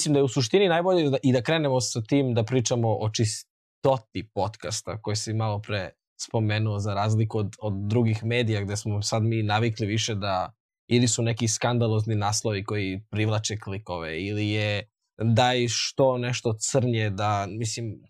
Mislim da je u suštini najbolje da, i da krenemo sa tim da pričamo o čistoti podcasta koji si malo pre spomenuo za razliku od, od drugih medija gde smo sad mi navikli više da ili su neki skandalozni naslovi koji privlače klikove ili je daj što nešto crnje da mislim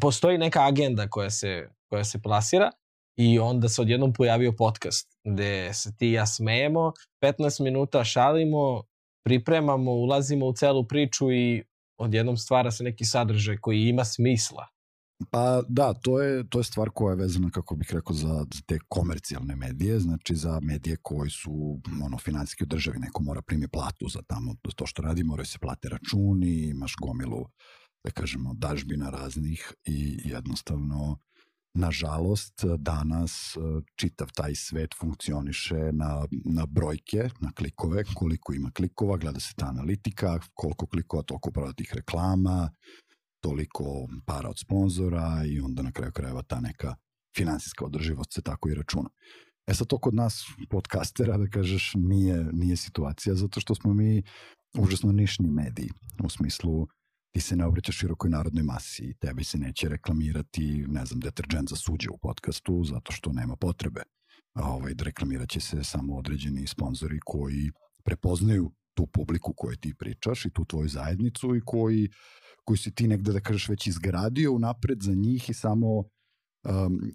postoji neka agenda koja se, koja se plasira i onda se odjednom pojavio podcast gde se ti i ja smejemo, 15 minuta šalimo, pripremamo, ulazimo u celu priču i odjednom stvara se neki sadržaj koji ima smisla. Pa da, to je, to je stvar koja je vezana, kako bih rekao, za, te komercijalne medije, znači za medije koji su ono, financijski u državi, neko mora primi platu za tamo to što radi, moraju se plate računi, imaš gomilu, da kažemo, dažbina raznih i jednostavno nažalost, danas e, čitav taj svet funkcioniše na, na brojke, na klikove, koliko ima klikova, gleda se ta analitika, koliko klikova, toliko prodatih reklama, toliko para od sponzora i onda na kraju krajeva ta neka finansijska održivost se tako i računa. E sad to kod nas podcastera, da kažeš, nije, nije situacija, zato što smo mi užasno nišni mediji, u smislu ti se ne obraćaš širokoj narodnoj masi, tebi se neće reklamirati, ne znam, deterđent za suđe u podcastu, zato što nema potrebe. A ovaj, da reklamirat će se samo određeni sponzori koji prepoznaju tu publiku koju ti pričaš i tu tvoju zajednicu i koji, koji si ti negde, da kažeš, već izgradio unapred za njih i samo um,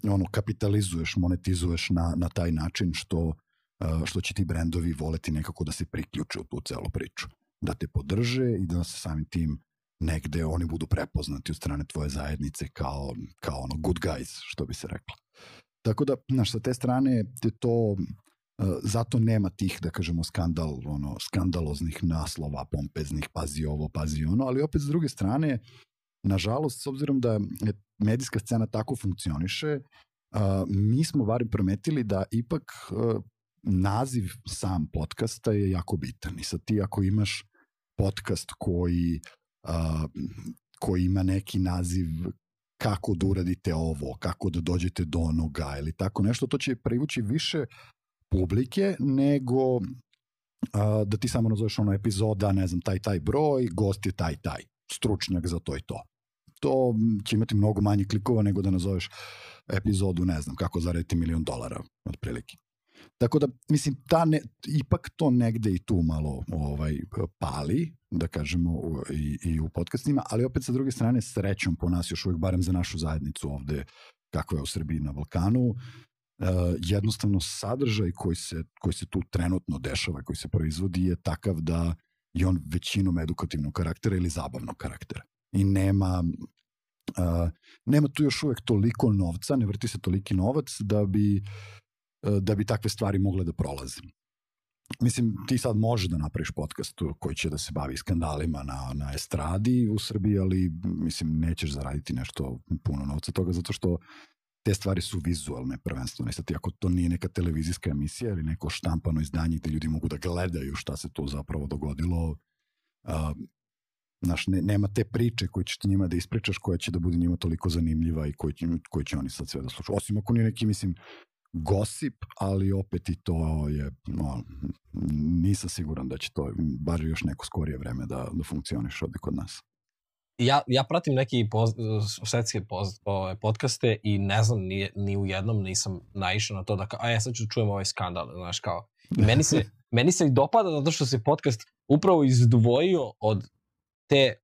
ono, kapitalizuješ, monetizuješ na, na taj način što, uh, što će ti brendovi voleti nekako da se priključe u tu celu priču. Da te podrže i da se samim tim negde oni budu prepoznati od strane tvoje zajednice kao, kao ono good guys, što bi se reklo. Tako da, znaš, sa te strane je to, e, zato nema tih, da kažemo, skandal, ono, skandaloznih naslova, pompeznih, pazi ovo, pazi ono, ali opet s druge strane, nažalost, s obzirom da medijska scena tako funkcioniše, mi smo varim prometili da ipak e, naziv sam podcasta je jako bitan. I sad ti ako imaš podcast koji a, koji ima neki naziv kako da uradite ovo, kako da dođete do onoga ili tako nešto, to će privući više publike nego a, da ti samo nazoveš ono epizoda, ne znam, taj taj broj, gost je taj taj, stručnjak za to i to. To će imati mnogo manje klikova nego da nazoveš epizodu, ne znam, kako zaraditi milion dolara, otprilike. Tako da, mislim, ta ne, ipak to negde i tu malo ovaj, pali, da kažemo, i, i u podcastima, ali opet sa druge strane, srećom po nas još uvijek, barem za našu zajednicu ovde, kako je u Srbiji na Balkanu, uh, jednostavno sadržaj koji se, koji se tu trenutno dešava, koji se proizvodi je takav da je on većinom edukativnog karaktera ili zabavnog karaktera. I nema, uh, nema tu još uvek toliko novca, ne vrti se toliki novac da bi da bi takve stvari mogle da prolaze. Mislim, ti sad možeš da napraviš podcast koji će da se bavi skandalima na, na estradi u Srbiji, ali mislim, nećeš zaraditi nešto puno novca toga, zato što te stvari su vizualne prvenstveno. I sad, ako to nije neka televizijska emisija ili neko štampano izdanje gde ljudi mogu da gledaju šta se tu zapravo dogodilo, uh, znaš, ne, nema te priče koje ćeš ti njima da ispričaš koja će da bude njima toliko zanimljiva i koji će, koji će oni sad sve da slušaju. Osim ako nije neki, mislim, gosip, ali opet i to je, no, nisam siguran da će to, bar još neko skorije vreme da, da funkcioniš ovde kod nas. Ja, ja pratim neki poz, svetske poz, ove, podcaste i ne znam, ni, ni u jednom nisam naišao na to da kao, a ja sad ću da čujem ovaj skandal, znaš kao. Meni se, meni se i dopada zato što se podcast upravo izdvojio od te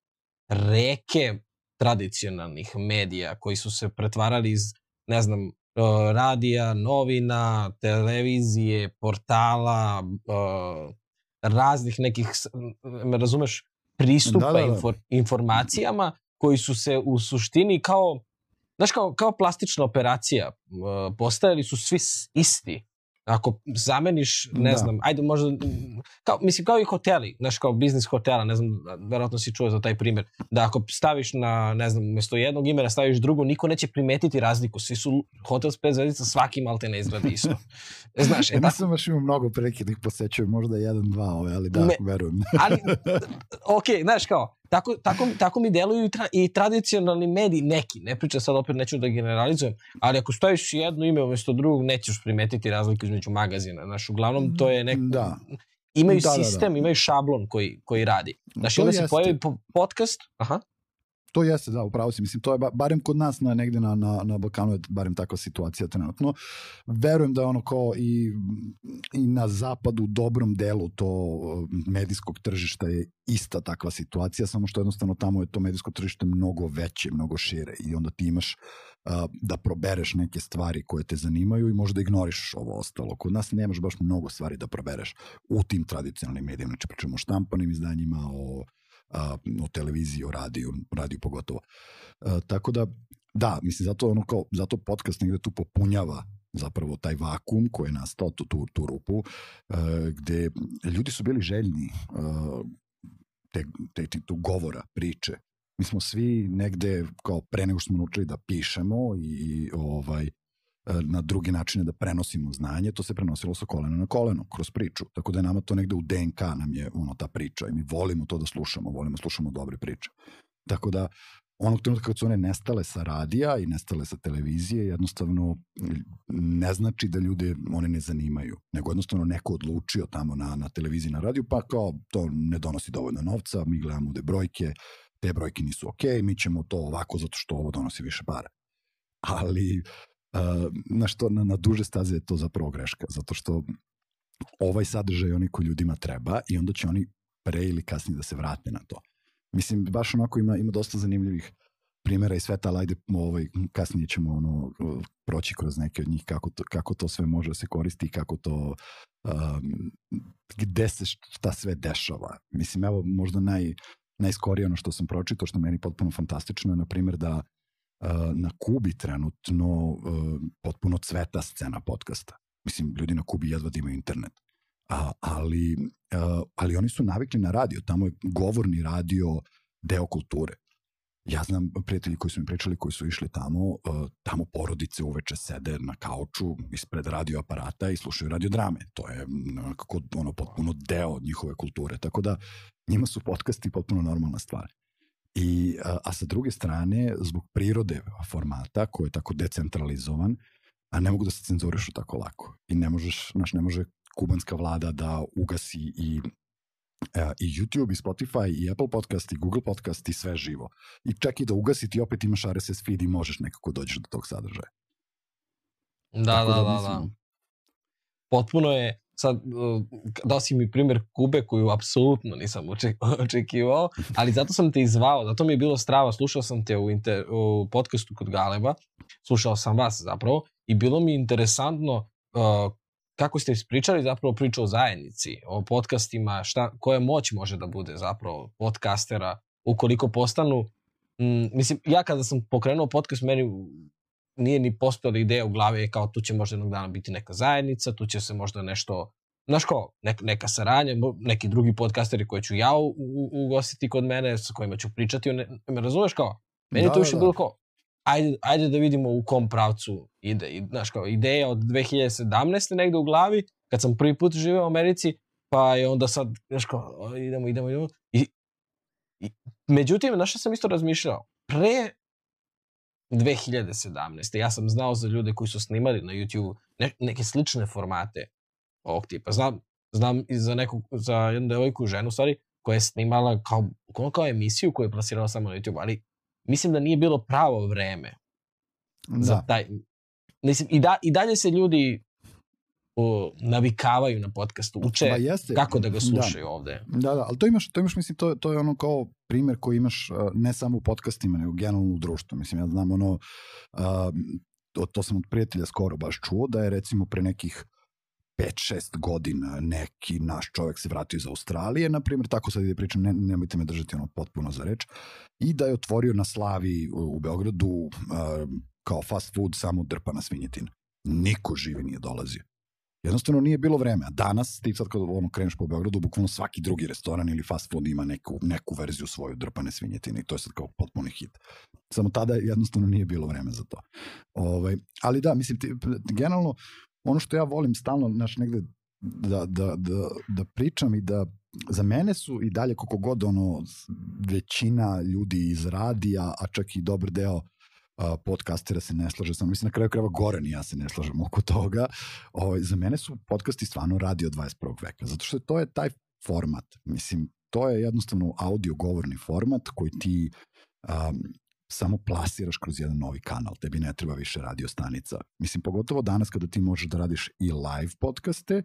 reke tradicionalnih medija koji su se pretvarali iz, ne znam, radija, novina, televizije, portala, raznih nekih, me razumeš, pristupa da, da, da. Infor, informacijama koji su se u suštini kao, znaš, kao, kao plastična operacija, postajali su svi isti. Ako zameniš, ne da. znam, ajde možda, kao, mislim kao i hoteli, znaš kao biznis hotela, ne znam, verovatno si čuo za taj primjer, da ako staviš na, ne znam, umjesto jednog imena staviš drugo, niko neće primetiti razliku, svi su hotel s pet zvezdica, svaki malte ne izgleda isto. Znaš, e, ja nisam baš imao mnogo prilike da posećujem, možda jedan, dva, ove, ali da, ne, verujem. ali, ok, znaš kao, Tako, tako, tako mi deluju i, tra, i tradicionalni mediji, neki, ne pričam sad opet, neću da generalizujem, ali ako staviš jedno ime umesto drugog, nećeš primetiti razliku između magazina. Znaš, uglavnom to je neko... Da. imaju Da, da, da. sistem, imaju šablon koji, koji radi. Znaš, onda se pojavi po- podcast, aha, To jeste, da, upravo si. Mislim, to je ba, barem kod nas na, negde na, na, na Balkanu je barem takva situacija trenutno. Verujem da je ono kao i, i na zapadu u dobrom delu to uh, medijskog tržišta je ista takva situacija, samo što jednostavno tamo je to medijsko tržište mnogo veće, mnogo šire i onda ti imaš uh, da probereš neke stvari koje te zanimaju i možda ignoriš ovo ostalo. Kod nas nemaš baš mnogo stvari da probereš u tim tradicionalnim medijima, znači pričamo o štampanim izdanjima, o a, o televiziji, o radiju, radiju pogotovo. A, tako da, da, mislim, zato, ono kao, zato podcast negde tu popunjava zapravo taj vakum koji je nastao, tu, tu, tu rupu, a, gde ljudi su bili željni a, te, te, te, tu govora, priče. Mi smo svi negde, kao pre nego što smo naučili da pišemo i, i ovaj, na drugi načine da prenosimo znanje, to se prenosilo sa kolena na koleno, kroz priču. Tako da je nama to negde u DNK nam je ono ta priča i mi volimo to da slušamo, volimo da slušamo dobre priče. Tako da onog trenutka kad su one nestale sa radija i nestale sa televizije, jednostavno ne znači da ljude one ne zanimaju, nego jednostavno neko odlučio tamo na, na televiziji, na radiju, pa kao to ne donosi dovoljno novca, mi gledamo da brojke, te brojke nisu okej, okay, mi ćemo to ovako zato što ovo donosi više para. Ali na što na, na duže staze je to zapravo greška, zato što ovaj sadržaj oni koji ljudima treba i onda će oni pre ili kasnije da se vrate na to. Mislim, baš onako ima, ima dosta zanimljivih primjera i sveta, ali ajde ovaj, kasnije ćemo ono, proći kroz neke od njih kako to, kako to sve može da se koristi i kako to um, gde se šta sve dešava. Mislim, evo možda naj, najskorije ono što sam pročitao, što meni potpuno fantastično je, na primjer, da na Kubi trenutno uh, potpuno cveta scena podcasta. Mislim, ljudi na Kubi jedva da imaju internet. A, ali, uh, ali oni su navikli na radio. Tamo je govorni radio deo kulture. Ja znam prijatelji koji su mi pričali, koji su išli tamo, tamo porodice uveče sede na kauču ispred radioaparata i slušaju radiodrame. To je kako ono potpuno deo njihove kulture. Tako da njima su podcasti potpuno normalna stvar. I, a, a sa druge strane, zbog prirode formata koji je tako decentralizovan, a ne mogu da se cenzurišu tako lako. I ne možeš, znaš, ne može kubanska vlada da ugasi i a, i YouTube, i Spotify, i Apple podcast, i Google podcast, i sve živo. I čak i da ugasi ti opet imaš RSS feed i možeš nekako dođeš do tog sadržaja. Da, tako da, da, da, da. Potpuno je, sad dao si mi primjer Kube koju apsolutno nisam očekivao, ali zato sam te izvao, zato mi je bilo strava, slušao sam te u, inter, u podcastu kod Galeba, slušao sam vas zapravo i bilo mi interesantno uh, kako ste ispričali zapravo priču o zajednici, o podcastima, šta, koja moć može da bude zapravo podcastera ukoliko postanu, mm, mislim, ja kada sam pokrenuo podcast, meni nije ni postojala ideja u glavi kao tu će možda jednog dana biti neka zajednica, tu će se možda nešto, znaš ko, neka, neka saradnja, neki drugi podcasteri koje ću ja u, u, ugostiti kod mene, sa kojima ću pričati, ne, me razumeš kao? Meni da, to više da. bilo kao, ajde, ajde da vidimo u kom pravcu ide. I, znaš kao, ideja od 2017. negde u glavi, kad sam prvi put živeo u Americi, pa je onda sad, znaš kao, idemo, idemo, idemo. I, i, međutim, znaš što sam isto razmišljao? Pre 2017. Ja sam znao za ljude koji su snimali na YouTube ne, neke slične formate ovog tipa. Znam, znam i za neku, za jednu devojku ženu, stvari, koja je snimala kao, kao emisiju koju je plasirala samo na YouTube, ali mislim da nije bilo pravo vreme da. za taj... Mislim, i, da, i dalje se ljudi o, navikavaju na podcastu, uče jeste, kako da ga slušaju da, ovde. Da, da, ali to imaš, to imaš mislim, to, to je ono kao primer koji imaš ne samo u podcastima, nego generalno u društvu. Mislim, ja znam ono, uh, to, to sam od prijatelja skoro baš čuo, da je recimo pre nekih 5-6 godina neki naš čovek se vratio iz Australije, na primjer, tako sad ide pričam, ne, nemojte me držati ono potpuno za reč, i da je otvorio na Slavi u, u Beogradu uh, kao fast food samo drpana svinjetina. Niko živi nije dolazio. Jednostavno nije bilo vreme. A danas ti sad kad ono kreneš po Beogradu, bukvalno svaki drugi restoran ili fast food ima neku, neku verziju svoju drpane svinjetine i to je sad kao potpuni hit. Samo tada jednostavno nije bilo vreme za to. Ovaj, ali da, mislim, ti, generalno ono što ja volim stalno, znaš, negde da, da, da, da pričam i da za mene su i dalje koliko god ono većina ljudi iz radija, a čak i dobar deo podcastera se ne slaže sa. Mislim, na kraju krajeva gore ni ja se ne slažem oko toga. Ovaj, za mene su podcasti stvarno radio 21. veka, zato što to je taj format. Mislim, to je jednostavno audio govorni format koji ti um, samo plasiraš kroz jedan novi kanal, tebi ne treba više radio stanica. Mislim, pogotovo danas kada ti možeš da radiš i live podcaste,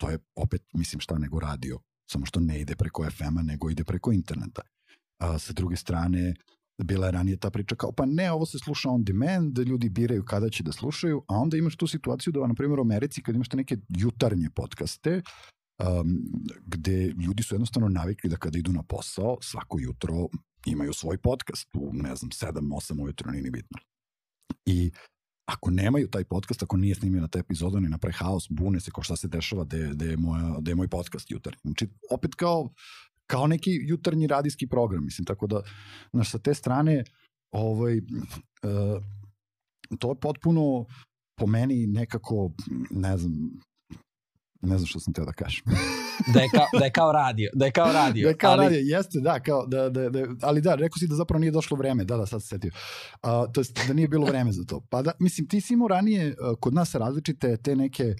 to je opet, mislim, šta nego radio, samo što ne ide preko FM-a, nego ide preko interneta. A, sa druge strane, bila je ranije ta priča kao, pa ne, ovo se sluša on demand, ljudi biraju kada će da slušaju, a onda imaš tu situaciju da, na primjer, u Americi, kad imaš te neke jutarnje podcaste, um, gde ljudi su jednostavno navikli da kada idu na posao, svako jutro imaju svoj podcast u, ne znam, 7, 8 ujutro, nije ni bitno. I ako nemaju taj podcast, ako nije snimljena ta epizoda, ni napravi haos, bune se kao šta se dešava, da je, moja, da je moj podcast jutarnji. Znači, opet kao, kao neki jutarnji radijski program, mislim, tako da, znaš, sa te strane, ovaj, uh, to je potpuno po meni nekako, ne znam, ne znam što sam teo da kažem. da, je kao, da je kao radio. Da je kao radio. Da je kao ali... radio, jeste, da, kao, da, da, da, ali da, rekao si da zapravo nije došlo vreme, da, da, sad se setio. Uh, to jest da nije bilo vreme za to. Pa da, mislim, ti si imao ranije uh, kod nas različite te neke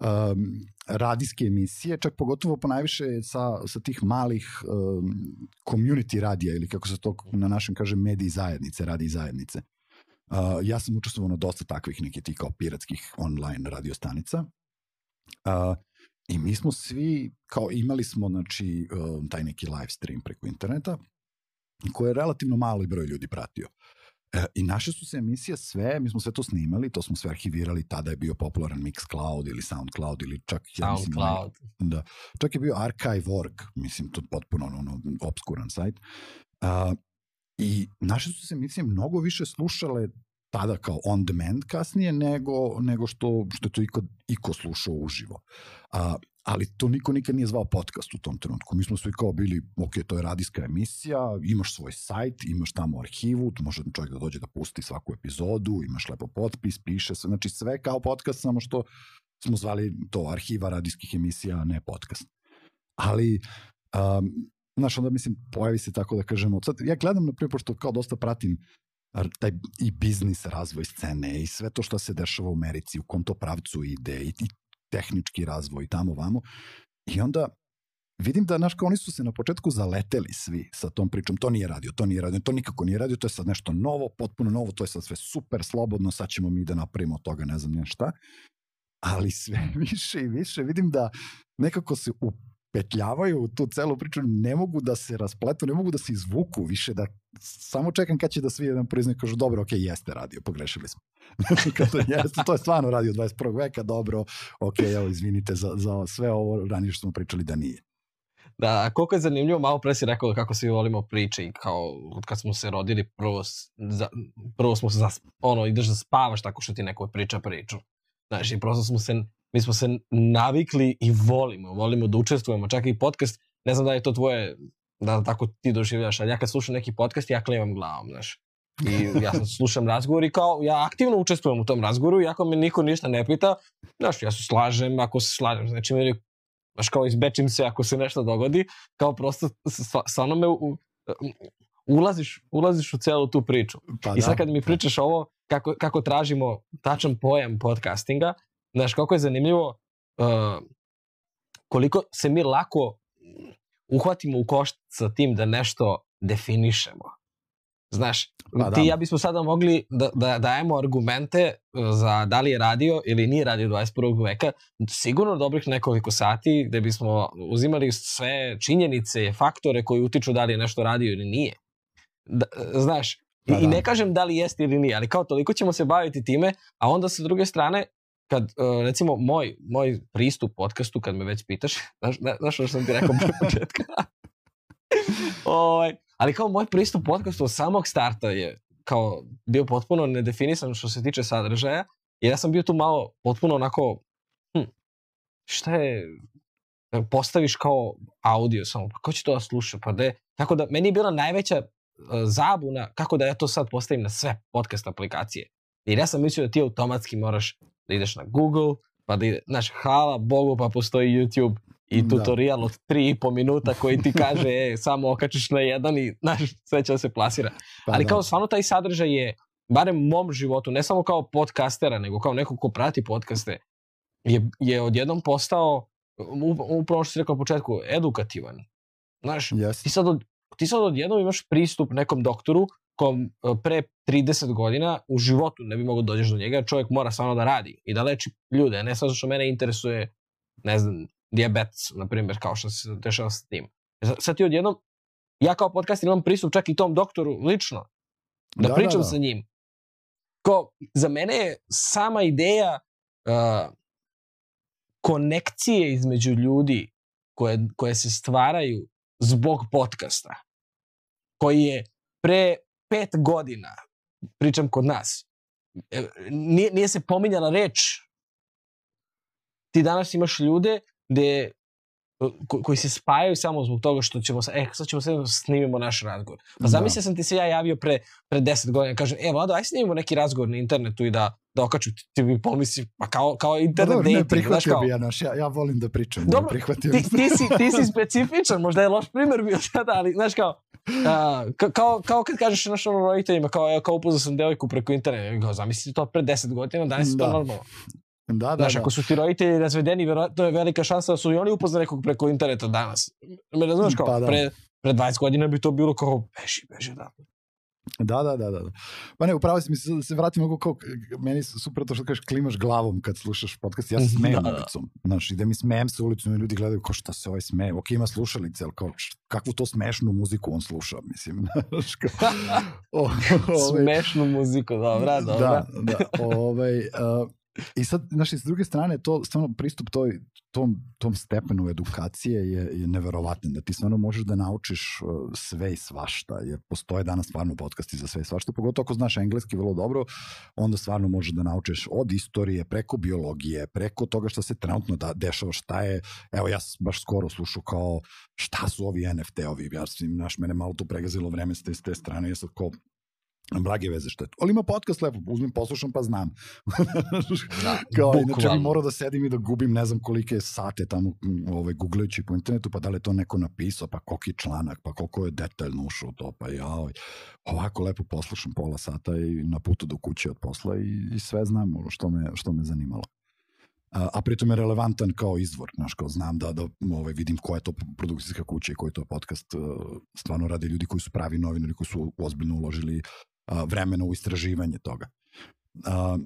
um, radijske emisije, čak pogotovo po najviše sa, sa tih malih um, community radija ili kako se to na našem kaže mediji zajednice, radi zajednice. Uh, ja sam učestvovao na dosta takvih nekih tih kao piratskih online radiostanica. Uh, I mi smo svi, kao imali smo, znači, um, taj neki live stream preko interneta, koje je relativno mali broj ljudi pratio. E, I naše su se emisije sve, mi smo sve to snimali, to smo sve arhivirali, tada je bio popularan Mixcloud ili Soundcloud ili čak... Soundcloud. Ja da, čak je bio Archive.org, mislim, to potpuno ono, obskuran sajt. Uh, I naše su se emisije mnogo više slušale tada kao on demand kasnije nego, nego što, što je to iko, iko slušao uživo. A, ali to niko nikad nije zvao podcast u tom trenutku. Mi smo svi kao bili, ok, to je radijska emisija, imaš svoj sajt, imaš tamo arhivu, tu može čovjek da dođe da pusti svaku epizodu, imaš lepo potpis, piše se, znači sve kao podcast, samo što smo zvali to arhiva radijskih emisija, ne podcast. Ali, um, znaš, onda mislim, pojavi se tako da kažemo, sad, ja gledam, na primjer, pošto kao dosta pratim taj i biznis razvoj scene i sve to što se dešava u Americi, u kom to pravcu ide i, i tehnički razvoj tamo vamo. I onda vidim da, znaš, kao oni su se na početku zaleteli svi sa tom pričom, to nije radio, to nije radio, to nikako nije radio, to je sad nešto novo, potpuno novo, to je sad sve super slobodno, sad ćemo mi da napravimo od toga, ne znam njen šta. Ali sve više i više vidim da nekako se u petljavaju u tu celu priču, ne mogu da se raspletu, ne mogu da se izvuku više, da samo čekam kad će da svi jedan priznaju kažu dobro, ok, jeste radio, pogrešili smo. to, jeste, to je stvarno radio 21. veka, dobro, ok, evo, izvinite za, za sve ovo ranije što smo pričali da nije. Da, a koliko je zanimljivo, malo pre si rekao kako svi volimo priče i kao kad smo se rodili, prvo, za, prvo smo se, zas, ono, ideš da spavaš tako što ti neko priča priču. Znaš, i prosto smo se mi smo se navikli i volimo, volimo da učestvujemo, čak i podcast, ne znam da je to tvoje, da tako ti doživljaš, ali ja kad slušam neki podcast, ja klimam glavom, znaš. I ja sad slušam razgovor i kao, ja aktivno učestvujem u tom razgovoru, iako me niko ništa ne pita, znaš, ja se slažem, ako se slažem, znači meni, znaš, kao izbečim se ako se nešto dogodi, kao prosto, stvarno me, u, ulaziš, ulaziš u celu tu priču. Pa I sad da. kad mi pričaš ovo, kako, kako tražimo tačan pojam podcastinga, Znaš, kako je zanimljivo uh, koliko se mi lako uhvatimo u košt sa tim da nešto definišemo. Znaš, pa, ti da. ja bismo sada mogli da, da dajemo argumente uh, za da li je radio ili nije radio 21. veka, sigurno dobrih nekoliko sati gde bismo uzimali sve činjenice, faktore koji utiču da li je nešto radio ili nije. Da, znaš, pa, i, da. i ne kažem da li jeste ili nije, ali kao toliko ćemo se baviti time, a onda sa druge strane kad, uh, recimo, moj, moj pristup podcastu, kad me već pitaš, znaš, znaš što sam ti rekao pre početka? ovaj, ali kao moj pristup podcastu od samog starta je kao bio potpuno nedefinisan što se tiče sadržaja, jer ja sam bio tu malo potpuno onako, hm, šta je, postaviš kao audio samo, pa ko će to da sluša, pa de, tako da meni je bila najveća uh, zabuna kako da ja to sad postavim na sve podcast aplikacije. Jer ja sam mislio da ti automatski moraš da ideš na Google, pa da ide, znaš, hvala Bogu pa postoji YouTube i da. tutorial da. od 3,5 minuta koji ti kaže, e, samo okačiš na jedan i, znaš, sve će da se plasira. Pa Ali da. kao stvarno taj sadržaj je barem mom životu, ne samo kao podcastera, nego kao neko ko prati podcaste, je, je odjednom postao, upravo što si rekao na početku, edukativan. Znaš, Yes. ti sad, od, ti sad odjednom imaš pristup nekom doktoru kom e, pre 30 godina u životu ne bi mogao da dođeš do njega, čovjek mora stvarno da radi i da leči ljude, ne samo što mene interesuje, ne znam, diabetes, na primjer, kao što se dešava sa tim. Sad- Sad ti odjednom, ja kao podcast imam pristup čak i tom doktoru lično, da, Da, pričam da, da. sa njim. Ko, za mene je sama ideja uh, konekcije između ljudi koje, koje se stvaraju zbog podcasta, koji je pre pet godina, pričam kod nas, e, nije, nije se pominjala reč. Ti danas imaš ljude gde ko, koji se spajaju samo zbog toga što ćemo sa, e, sad ćemo sve da snimimo naš razgovor. Pa Da. zamisli sam ti se ja javio pre, pre 10 godina, kažem, e, Vlado, aj snimimo neki razgovor na internetu i da, da okaču, ti, ti bi pomisli, pa kao, kao internet dobro, ne, dating, znaš prihvatio kao, bi ja, naš, ja, ja volim da pričam. Dobro, ne, prihvatio ti, ti, si, ti si specifičan, možda je loš primer bio sada, ali znaš kao, a, ka- kao, kao kad kažeš našim roditeljima, kao, kao upoznao sam devojku preko interneta, kao, zamisli to pre 10 godina, danas je to Da. normalno. Da, da, Znaš, da. ako su ti roditelji razvedeni, verovatno je velika šansa da su i oni upoznali nekog preko interneta danas. Me razumeš kao, Pa da. pre, pre 20 godina bi to bilo kao, beži, beži, da. Da, da, da, da. da. Pa ne, upravo si mi se, da se vratim mogu kao, meni je super to što kažeš klimaš glavom kad slušaš podcast, ja se smejem Da, da. ulicom. Znaš, idem i smejem se ulicom i ljudi gledaju kao šta se ovaj smeje. Ok, ima slušalice, ali kao kakvu to smešnu muziku on sluša, mislim. Znaš, kao, o, ovaj, Smešnu muziku, dobra, dobra. Da, da. Ovaj, uh, I sad, znaš, s druge strane, to, stvarno, pristup toj, tom, tom stepenu edukacije je, je neverovatan, da ti stvarno možeš da naučiš uh, sve i svašta, jer postoje danas stvarno podcasti za sve i svašta, pogotovo ako znaš engleski vrlo dobro, onda stvarno možeš da naučiš od istorije, preko biologije, preko toga šta se trenutno da, dešava, šta je, evo ja sam baš skoro slušao kao šta su ovi NFT-ovi, ja sam, znaš, mene malo to pregazilo vreme s te, s te strane, ja sad kao, Blage veze što je to. Ali ima podcast lepo, uzmem, poslušam pa znam. Da, Kao, inače bi morao da sedim i da gubim ne znam kolike sate tamo ovaj, googlajući po internetu, pa da li je to neko napisao, pa koliki članak, pa koliko je detaljno ušao to, pa ja ovaj, ovako lepo poslušam pola sata i na putu do kuće od posla i, i sve znam što me, što me zanimalo. A, a pritom je relevantan kao izvor, znaš, kao znam da, da ovaj, vidim koja je to produkcijska kuća i koji je to podcast, stvarno rade ljudi koji su pravi novinari, koji su ozbiljno uložili a, vremena u istraživanje toga. A,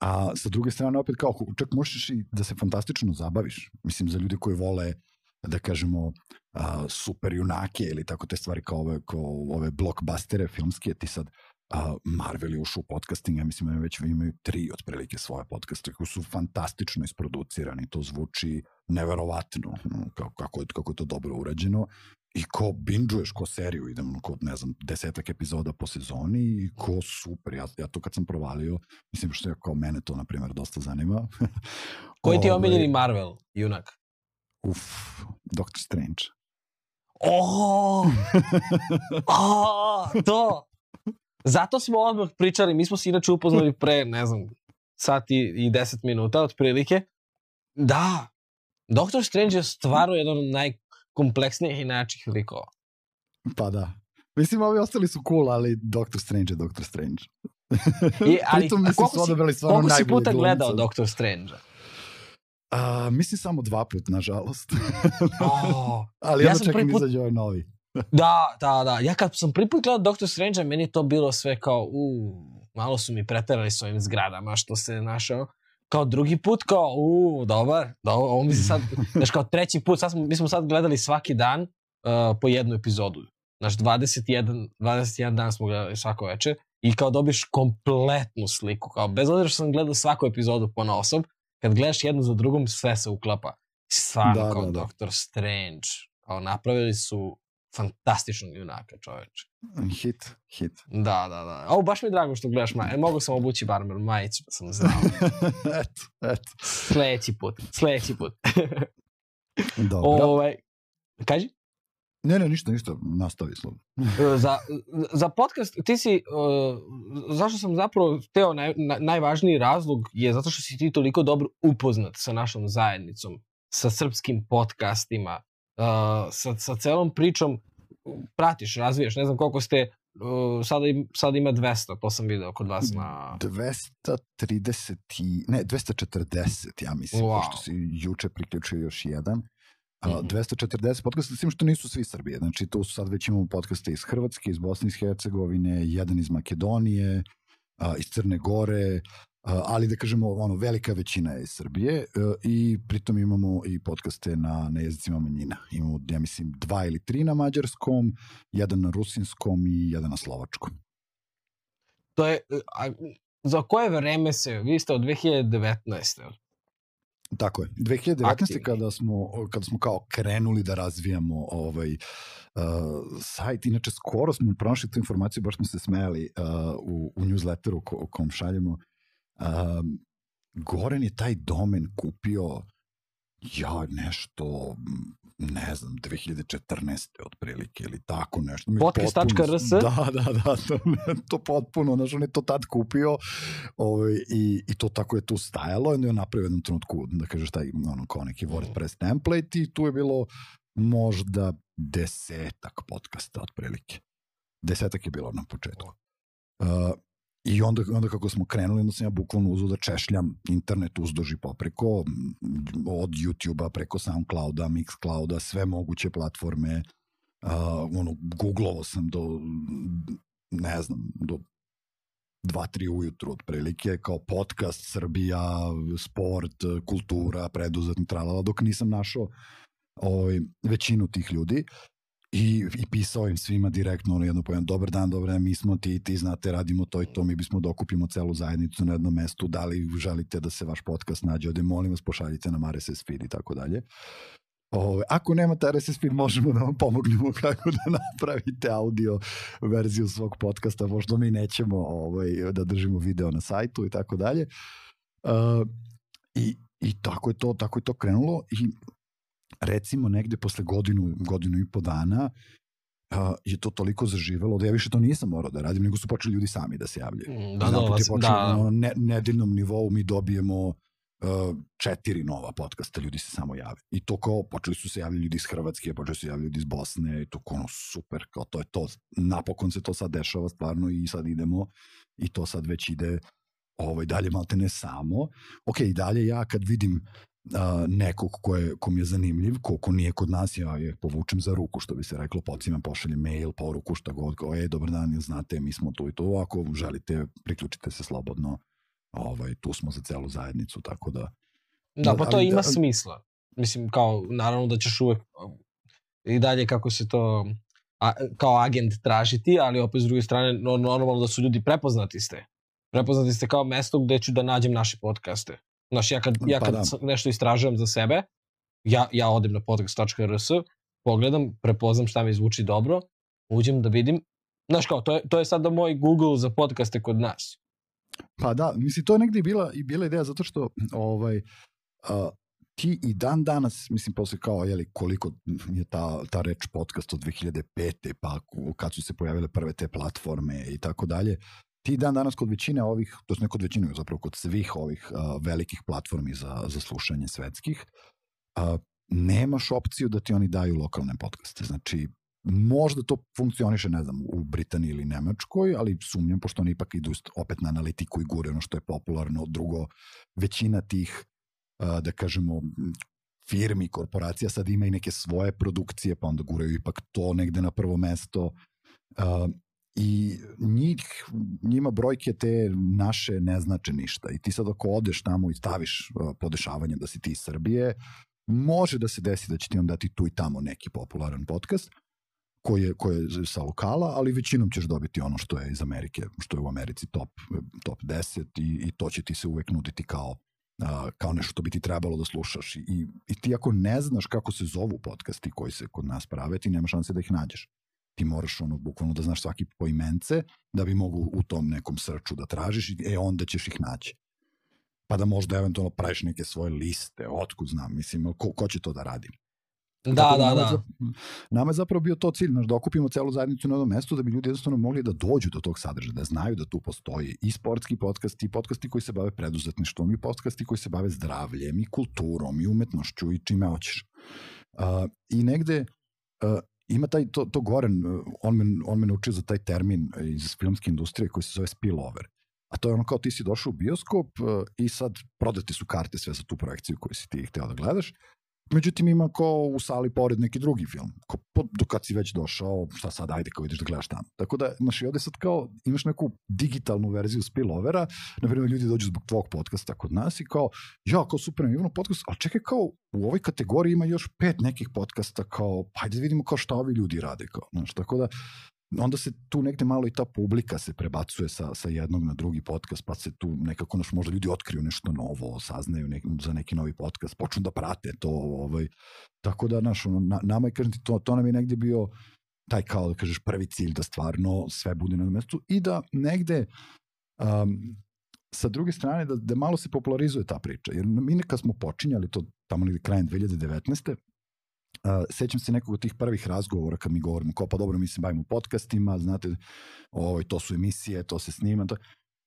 a sa druge strane opet kao čak možeš i da se fantastično zabaviš. Mislim za ljude koji vole da kažemo a, super junake ili tako te stvari kao ove, kao ove blockbustere filmske, ti sad a, Marvel je ušao u podcasting, ja mislim da već imaju tri otprilike svoje podcaste koji su fantastično isproducirani, to zvuči neverovatno, no, kako, kako, je, kako je to dobro urađeno i ko binđuješ ko seriju, idem ko, ne znam, desetak epizoda po sezoni i ko super, ja, ja to kad sam provalio, mislim što je kao mene to, na primjer, dosta zanima. Koji ti je Ovaj, omiljeni Marvel, junak? Uf, Doctor Strange. Oh! oh, to! Zato smo odmah pričali, mi smo se inače upoznali pre, ne znam, sat i, i 10 minuta otprilike. Da, Doctor Strange je stvarno jedan od najkompleksnijih i najjačih likova. Pa da. Mislim, ovi ostali su cool, ali Doctor Strange je Doctor Strange. I, ali Pritom mislim koliko su si, odabrali stvarno koliko si najbolje puta gledao glumce. Doctor Strange? A, mislim samo dva put, nažalost. Oh, ali Ja ja čekam prvi put- izađe ovaj novi. da, da, da. Ja kad sam prvi put gledao Doctor Strange, meni to bilo sve kao, u, malo su mi preterali s ovim zgradama što se našao. Kao drugi put, kao, u, dobar, dobro, ovo mi se sad, znaš, kao treći put, sad smo, mi smo sad gledali svaki dan uh, po jednu epizodu. Znaš, 21, 21 dan smo gledali svako večer i kao dobiš kompletnu sliku. Kao, bez obzira što sam gledao svaku epizodu po osob, kad gledaš jednu za drugom, sve se uklapa. Stvarno, Da, kao da, da. Doctor Strange. Kao, napravili su fantastičnog junaka, čoveče. Hit, hit. Da, da, da. Ovo, baš mi je drago što gledaš majicu. E, mogu sam obući barmer majicu, da sam znao. eto, eto. Sledeći put, sledeći put. Dobro. ovaj, kaži? Ne, ne, ništa, ništa, nastavi slobodno. za, za podcast, ti si, uh, zašto sam zapravo teo naj, na, najvažniji razlog je zato što si ti toliko dobro upoznat sa našom zajednicom, sa srpskim podcastima, sa, sa celom pričom, pratiš, razvijaš, ne znam koliko ste uh, sada, im, sada ima 200, to sam video kod vas na... 230 i, ne, 240, ja mislim, wow. pošto si juče priključio još jedan. Mm -hmm. 240 podcasta, s tim što nisu svi Srbije. Znači, tu su sad već imamo podcaste iz Hrvatske, iz Bosne i Hercegovine, jedan iz Makedonije, iz Crne Gore, ali da kažemo, ono, velika većina je iz Srbije e, i pritom imamo i podcaste na, na jezicima manjina. Imamo, ja mislim, dva ili tri na mađarskom, jedan na rusinskom i jedan na slovačkom. To je, a, za koje vreme se, vi ste od 2019. Tako je. 2019. Aktivni. kada smo, kada smo kao krenuli da razvijamo ovaj, uh, sajt, inače skoro smo pronašli tu informaciju, baš smo se smejali uh, u, u newsletteru ko, kom šaljemo, Um, Goren je taj domen kupio ja nešto ne znam, 2014. otprilike ili tako nešto. Podcast.rs? Da, da, da, to, to potpuno, znaš, on je to tad kupio ovaj, i, i to tako je tu stajalo i onda je napravio jednom trenutku, da kažeš, taj, ono, kao neki WordPress template i tu je bilo možda desetak podcasta otprilike. Desetak je bilo na početku. Uh, I onda, onda kako smo krenuli, onda sam ja bukvalno uzao da češljam internet uzduž i popreko, od YouTube-a preko Soundcloud-a, Mixcloud-a, sve moguće platforme. Uh, ono, googlovao sam do, ne znam, do 2-3 ujutru otprilike, kao podcast, Srbija, sport, kultura, preduzetni, tralala, dok nisam našao ovaj, većinu tih ljudi. I, i pisao im svima direktno ono jedno pojem, dobar dan, dobar dan, mi smo ti, ti znate, radimo to i to, mi bismo dokupimo celu zajednicu na jednom mestu, da li želite da se vaš podcast nađe ovde, molim vas, pošaljite nam RSS feed i tako dalje. Ove, ako nemate RSS feed, možemo da vam pomognemo kako da napravite audio verziju svog podcasta, možda mi nećemo ovaj, da držimo video na sajtu i tako dalje. Uh, i, I tako je to, tako je to krenulo i recimo negde posle godinu, godinu i po dana uh, je to toliko zaživelo da ja više to nisam morao da radim, nego su počeli ljudi sami da se javljaju. Mm, da, da, vas, počelo, da. Na nedeljnom nivou mi dobijemo uh, četiri nova podcasta, ljudi se samo jave. I to kao, počeli su se javljati ljudi iz Hrvatske, počeli su se javljati ljudi iz Bosne, i to kao ono super, kao to je to. Napokon se to sad dešava stvarno i sad idemo i to sad već ide ovaj, dalje malte ne samo. Ok, i dalje ja kad vidim a, nekog ko, je, ko mi je zanimljiv, ko, ko nije kod nas, ja je povučem za ruku, što bi se reklo, pocimam, pošaljem mail, poruku, šta god, kao, e, dobar dan, znate, mi smo tu i to, ako želite, priključite se slobodno, ovaj, tu smo za celu zajednicu, tako da... Da, pa to ali, ima da, smisla. Mislim, kao, naravno da ćeš uvek i dalje kako se to a, kao agent tražiti, ali opet s druge strane normalno da su ljudi prepoznati ste. Prepoznati ste kao mesto gde ću da nađem naše podcaste. Znaš, ja kad, ja pa kad pa da. nešto istražujem za sebe, ja, ja odem na podcast.rs, pogledam, prepoznam šta mi zvuči dobro, uđem da vidim. Znaš kao, to je, to je sada moj Google za podcaste kod nas. Pa da, mislim, to je negde i bila, i bila ideja, zato što ovaj, uh, ti i dan danas, mislim, posle kao, jeli, koliko je ta, ta reč podcast od 2005. pa kad su se pojavile prve te platforme i tako dalje, ti dan danas kod većine ovih, to ne kod većine, zapravo kod svih ovih uh, velikih platformi za, za slušanje svetskih, uh, nemaš opciju da ti oni daju lokalne podcaste. Znači, možda to funkcioniše, ne znam, u Britaniji ili Nemačkoj, ali sumnjam, pošto oni ipak idu opet na analitiku i gure ono što je popularno. Drugo, većina tih, da kažemo, firmi, korporacija sad ima i neke svoje produkcije, pa onda guraju ipak to negde na prvo mesto. Uh, i njih, njima brojke te naše ne znače ništa. I ti sad ako odeš tamo i staviš uh, podešavanje da si ti iz Srbije, može da se desi da će ti on dati tu i tamo neki popularan podcast koji je, koji je sa lokala, ali većinom ćeš dobiti ono što je iz Amerike, što je u Americi top, top 10 i, i to će ti se uvek nuditi kao a, kao nešto što bi ti trebalo da slušaš. I, i ti ako ne znaš kako se zovu podcasti koji se kod nas prave, ti nema šanse da ih nađeš ti moraš ono bukvalno da znaš svaki poimence da bi mogu u tom nekom srču da tražiš i e onda ćeš ih naći. Pa da možda eventualno praviš neke svoje liste, otkud znam, mislim, ko, ko će to da radi? Da, Tako, da, da. Za, nama je zapravo bio to cilj, znaš, da okupimo celu zajednicu na jednom mestu da bi ljudi jednostavno mogli da dođu do tog sadržaja, da znaju da tu postoji i sportski podcast, i podcasti koji se bave preduzetništvom, i podcasti koji se bave zdravljem, i kulturom, i umetnošću, i čime hoćeš. Uh, I negde uh, ima taj, to, to Goran, on me, on me naučio za taj termin iz filmske industrije koji se zove spillover. A to je ono kao ti si došao u bioskop uh, i sad prodate su karte sve za tu projekciju koju si ti hteo da gledaš. Međutim, ima ko u sali pored neki drugi film. Ko, do kad si već došao, šta sad, ajde kao ideš da gledaš tamo. Tako da, znaš, i ovde sad kao imaš neku digitalnu verziju spillovera, na primjer, ljudi dođu zbog tvog podcasta kod nas i kao, ja, kao super, imamo podcast, ali čekaj, kao, u ovoj kategoriji ima još pet nekih podcasta, kao, pa ajde da vidimo kao šta ovi ljudi rade, kao, znaš, tako da, onda se tu negde malo i ta publika se prebacuje sa, sa jednog na drugi podcast, pa se tu nekako naš, možda ljudi otkriju nešto novo, saznaju nek, za neki novi podcast, počnu da prate to, ovaj, tako da, naš, ono, na, nama je, kažem ti, to, to nam je negde bio taj kao, da kažeš, prvi cilj da stvarno sve bude na mestu i da negde um, sa druge strane da, da malo se popularizuje ta priča, jer mi nekad smo počinjali to tamo negde krajem 2019. Uh, sećam se nekog od tih prvih razgovora kad mi govorimo kao pa dobro mi se bavimo podcastima, znate, ovaj, to su emisije, to se snima, to,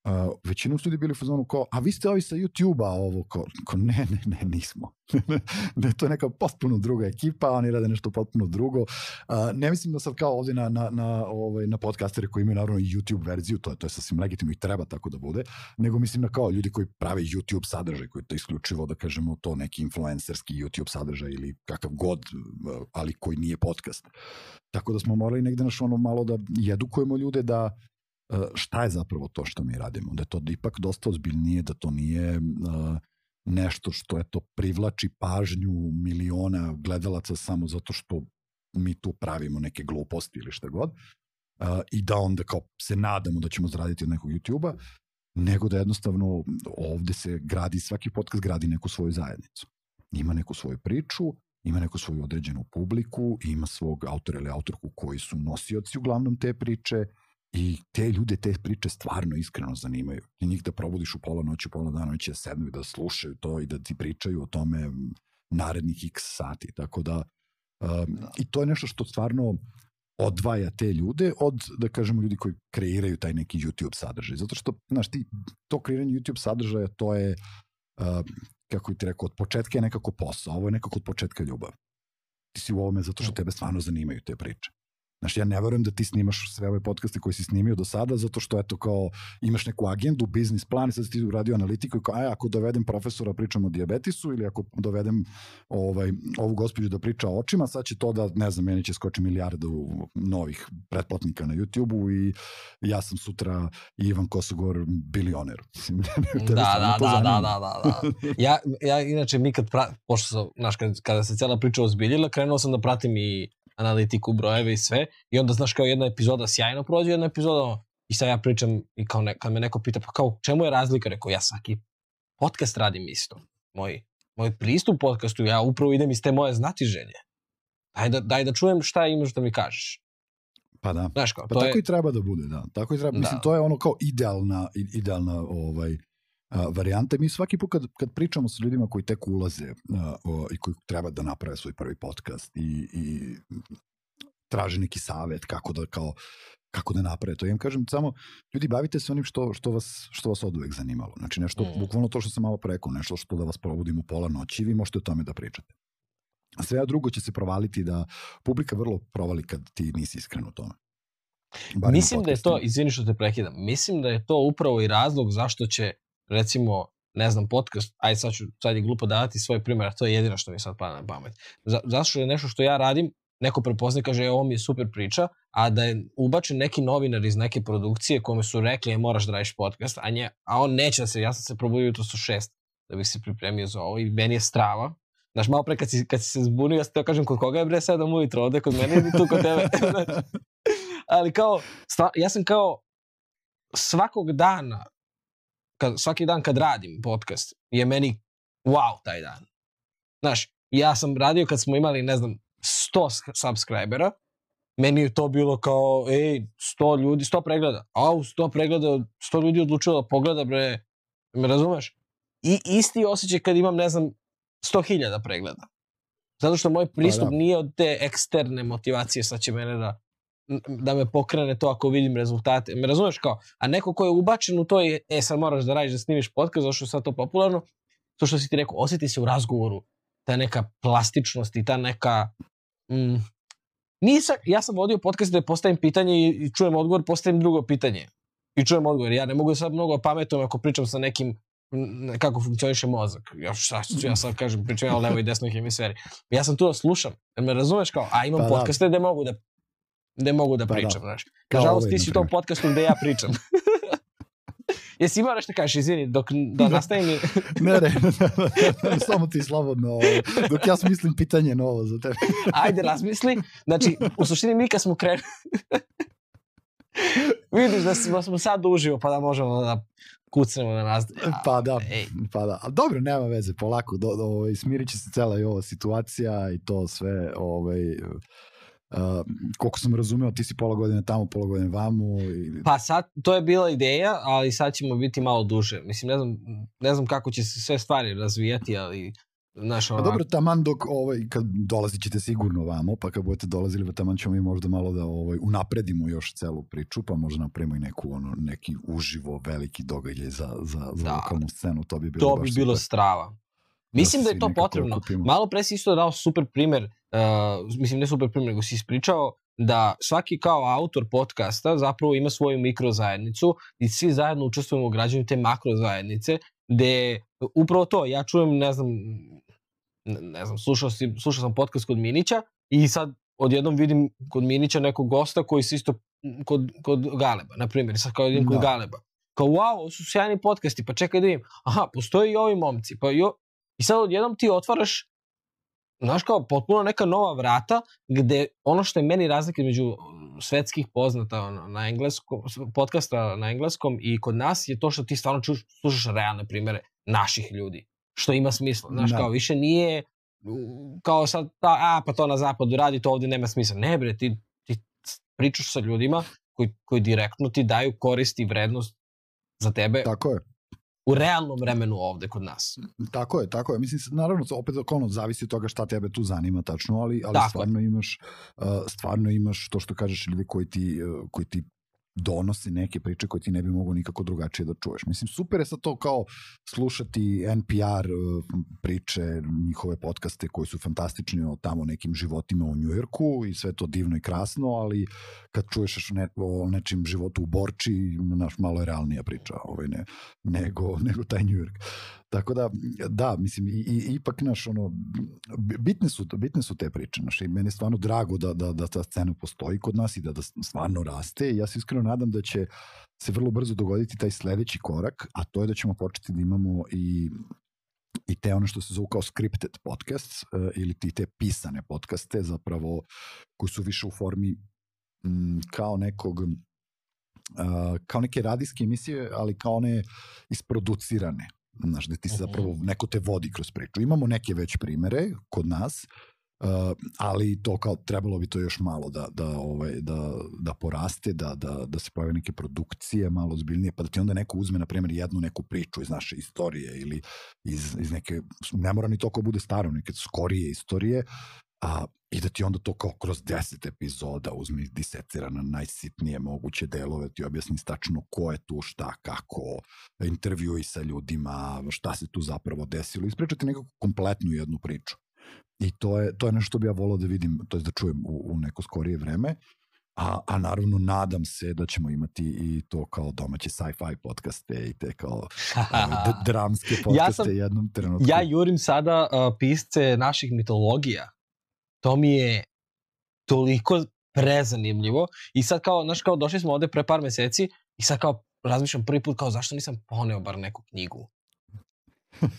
uh, većinom su ljudi bili u fazonu kao, a vi ste ovi sa YouTube-a ovo, kao, kao ne, ne, ne, nismo. da je to neka potpuno druga ekipa, oni rade nešto potpuno drugo. Uh, ne mislim da sad kao ovde na, na, na, ovaj, na podcastere koji imaju naravno YouTube verziju, to je, to je sasvim legitimno i treba tako da bude, nego mislim na kao ljudi koji prave YouTube sadržaj, koji to isključivo, da kažemo, to neki influencerski YouTube sadržaj ili kakav god, ali koji nije podcast. Tako da smo morali negde naš ono malo da edukujemo ljude da šta je zapravo to što mi radimo, da je to ipak dosta ozbiljnije, da to nije uh, nešto što je to privlači pažnju miliona gledalaca samo zato što mi tu pravimo neke gluposti ili šta god uh, i da onda kao se nadamo da ćemo zaraditi od nekog YouTube-a, nego da jednostavno ovde se gradi, svaki podcast gradi neku svoju zajednicu. Ima neku svoju priču, ima neku svoju određenu publiku, ima svog autora ili autorku koji su nosioci uglavnom te priče, I te ljude, te priče stvarno iskreno zanimaju. I njih da probudiš u pola noći, u pola dana, oni će da sednu i da slušaju to i da ti pričaju o tome narednih x sati. Tako da, um, da. i to je nešto što stvarno odvaja te ljude od, da kažemo, ljudi koji kreiraju taj neki YouTube sadržaj. Zato što, znaš, ti, to kreiranje YouTube sadržaja, to je, uh, kako ti rekao, od početka je nekako posao, ovo je nekako od početka ljubav. Ti si u ovome zato što da. tebe stvarno zanimaju te priče. Znaš, ja ne verujem da ti snimaš sve ove podcaste koje si snimio do sada, zato što eto kao imaš neku agendu, biznis plan i sad ti uradio analitiku i kao, aj, ako dovedem profesora pričam o diabetisu ili ako dovedem ovaj, ovu gospođu da priča o očima, sad će to da, ne znam, meni će skoči milijardu novih pretplatnika na YouTube-u i ja sam sutra Ivan Kosogor bilioner. da, da, da, da, da, da, da. Ja, ja inače mi kad, pra, pošto sam, znaš, kada, kada se cijela priča ozbiljila, krenuo sam da pratim i analitiku, brojeve i sve. I onda, znaš, kao jedna epizoda sjajno prođe, jedna epizoda i sad ja pričam i kao ne, kad me neko pita, pa kao, čemu je razlika? Rekao, ja svaki podcast radim isto. Moj, moj pristup podcastu, ja upravo idem iz te moje znatiženje. Daj da, daj da čujem šta imaš da mi kažeš. Pa da. Znaš kao, pa tako je... i treba da bude, da. Tako i treba, da. mislim, to je ono kao idealna, idealna ovaj, a, varijanta. Mi svaki put kad, kad pričamo sa ljudima koji tek ulaze o, i koji treba da naprave svoj prvi podcast i, i traže neki savet kako da kao kako da naprave to. Ja im kažem samo, ljudi, bavite se onim što, što, vas, što vas od uvek zanimalo. Znači nešto, mm. bukvalno to što sam malo preko, nešto što da vas probudim u pola noći i vi možete o tome da pričate. A sve drugo će se provaliti da publika vrlo provali kad ti nisi iskren u tome. Mislim da je to, izvini što te prekidam, mislim da je to upravo i razlog zašto će recimo, ne znam, podcast, aj sad, ću, sad je glupo davati svoj primjer, to je jedino što mi sad pada na pamet. Za, što je nešto što ja radim, neko prepozna kaže, e, ovo mi je super priča, a da je ubačen neki novinar iz neke produkcije kome su rekli, je, moraš da radiš podcast, a, nje, a on neće da se, ja sam se probudio to su šest, da bih se pripremio za ovo i meni je strava. Znaš, malo pre kad si, kad si se zbunio, ja se teo kažem, kod koga je bre 7 ujutro, ovde kod mene ili tu kod tebe. Ali kao, stva, ja sam kao svakog dana kad, svaki dan kad radim podcast je meni wow taj dan. Znaš, ja sam radio kad smo imali, ne znam, 100 subscribera, meni je to bilo kao, ej, 100 ljudi, 100 pregleda. Au, 100 pregleda, 100 ljudi odlučilo da pogleda, bre, me razumeš? I isti osjećaj kad imam, ne znam, 100.000 pregleda. Zato što moj pristup pa, da. nije od te eksterne motivacije, sad će mene da da me pokrene to ako vidim rezultate. Me razumeš kao? A neko ko je ubačen u to je, e sad moraš da radiš da snimiš podcast, zašto je sad to popularno, to što si ti rekao, osjeti se u razgovoru ta neka plastičnost i ta neka, mm, nisam, ja sam vodio podcast da postavim pitanje i, i čujem odgovor, postavim drugo pitanje. I čujem odgovor. Ja ne mogu sad mnogo pametujem ako pričam sa nekim kako funkcioniše mozak. Ja, šta ću ja sad kažem, pričam ja o levoj i desnoj hemisferi. Ja sam tu da slušam. Jer me razumeš kao, a imam Pa da. podcaste gde mogu da gde mogu da Pa da. pričam, znaš. Nažalost, ti si u tom podcastu gde ja pričam. Jesi imao nešto kažeš, izvini, dok da nastavim i... Ne, ne, samo ti slobodno, ovaj, dok ja smislim pitanje novo za tebe. Ajde, razmisli. Znači, u suštini mi kad smo krenuli... Vidiš da smo, smo sad uživo, pa da možemo da kucnemo na nas. Pa da, Ej, pa da. Ali dobro, nema veze, polako, do, do, ovaj, smirit će se cela i ova situacija i to sve, ovaj, uh, koliko sam razumeo, ti si pola godine tamo, pola godine vamo. I, Pa sad, to je bila ideja, ali sad ćemo biti malo duže. Mislim, ne znam, ne znam kako će se sve stvari razvijati, ali znaš, Pa onako, dobro, taman dok, ovaj, kad dolazit ćete sigurno vamo, pa kad budete dolazili, taman ćemo mi možda malo da ovaj, unapredimo još celu priču, pa možda napravimo i neku, ono, neki uživo veliki događaj za, za, za Da. lokalnu scenu, to bi bilo to bi bilo super. strava. Mislim da, se je to potrebno. okupimo. Malo pre si isto dao super primer, uh, mislim ne super primer, nego si ispričao da svaki kao autor podcasta zapravo ima svoju mikrozajednicu i svi zajedno učestvujemo u građanju te makrozajednice, gde upravo to, ja čujem, ne znam, ne, znam, slušao, si, slušao sam podcast kod Minića i sad odjednom vidim kod Minića nekog gosta koji se isto kod, kod Galeba, na primjer, sad kao kod Da. Galeba. Kao, wow, ovo su sjajni podcasti, pa čekaj da vidim. Aha, postoje i ovi momci. Pa jo... I sad odjednom ti otvaraš, znaš kao, potpuno neka nova vrata, gde ono što je meni razlika između svetskih poznata ono, na engleskom, podcasta na engleskom i kod nas je to što ti stvarno čuš, slušaš realne primere naših ljudi. Što ima smisla. Znaš, Da. kao više nije kao sad, ta, a pa to na zapadu radi, to ovde nema smisla. Ne bre, ti, ti pričaš sa ljudima koji, koji direktno ti daju korist i vrednost za tebe Tako je. U realnom vremenu ovde kod nas. Tako je, tako je. Mislim, naravno, opet ono, zavisi od toga šta tebe tu zanima tačno, ali, ali Tako je. stvarno imaš, uh, stvarno imaš to što kažeš ljudi koji ti, uh, koji ti donose neke priče koje ti ne bi mogao nikako drugačije da čuješ. Mislim, super je sad to kao slušati NPR uh, priče, njihove podcaste koji su fantastični o tamo nekim životima u Njujorku i sve to divno i krasno, ali kad čuješ ne, o nečim životu u Borči, naš malo je realnija priča ovaj, ne, nego, nego taj Njujork. Tako da, da, mislim, i, i, ipak, naš, ono, bitne su, bitne su te priče, naš, i meni je stvarno drago da, da, da ta scena postoji kod nas i da, da stvarno raste i ja se iskreno nadam da će se vrlo brzo dogoditi taj sledeći korak, a to je da ćemo početi da imamo i i te ono što se zovu kao scripted podcasts uh, ili ti te pisane podcaste zapravo koji su više u formi mm, kao nekog uh, kao neke radijske emisije, ali kao one isproducirane. Znaš, da ti se Mhm. zapravo, neko te vodi kroz priču. Imamo neke već primere kod nas, uh, ali to kao trebalo bi to još malo da, da, ovaj, da, da poraste, da, da, da se pojave neke produkcije malo ozbiljnije, pa da ti onda neko uzme, na primjer, jednu neku priču iz naše istorije ili iz, iz neke, ne mora ni to ko bude staro, neke skorije istorije, a, i da ti onda to kao kroz deset epizoda uzme i disecira na najsitnije moguće delove, ti objasni tačno ko je tu, šta, kako, intervjui sa ljudima, šta se tu zapravo desilo, ispričati nekako kompletnu jednu priču. I to je, to je nešto što bi ja volao da vidim, to je da čujem u, u neko skorije vreme, a, a naravno nadam se da ćemo imati i to kao domaće sci-fi podcaste i te kao d- dramske podcaste sam- jednom trenutku. ja jurim sada uh, pisce naših mitologija. To mi je toliko prezanimljivo. I sad kao, znaš, kao došli smo ovde pre par meseci i sad kao razmišljam prvi put kao zašto nisam poneo bar neku knjigu.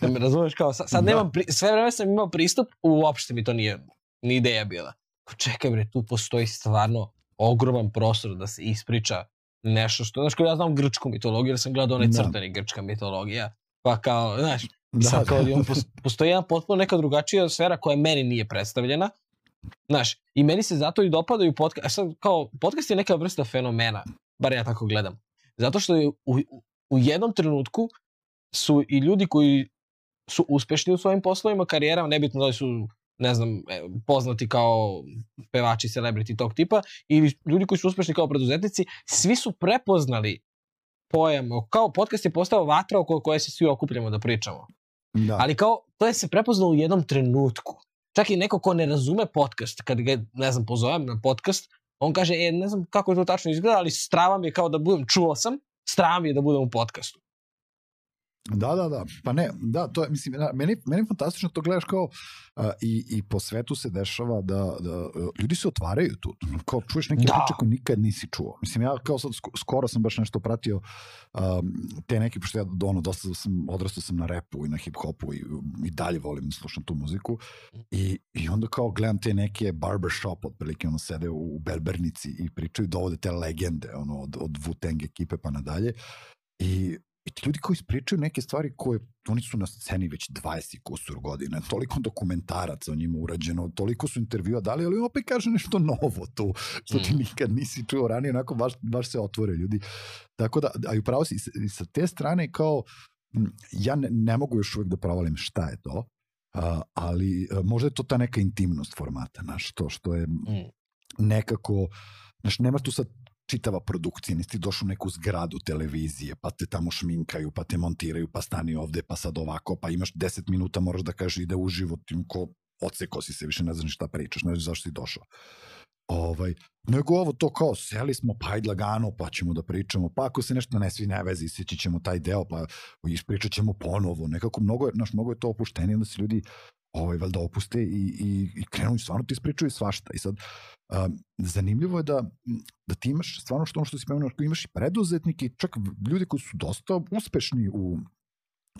Da me razumeš kao, sad, sad Da. nemam, pri, sve vreme sam imao pristup, uopšte mi to nije ni ideja bila. Kao, čekaj bre, tu postoji stvarno ogroman prostor da se ispriča nešto što, znaš, kao ja znam grčku mitologiju, jer sam gledao onaj Da. crtani grčka mitologija, pa kao, znaš, da, sad kao pos- postoji jedna potpuno neka drugačija sfera koja meni nije predstavljena. Znaš, i meni se zato i dopadaju podcast. A sad, kao, podcast je neka vrsta fenomena, bar ja tako gledam. Zato što je u, u jednom trenutku su i ljudi koji su uspešni u svojim poslovima, karijerama, nebitno da li su ne znam, e, poznati kao pevači, celebrity tog tipa, ili ljudi koji su uspešni kao preduzetnici, svi su prepoznali pojam, kao podcast je postao vatra oko koje se svi okupljamo da pričamo. da. Ali kao, to je se prepoznalo u jednom trenutku. Čak i neko ko ne razume podcast, kad ga, ne znam, pozovem na podcast, on kaže, e, ne znam kako je to tačno izgleda, ali strava mi je kao da budem, čuo sam, strava mi je da budem u podcastu. Da, da, da. Pa ne, da, to je, mislim, meni, meni je fantastično to gledaš kao uh, i, i po svetu se dešava da, da uh, ljudi se otvaraju tu. Kao čuješ neke da. priče koje nikad nisi čuo. Mislim, ja kao sad skoro sam baš nešto pratio um, te neke, pošto ja ono, dosta sam, odrastao sam na repu i na hip-hopu i, i dalje volim da slušam tu muziku i, i onda kao gledam te neke barbershop, otprilike ono sede u, u Belbernici i pričaju, dovode te legende ono, od, od Wu-Tang ekipe pa nadalje i I ti ljudi koji ispričaju neke stvari koje, oni su na sceni već 20 kusur godina, toliko dokumentaraca o njima urađeno, toliko su intervjua dali, ali opet kaže nešto novo tu, što ti mm. nikad nisi čuo ranije, onako baš, baš se otvore ljudi. Tako da, a i upravo si, i sa te strane kao, ja ne, ne mogu još uvijek da provalim šta je to, a, ali a, možda je to ta neka intimnost formata, znaš, to što je mm. nekako, znaš, nema tu sad čitava produkcija, nisi ti došao u neku zgradu televizije, pa te tamo šminkaju, pa te montiraju, pa stani ovde, pa sad ovako, pa imaš 10 minuta, moraš da kažeš ide uživo, tim ko oceko si se, više ne znaš šta pričaš, ne znaš zašto si došao. Ovaj, nego ovo to kao, seli smo, pa ajde lagano, pa ćemo da pričamo, pa ako se nešto ne svi ne vezi, sjeći ćemo taj deo, pa ispričat ćemo ponovo, nekako mnogo je, naš, mnogo je to opuštenije da se ljudi ovaj, valjda opuste i, i, i krenu stvarno ti ispričaju svašta. I sad, um, zanimljivo je da, da ti imaš stvarno što ono što si pomenuo, imaš i preduzetnike i čak ljudi koji su dosta uspešni u,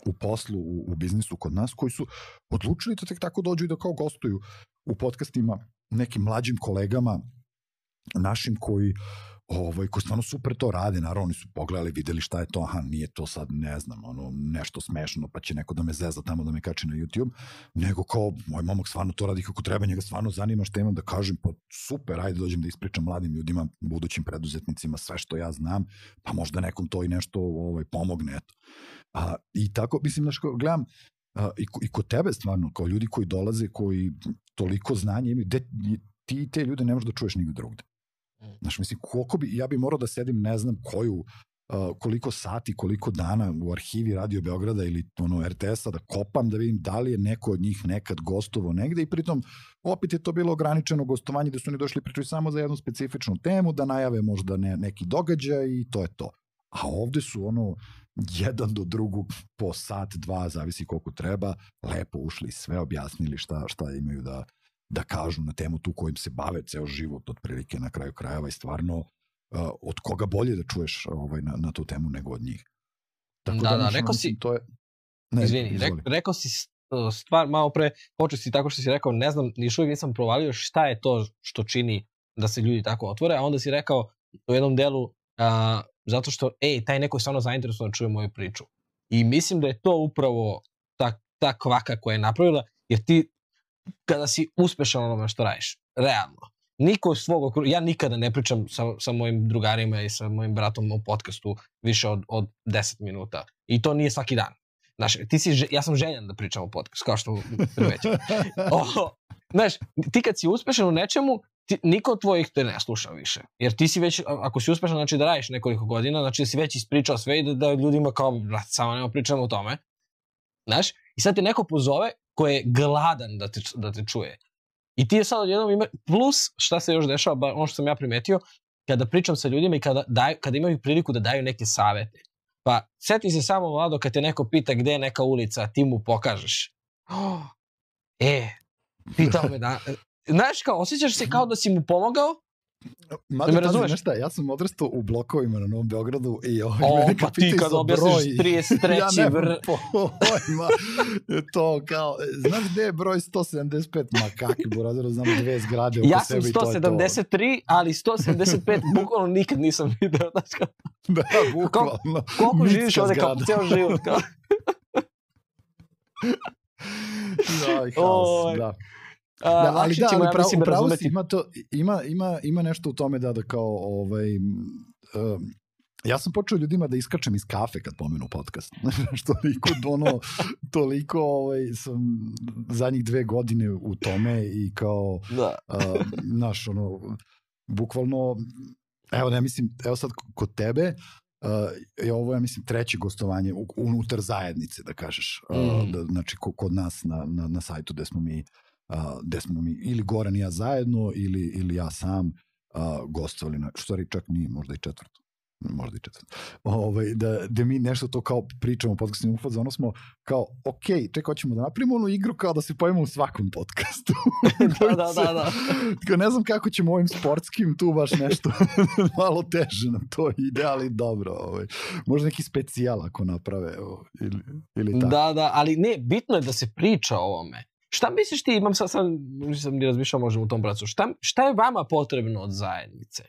u poslu, u, u biznisu kod nas, koji su odlučili da tek tako dođu i da kao gostuju u podcastima nekim mlađim kolegama našim koji ovaj, koji stvarno super to rade, naravno oni su pogledali, videli šta je to, aha, nije to sad, ne znam, ono, nešto smešno, pa će neko da me zeza tamo da me kači na YouTube, nego kao, moj momak stvarno to radi kako treba, njega stvarno zanima šta imam da kažem, pa super, ajde dođem da ispričam mladim ljudima, budućim preduzetnicima, sve što ja znam, pa možda nekom to i nešto ovaj, pomogne, eto. A, I tako, mislim, znaš, gledam, a, i, i kod tebe stvarno, kao ljudi koji dolaze, koji toliko znanja imaju, de, ti te ljude ne možeš da čuješ nigde drugde. Mm. Znaš, mislim, koliko bi, ja bi morao da sedim ne znam koju, uh, koliko sati, koliko dana u arhivi Radio Beograda ili ono RTS-a da kopam da vidim da li je neko od njih nekad gostovo negde i pritom opet je to bilo ograničeno gostovanje da su oni došli pričaju samo za jednu specifičnu temu, da najave možda ne, neki događaj i to je to. A ovde su ono jedan do drugog po sat, dva, zavisi koliko treba, lepo ušli sve objasnili šta, šta imaju da, da kažu na temu tu kojim se bave ceo život otprilike na kraju krajeva i stvarno uh, od koga bolje da čuješ ovaj, na, na tu temu nego od njih. Tako da, da, da rekao si, to je... Ne, izvini, re, rekao si stvar malo pre, počeo si tako što si rekao, ne znam, niš uvijek nisam provalio šta je to što čini da se ljudi tako otvore, a onda si rekao u jednom delu, a, zato što, ej, taj neko je stvarno zainteresovan da čuje moju priču. I mislim da je to upravo ta, ta kvaka koja je napravila, jer ti kada si uspešan onome što radiš. Realno. Niko iz svog okruga, ja nikada ne pričam sa, sa mojim drugarima i sa mojim bratom u podcastu više od, od 10 minuta. I to nije svaki dan. Znaš, ti si, ja sam željan da pričam o podcastu, kao što primećam. znaš, ti kad si uspešan u nečemu, ti, niko od tvojih te ne sluša više. Jer ti si već, ako si uspešan, znači da radiš nekoliko godina, znači da si već ispričao sve i da, da ljudima kao, brat, samo nema pričamo o tome. Znaš, i sad te neko pozove ko je gladan da te, da te čuje. I ti je sad odjednom ima, plus šta se još dešava, ono što sam ja primetio, kada pričam sa ljudima i kada, daj, kada imaju priliku da daju neke savete. Pa, seti se samo mlado kad te neko pita gde je neka ulica, ti mu pokažeš. Oh, e, pitao me da... Znaš kao, osjećaš se kao da si mu pomogao, Mada, da me razumeš? Nešto, ja sam odrastao u blokovima na Novom Beogradu i ovaj, o, pa ti kad objasniš 33. ja nemam vr... pojma. to kao, znaš gde je broj 175? Ma kakvi burazero, znam dve zgrade oko ja sam 173, ali 175 bukvalno nikad nisam video. Znaš kao, da, bukvalno. Koliko, koliko živiš ovde kao ceo život? Kao. da, haos, da. Da, ali da, ali pravo, ja pravo si, ima, to, ima, ima, ima nešto u tome da, da kao, ovaj, um, ja sam počeo ljudima da iskačem iz kafe kad pomenu podcast. što toliko, ono, toliko ovaj, sam zadnjih dve godine u tome i kao, da. uh, naš, ono, bukvalno, evo, ne mislim, evo sad kod tebe, Uh, je ovo, ja mislim, treće gostovanje unutar zajednice, da kažeš. Uh, mm. da, znači, kod nas na, na, na sajtu gde smo mi a, gde smo mi ili Goran i ja zajedno ili, ili ja sam a, gostovali na, što čak nije, možda i četvrto možda i četvrto, ovaj, da, da mi nešto to kao pričamo u podcastima ufaza, ono smo kao, ok, čekaj, hoćemo da napravimo onu igru kao da se pojemo u svakom podcastu. da, da, da, da. Tako, ne znam kako ćemo ovim sportskim tu baš nešto malo teže nam to ide, ali dobro. Ovaj. Možda neki specijal ako naprave ovaj, ili, ili tako. Da, da, ali ne, bitno je da se priča o ovome. Šta misliš ti, imam sad, sad nisam ni razmišljao možda u tom pracu, šta, šta je vama potrebno od zajednice?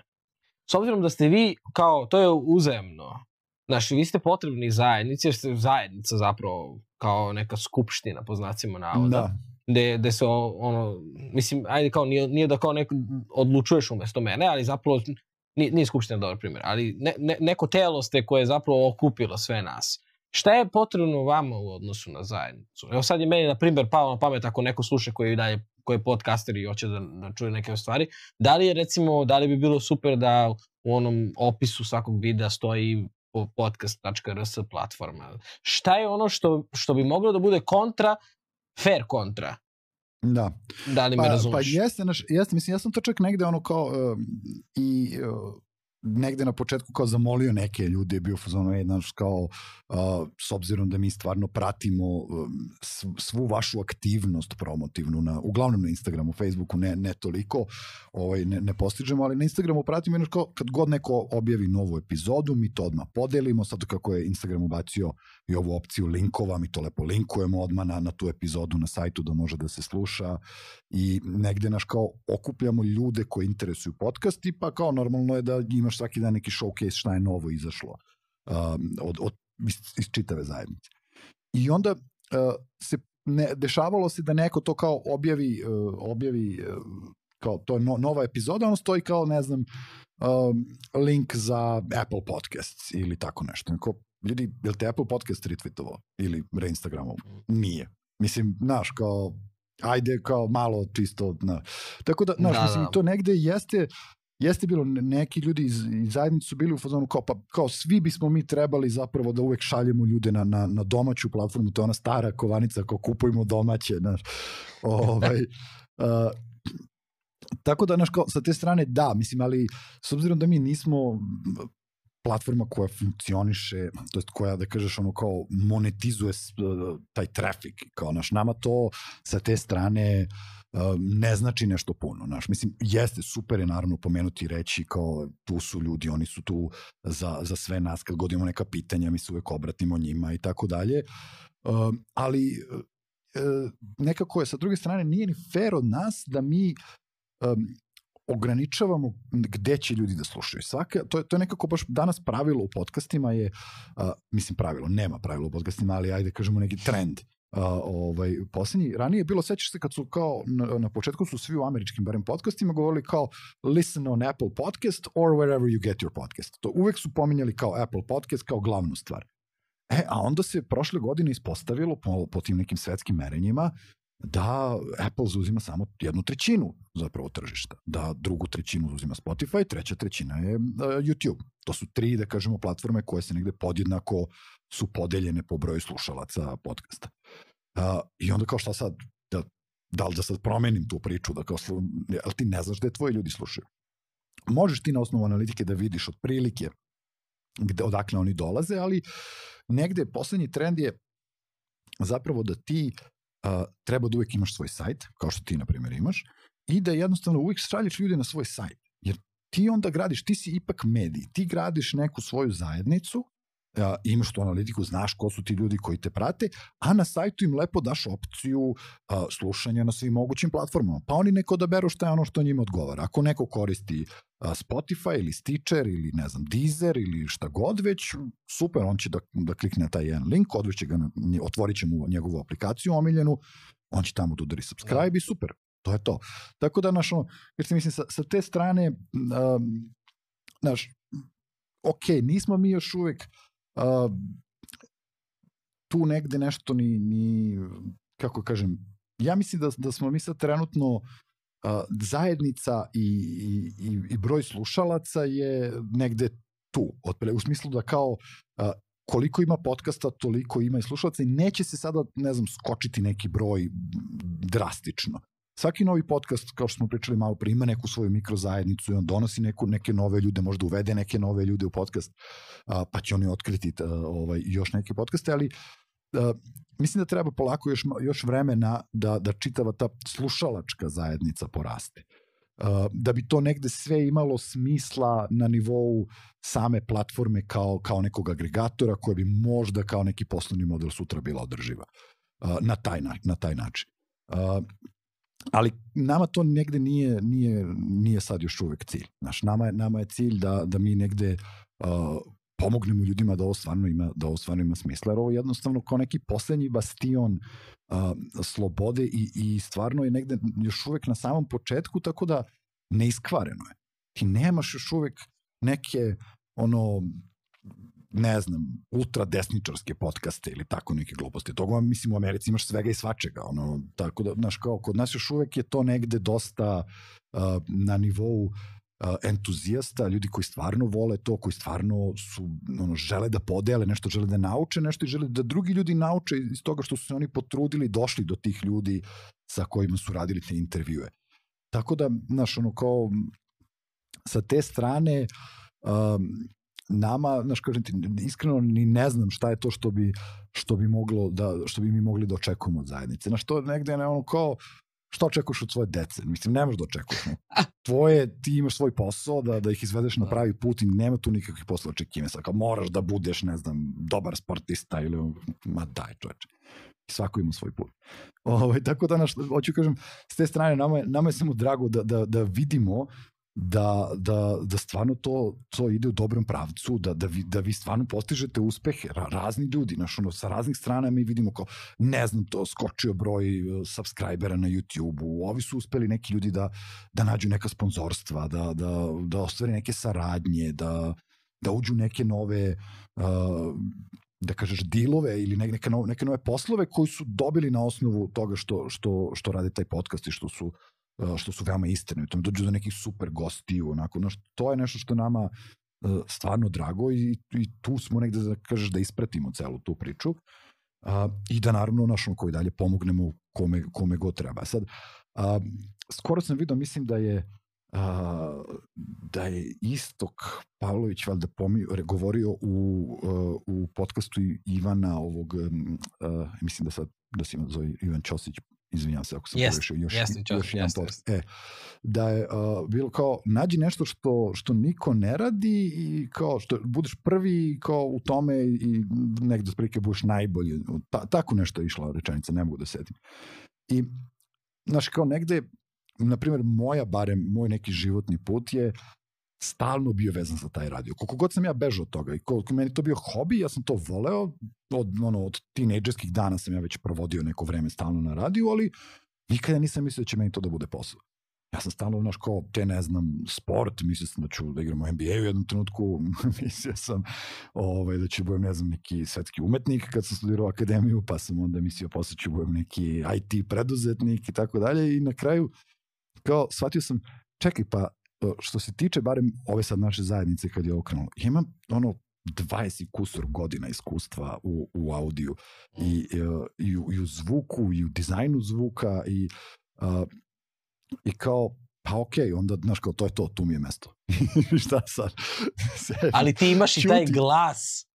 s obzirom da ste vi, kao, to je uzemno, Znači, vi ste potrebni zajednici, jer ste zajednica zapravo kao neka skupština, po znacima navoda. Da. Gde, gde se, ono, mislim, ajde kao, nije, nije da kao neko odlučuješ umesto mene, ali zapravo, nije, nije skupština dobar primjer, ali ne, ne, neko telo ste koje je zapravo okupilo sve nas. Šta je potrebno vama u odnosu na zajednicu? Evo sad je meni, na primjer, pao na pamet ako neko sluša koji je dalje koji je podcaster i hoće da, da čuje neke stvari. Da li je recimo, da li bi bilo super da u onom opisu svakog videa stoji podcast.rs platforma. Šta je ono što, što bi moglo da bude kontra, fair kontra? Da. Da li me pa, razumeš? Pa jeste, naš, jeste, mislim, ja sam to čak negde ono kao uh, i uh, negde na početku kao zamolio neke ljude, je bio fazonu, je, znaš, kao, uh, s obzirom da mi stvarno pratimo uh, svu vašu aktivnost promotivnu, na, uglavnom na Instagramu, Facebooku, ne, ne toliko, ovaj, ne, ne postižemo, ali na Instagramu pratimo, jedno kao, kad god neko objavi novu epizodu, mi to odmah podelimo, sad kako je Instagram ubacio i ovu opciju linkova, mi to lepo linkujemo odmah na, na tu epizodu na sajtu da može da se sluša i negde naš kao okupljamo ljude koji interesuju podcast i pa kao normalno je da imaš svaki dan neki showcase šta je novo izašlo um, od, od, iz čitave zajednice. I onda uh, se ne, dešavalo se da neko to kao objavi, uh, objavi uh, kao to je no, nova epizoda, ono stoji kao, ne znam, um, link za Apple Podcasts ili tako nešto. Neko, ljudi, je li te Apple Podcast retweetovao ili reinstagramao? Nije. Mislim, znaš, kao, ajde kao malo čisto, na. Tako da, znaš, da, mislim, da. to negde jeste, jeste bilo, neki ljudi iz, iz zajednice su bili u fazonu kao, pa, kao svi bismo mi trebali zapravo da uvek šaljemo ljude na, na, na domaću platformu, to je ona stara kovanica, kao kupujemo domaće, znaš, ovaj, uh, tako da, znaš, kao, sa te strane, da, mislim, ali s obzirom da mi nismo platforma koja funkcioniše, to jest koja, da kažeš, ono kao monetizuje taj trafik, kao naš, nama to sa te strane ne znači nešto puno, naš, mislim, jeste, super je naravno pomenuti i reći kao tu su ljudi, oni su tu za, za sve nas, kad god neka pitanja, mi se uvek obratimo njima i tako dalje, ali nekako je sa druge strane nije ni fair od nas da mi ograničavamo gde će ljudi da slušaju. Svaka, to, je, to je nekako baš danas pravilo u podcastima je, uh, mislim pravilo, nema pravilo u podcastima, ali ajde kažemo neki trend. Uh, ovaj, poslednji, ranije je bilo, sećaš se kad su kao, na, na početku su svi u američkim barem podcastima govorili kao listen on Apple podcast or wherever you get your podcast. To uvek su pominjali kao Apple podcast kao glavnu stvar. E, a onda se prošle godine ispostavilo po, po tim nekim svetskim merenjima da Apple zauzima samo jednu trećinu zapravo tržišta, da drugu trećinu uzima Spotify, treća trećina je uh, YouTube. To su tri, da kažemo, platforme koje se negde podjednako su podeljene po broju slušalaca podcasta. Uh, I onda kao šta sad, da, da li da sad promenim tu priču, da kao, ali ti ne znaš da je tvoji ljudi slušaju. Možeš ti na osnovu analitike da vidiš otprilike gde, odakle oni dolaze, ali negde poslednji trend je zapravo da ti uh, treba da uvek imaš svoj sajt, kao što ti, na primjer, imaš, i da jednostavno uvek šalješ ljude na svoj sajt. Jer ti onda gradiš, ti si ipak medij, ti gradiš neku svoju zajednicu, imaš tu analitiku, znaš ko su ti ljudi koji te prate, a na sajtu im lepo daš opciju uh, slušanja na svim mogućim platformama. Pa oni neko odaberu šta je ono što njima odgovara. Ako neko koristi Spotify ili Stitcher ili ne znam Deezer ili šta god već, super, on će da, da klikne na taj jedan link, odveće ga, otvorit će mu njegovu aplikaciju omiljenu, on će tamo da udari subscribe i super, to je to. Tako da, naš, jer se mislim, sa, sa te strane, um, naš, ok, nismo mi još uvek uh, tu negde nešto ni, ni kako kažem, ja mislim da, da smo mi sad trenutno a, zajednica i, i, i broj slušalaca je negde tu, otpre, u smislu da kao a, koliko ima podcasta, toliko ima i slušalaca i neće se sada, ne znam, skočiti neki broj drastično. Svaki novi podcast, kao što smo pričali malo pre, ima neku svoju mikrozajednicu i on donosi neku, neke nove ljude, možda uvede neke nove ljude u podcast, a, pa će oni otkriti a, ovaj, još neke podcaste, ali a, mislim da treba polako još, još vremena da, da čitava ta slušalačka zajednica poraste. Uh, da bi to negde sve imalo smisla na nivou same platforme kao, kao nekog agregatora koja bi možda kao neki poslovni model sutra bila održiva uh, na, taj, na, na taj način. Uh, ali nama to negde nije, nije, nije sad još uvek cilj. Znaš, nama, je, nama je cilj da, da mi negde uh, pomognemo ljudima da ovo stvarno ima, da ovo stvarno ima smisla, jer ovo je jednostavno kao neki poslednji bastion uh, slobode i, i stvarno je negde još uvek na samom početku, tako da neiskvareno je. Ti nemaš još uvek neke ono ne znam, ultra desničarske podcaste ili tako neke gluposti. Toga, mislim, u Americi imaš svega i svačega, ono, tako da, znaš, kao, kod nas još uvek je to negde dosta uh, na nivou entuzijasta, ljudi koji stvarno vole to, koji stvarno su, ono, žele da podele, nešto žele da nauče, nešto i žele da drugi ljudi nauče iz toga što su se oni potrudili, došli do tih ljudi sa kojima su radili te intervjue. Tako da, znaš, ono, kao, sa te strane, um, nama, znaš, kažem ti, iskreno ni ne znam šta je to što bi, što bi moglo da, što bi mi mogli da očekujemo od zajednice. Znaš, to negde je ono kao, šta očekuješ od svoje dece? Mislim, ne možeš da očekuješ. Tvoje, ti imaš svoj posao da, da ih izvedeš na da. pravi put i nema tu nikakvih posla očekivanja. Sad, kao moraš da budeš, ne znam, dobar sportista ili, ma daj čoveče. Svako ima svoj put. Ovaj, tako da, naš, hoću kažem, s te strane, nama je, nama je samo drago da, da, da vidimo da, da, da stvarno to, to ide u dobrom pravcu, da, da, vi, da vi stvarno postižete uspehe, ra, razni ljudi, znaš, ono, sa raznih strana mi vidimo kao, ne znam to, skočio broj uh, subscribera na YouTube-u, ovi su uspeli neki ljudi da, da nađu neka sponzorstva, da, da, da ostvari neke saradnje, da, da uđu neke nove uh, da kažeš dilove ili neke nove, neke nove poslove koji su dobili na osnovu toga što, što, što rade taj podcast i što su što su veoma istine, tome dođu do nekih super gostiju, onako, no, to je nešto što nama e, stvarno drago i, i tu smo negde da kažeš da ispratimo celu tu priču a, i da naravno našom koji dalje pomognemo kome, kome god treba. Sad, a, skoro sam vidio, mislim da je a, da je Istok Pavlović valjda pomio, govorio u, u podcastu Ivana ovog, a, mislim da sad da se ima zove Ivan Ćosić izvinjam se ako sam yes, pogrešio još, yes, još jedan yes, yes. E, da je uh, bilo kao, nađi nešto što, što niko ne radi i kao što budeš prvi kao u tome i negde sprike budeš najbolji. Ta, tako nešto je išla rečenica, ne mogu da setim. I, znaš, kao negde, na primjer, moja, barem, moj neki životni put je stalno bio vezan za taj radio. Koliko god sam ja bežao od toga i koliko meni to bio hobi, ja sam to voleo, od, ono, od tinejdžerskih dana sam ja već provodio neko vreme stalno na radiju, ali nikada nisam mislio da će meni to da bude posao. Ja sam stalno, znaš, kao, te ne znam, sport, mislio sam da ću da igram u NBA u jednom trenutku, mislio sam ovaj, da ću budem, ne znam, neki svetski umetnik kad sam studirao akademiju, pa sam onda mislio posle ću budem neki IT preduzetnik i tako dalje i na kraju, kao, shvatio sam, čekaj, pa što se tiče barem ove sad naše zajednice kad je ovo krenulo, imam ono 20 kusur godina iskustva u, u audiju i, i, u, i u zvuku i u dizajnu zvuka i, uh, i kao pa okej, okay, onda, znaš, kao, to je to, tu mi je mesto. Šta sad? Ali ti imaš i taj glas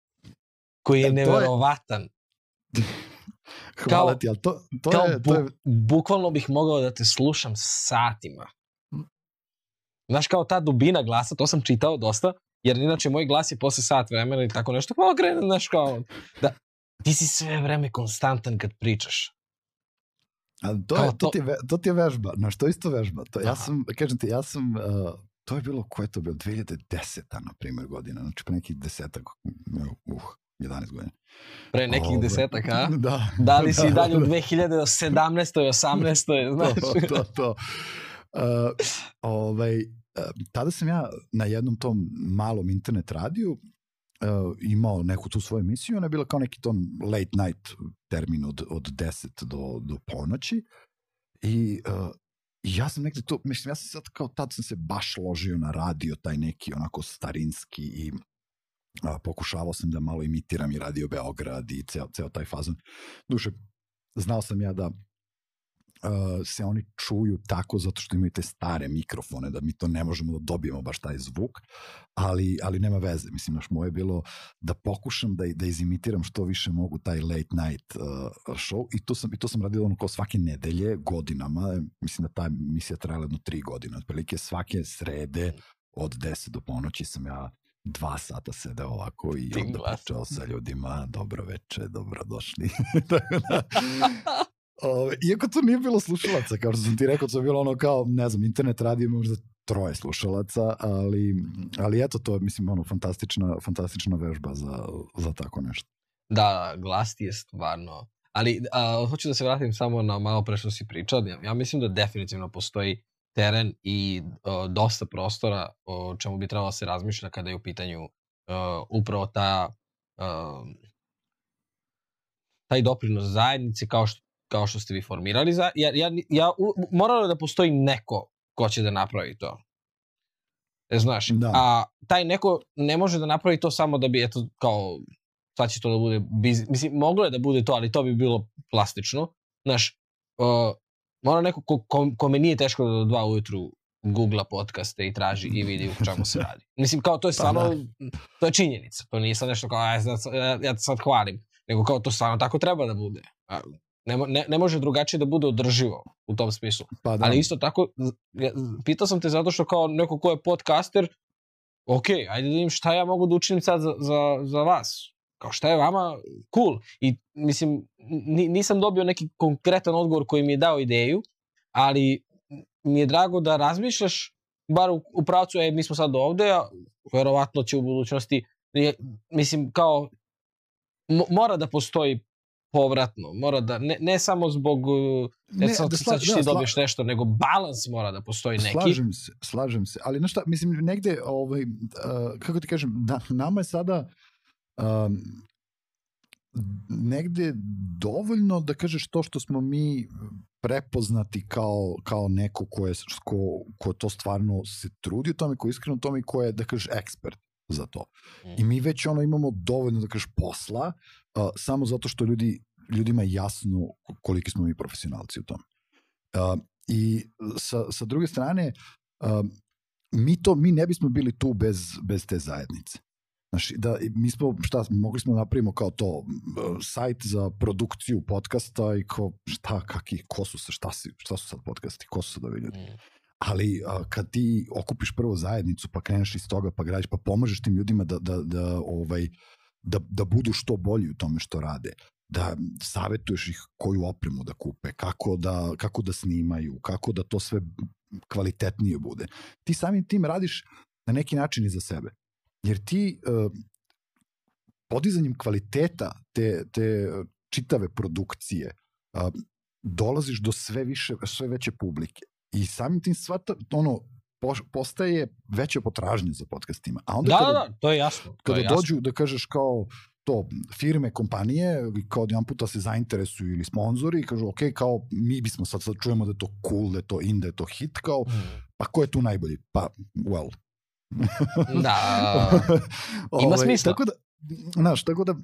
koji je e, neverovatan. Hvala kao, ti, ali to, to kao je... To je... bukvalno bih mogao da te slušam satima. Znaš, kao ta dubina glasa, to sam čitao dosta, jer inače moj glas je posle sat vremena i tako nešto, pa okrene, znaš, kao, da, ti si sve vreme konstantan kad pričaš. A to, je, to, to, ti je, to ti je vežba, znaš, to isto vežba. To, ja sam, kažem ti, ja sam, uh, to je bilo, koje je to bilo, 2010. na primjer godina, znači pre nekih desetak, uh, 11 godina. Pre nekih Ove, desetak, a? Da. Da li si da, dalje u 2017. 18. znaš? To, to, to. Ovaj, uh, tada sam ja na jednom tom malom internet radiju uh, imao neku tu svoju emisiju, ona je bila kao neki ton late night termin od, od 10 do, do ponoći i uh, ja sam negde to, mislim, ja sam sad kao tad sam se baš ložio na radio, taj neki onako starinski i a, pokušavao sam da malo imitiram i radio Beograd i ceo, ceo taj fazon. Duše, znao sam ja da uh, se oni čuju tako zato što imaju te stare mikrofone, da mi to ne možemo da dobijemo baš taj zvuk, ali, ali nema veze. Mislim, naš moje je bilo da pokušam da, da izimitiram što više mogu taj late night uh, show i to sam, i to sam radio ono kao svake nedelje, godinama, mislim da ta emisija trajala jedno tri godine, otprilike svake srede od 10 do ponoći sam ja dva sata sedeo ovako i Tim onda glas. pričao sa ljudima, dobro veče, dobro došli. Tako da, ove, iako to nije bilo slušalaca, kao što sam ti rekao, to je bilo ono kao, ne znam, internet radio možda troje slušalaca, ali, ali eto, to je, mislim, ono, fantastična, fantastična vežba za, za tako nešto. Da, glas ti je stvarno... Ali a, hoću da se vratim samo na malo pre što si pričao. Ja, ja mislim da definitivno postoji teren i a, dosta prostora o čemu bi trebalo da se razmišlja kada je u pitanju a, upravo ta a, taj doprinos zajednici kao što, kao što ste vi formirali. Za, ja, ja, ja, u- moralo da postoji neko ko će da napravi to. E, znaš, Da. a taj neko ne može da napravi to samo da bi, eto, kao, sad će to da bude, biz, mislim, moglo je da bude to, ali to bi bilo plastično. Znaš, uh, mora neko ko, ko, kome nije teško da do dva ujutru googla podcaste i traži i vidi u čemu se radi. Mislim, kao to je Pa stvarno, to je činjenica. To nije sad nešto kao, aj, ja, ja te sad hvalim. Nego kao to stvarno tako treba da bude. Ne, ne, ne može drugačije da bude održivo u tom smislu. Pa da, Ali isto tako, pitao sam te zato što kao neko ko je podcaster, ok, ajde da vidim šta ja mogu da učinim sad za, za, za vas. Kao šta je vama cool. I mislim, ni, nisam dobio neki konkretan odgovor koji mi je dao ideju, ali mi je drago da razmišljaš bar u, u pravcu, e, mi smo sad ovde, a verovatno će u budućnosti, je, mislim, kao, mo, mora da postoji povratno, mora da, ne, ne samo zbog uh, ne, sad, da sad ćeš da, ti sla- dobiješ nešto, nego balans mora da postoji neki. Slažem se, slažem se. Ali znaš šta, mislim, negde, ovaj, uh, kako ti kažem, da, nama je sada um, negde dovoljno da kažeš to što smo mi prepoznati kao, kao neko ko, je, ko, ko to stvarno se trudi u tome, ko je iskreno u tome i ko je, da kažeš, ekspert za to. Mm. I mi već ono imamo dovoljno, da kažeš, posla, uh, samo zato što ljudi, ljudima je jasno koliki smo mi profesionalci u tome. Uh, I sa, sa druge strane, uh, mi to mi ne bismo bili tu bez, bez te zajednice. Znaš, da, mi smo, šta, mogli smo da napravimo kao to, sajt za produkciju podcasta i kao, šta, kaki, ko su, se, šta, si, šta su sad podcasti, ko su sad ovi ljudi. Mm. Ali a, kad ti okupiš prvo zajednicu, pa kreneš iz toga, pa gradiš, pa pomažeš tim ljudima da, da, da, ovaj, da, da budu što bolji u tome što rade, da savetuješ ih koju opremu da kupe, kako da, kako da snimaju, kako da to sve kvalitetnije bude. Ti samim tim radiš na neki način i za sebe. Jer ti uh, podizanjem kvaliteta te, te čitave produkcije uh, dolaziš do sve više, sve veće publike. I samim tim sva ta, ono, postaje veća potražnja za podcastima. A onda Da, kada, da, da, to je jasno. To kada je jasno. dođu da kažeš kao to firme, kompanije, kao jedan puta se zainteresuju ili sponzori i kažu, ok, kao mi bismo sad, sad čujemo da je to cool, da je to in, da je to hit, kao, Mm. pa ko je tu najbolji? Pa, well. Da, Ovaj, smisla. Tako da, znaš, tako da,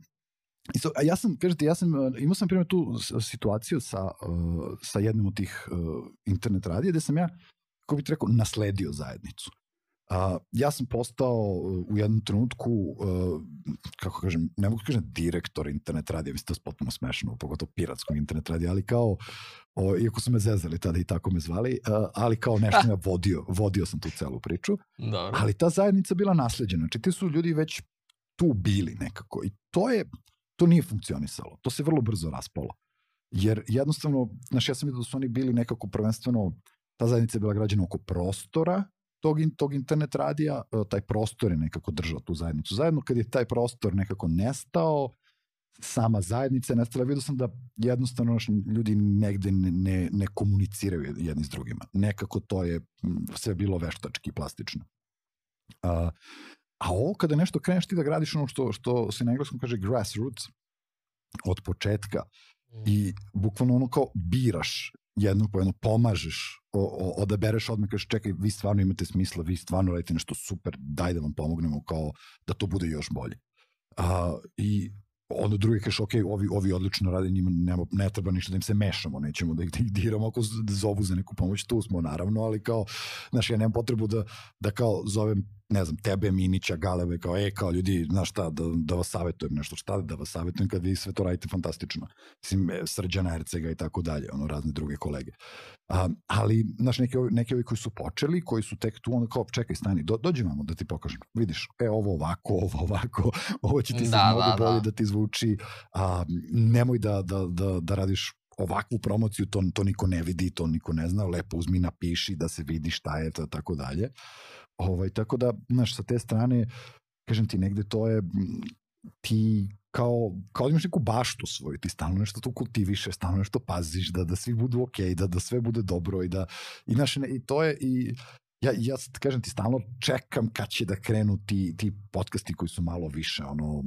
isto, a ja sam, kažete, ja sam, uh, imao sam primjer tu situaciju sa, uh, sa jednim od tih uh, internet radija gde sam ja, kako bih rekao, nasledio zajednicu. Uh, ja sam postao u jednom trenutku, uh, kako kažem, ne mogu kažem direktor internet radija, mislim to je potpuno smešno, pogotovo piratskog internet radija, ali kao, o, iako su me zezali tada i tako me zvali, uh, ali kao nešto ja vodio, vodio sam tu celu priču. dobro. Ali ta zajednica bila nasleđena. Znači ti su ljudi već tu bili nekako. I to je, to nije funkcionisalo. To se vrlo brzo raspalo. Jer jednostavno, znaš, ja sam vidio da su oni bili nekako prvenstveno, ta zajednica je bila građena oko prostora tog, tog internet radija, e, taj prostor je nekako držao tu zajednicu. Zajedno kad je taj prostor nekako nestao, sama zajednica je nestala, vidio sam da jednostavno ljudi negde ne, ne, ne komuniciraju jedni s drugima. Nekako to je sve bilo veštački, plastično. A, a ovo kada nešto kreneš ti da gradiš ono što, što se na engleskom kaže grassroots, od početka, i bukvalno ono kao biraš jedno po jedno, pomažeš, o, o, odabereš odmah, kažeš čekaj, vi stvarno imate smisla, vi stvarno radite nešto super, daj da vam pomognemo kao da to bude još bolje. A, I onda drugi kažeš, ok, ovi, ovi odlično rade, njima nema, ne treba ništa da im se mešamo, nećemo da ih, da ih diramo ako zovu za neku pomoć, tu smo naravno, ali kao, znaš, ja nemam potrebu da, da kao zovem ne znam, tebe, Minića, Galebe, kao, e, kao ljudi, znaš šta, da, da vas savjetujem nešto, šta da vas savjetujem kad vi sve to radite fantastično. Mislim, e, Srđana Ercega i tako dalje, ono, razne druge kolege. A, ali, znaš, neke, neke ovi koji su počeli, koji su tek tu, onda kao, čekaj, stani, do, dođi vamo da ti pokažem. Vidiš, e, ovo ovako, ovo ovako, ovo će ti se da, mnogo da, bolje da. da ti zvuči, a, nemoj da, da, da, da radiš ovakvu promociju, to, to niko ne vidi, to niko ne zna, lepo uzmi, napiši da se vidi šta je to, tako dalje. Ovaj, tako da, znaš, sa te strane, kažem ti, negde to je, ti kao, kao da imaš neku baštu svoju, ti stalno nešto tu kultiviše, stalno nešto paziš, da, da svi budu okej, okay, da, da sve bude dobro i da, i, znaš, i to je, i ja, ja kažem ti, stalno čekam kad će da krenu ti, ti podcasti koji su malo više ono, uh,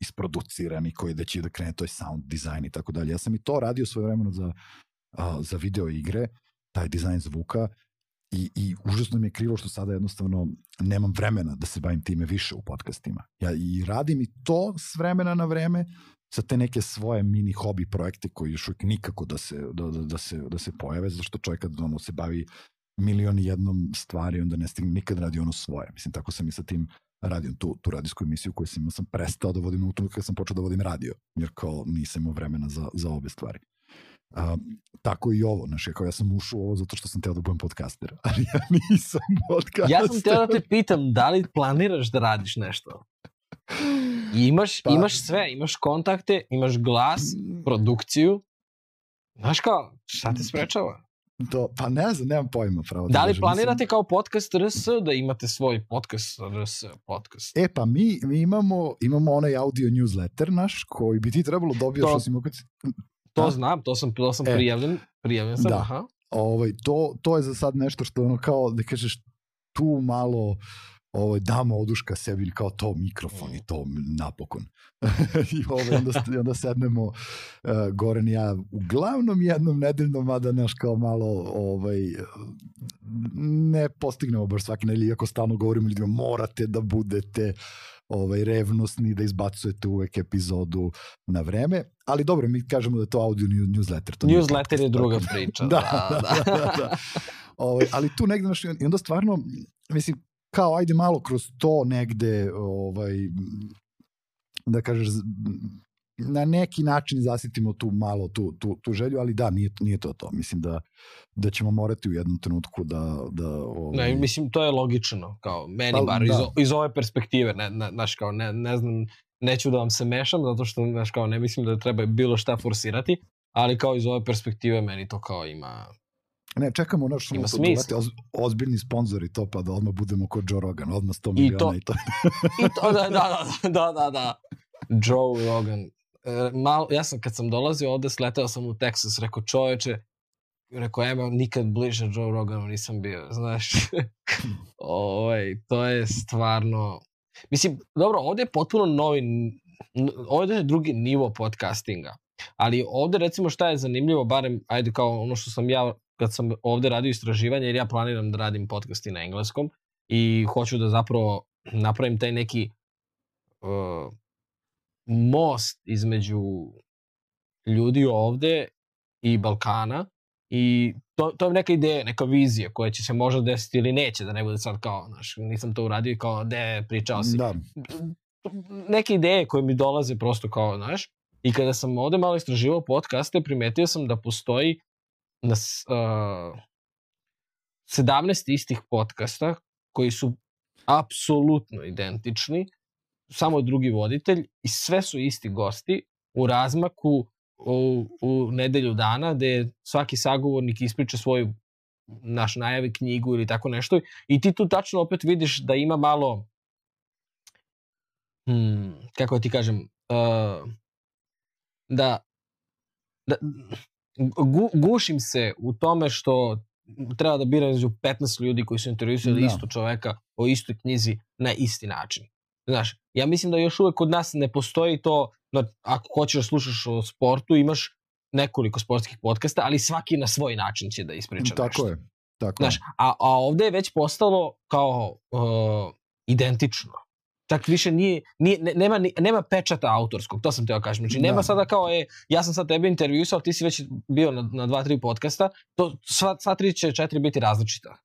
isproducirani, koji da će da krene, to je sound design i tako dalje. Ja sam i to radio svoje vremeno za, za video igre, taj dizajn zvuka I, I užasno mi je krivo što sada jednostavno nemam vremena da se bavim time više u podcastima. Ja i radim i to s vremena na vreme sa te neke svoje mini hobi projekte koji još uvijek nikako da se, da, da, da se, da se pojave, zašto čovjek kad ono, se bavi milion i jednom stvari, onda ne stigne nikad radi ono svoje. Mislim, tako sam i sa tim radio tu, tu radijsku emisiju koju sam, sam prestao da vodim u trenutku kad sam počeo da vodim radio, jer kao nisam imao vremena za, za obe stvari. A, tako i ovo, znaš, kao ja sam ušao ovo zato što sam teo da budem podcaster, ali ja nisam podcaster. Ja sam teo da te pitam, da li planiraš da radiš nešto? I imaš, pa, imaš sve, imaš kontakte, imaš glas, produkciju. Znaš kao, šta te sprečava? To, pa ne znam, nemam pojma pravo. Da, da li planirate kao podcast RS da imate svoj podcast RS podcast? E pa mi, mi imamo, imamo onaj audio newsletter naš koji bi ti trebalo dobio što si mogu To da? znam, to sam, to sam e, prijavljen, prijavljen sam, da. aha. Ovaj, to, to je za sad nešto što ono kao, da kažeš, tu malo ovaj, damo oduška sebi kao to mikrofon i to napokon. I ovaj, onda, onda sednemo uh, Goran i ja uglavnom jednom nedeljnom, mada naš kao malo ovaj, ne postignemo baš svaki nedelj, iako stalno govorimo ljudima morate da budete ovaj, revnosni, da izbacujete uvek epizodu na vreme, ali dobro, mi kažemo da je to audio newsletter. To newsletter je druga priča. da, da, da. da, da. da. Ovaj, ali tu negde, naš, i onda stvarno, mislim, kao ajde malo kroz to negde, ovaj, da kažeš, na neki način zasitimo tu malo tu, tu, tu želju, ali da, nije, nije to to. Mislim da, da ćemo morati u jednom trenutku da... da ovaj... Ne, mislim, to je logično, kao meni pa, bar, da. iz, iz ove perspektive, ne, ne, znaš, kao, ne, ne znam, neću da vam se mešam, zato što, znaš, kao, ne mislim da treba bilo šta forsirati, ali kao iz ove perspektive meni to kao ima Ne, čekamo naš Ima smisla. Oz, ozbiljni sponzori to pa da odmah budemo kod Joe Rogan, odmah 100 miliona i to. I to, i to da, da, da, da, da. Joe Rogan. E, malo, ja sam kad sam dolazio ovde, sletao sam u Texas, rekao čoveče, rekao, evo, nikad bliže Joe Roganu nisam bio, znaš. ovaj, to je stvarno... Mislim, dobro, ovde je potpuno novi, ovde je drugi nivo podcastinga. Ali ovde recimo šta je zanimljivo, barem ajde kao ono što sam ja kad sam ovde radio istraživanje, jer ja planiram da radim podcasti na engleskom i hoću da zapravo napravim taj neki uh, most između ljudi ovde i Balkana i to, to je neka ideja, neka vizija koja će se možda desiti ili neće, da ne bude sad kao, znaš, nisam to uradio kao, de, pričao si. Da. Neke ideje koje mi dolaze prosto kao, znaš, i kada sam ovde malo istraživao podcaste, primetio sam da postoji na uh, 17 istih podcasta koji su apsolutno identični, samo drugi voditelj i sve su isti gosti u razmaku u, u nedelju dana gde svaki sagovornik ispriča svoju naš najavi knjigu ili tako nešto i ti tu tačno opet vidiš da ima malo hmm, kako ti kažem uh, da, da gu, gušim se u tome što treba da biram između 15 ljudi koji su intervjuisali da. isto čoveka o istoj knjizi na isti način. Znaš, ja mislim da još uvek kod nas ne postoji to, da ako hoćeš da slušaš o sportu, imaš nekoliko sportskih podcasta, ali svaki na svoj način će da ispriča Tako nešto. je. Tako Znaš, a, a ovde je već postalo kao uh, identično. Čak više nije, nije ne- nema, nema pečata autorskog, to sam teo kažem. Znači nema Da. sada kao, e, ja sam sad tebe intervjuisao, ti si već bio na, na dva, tri podcasta, to sva, sva tri će četiri biti različita.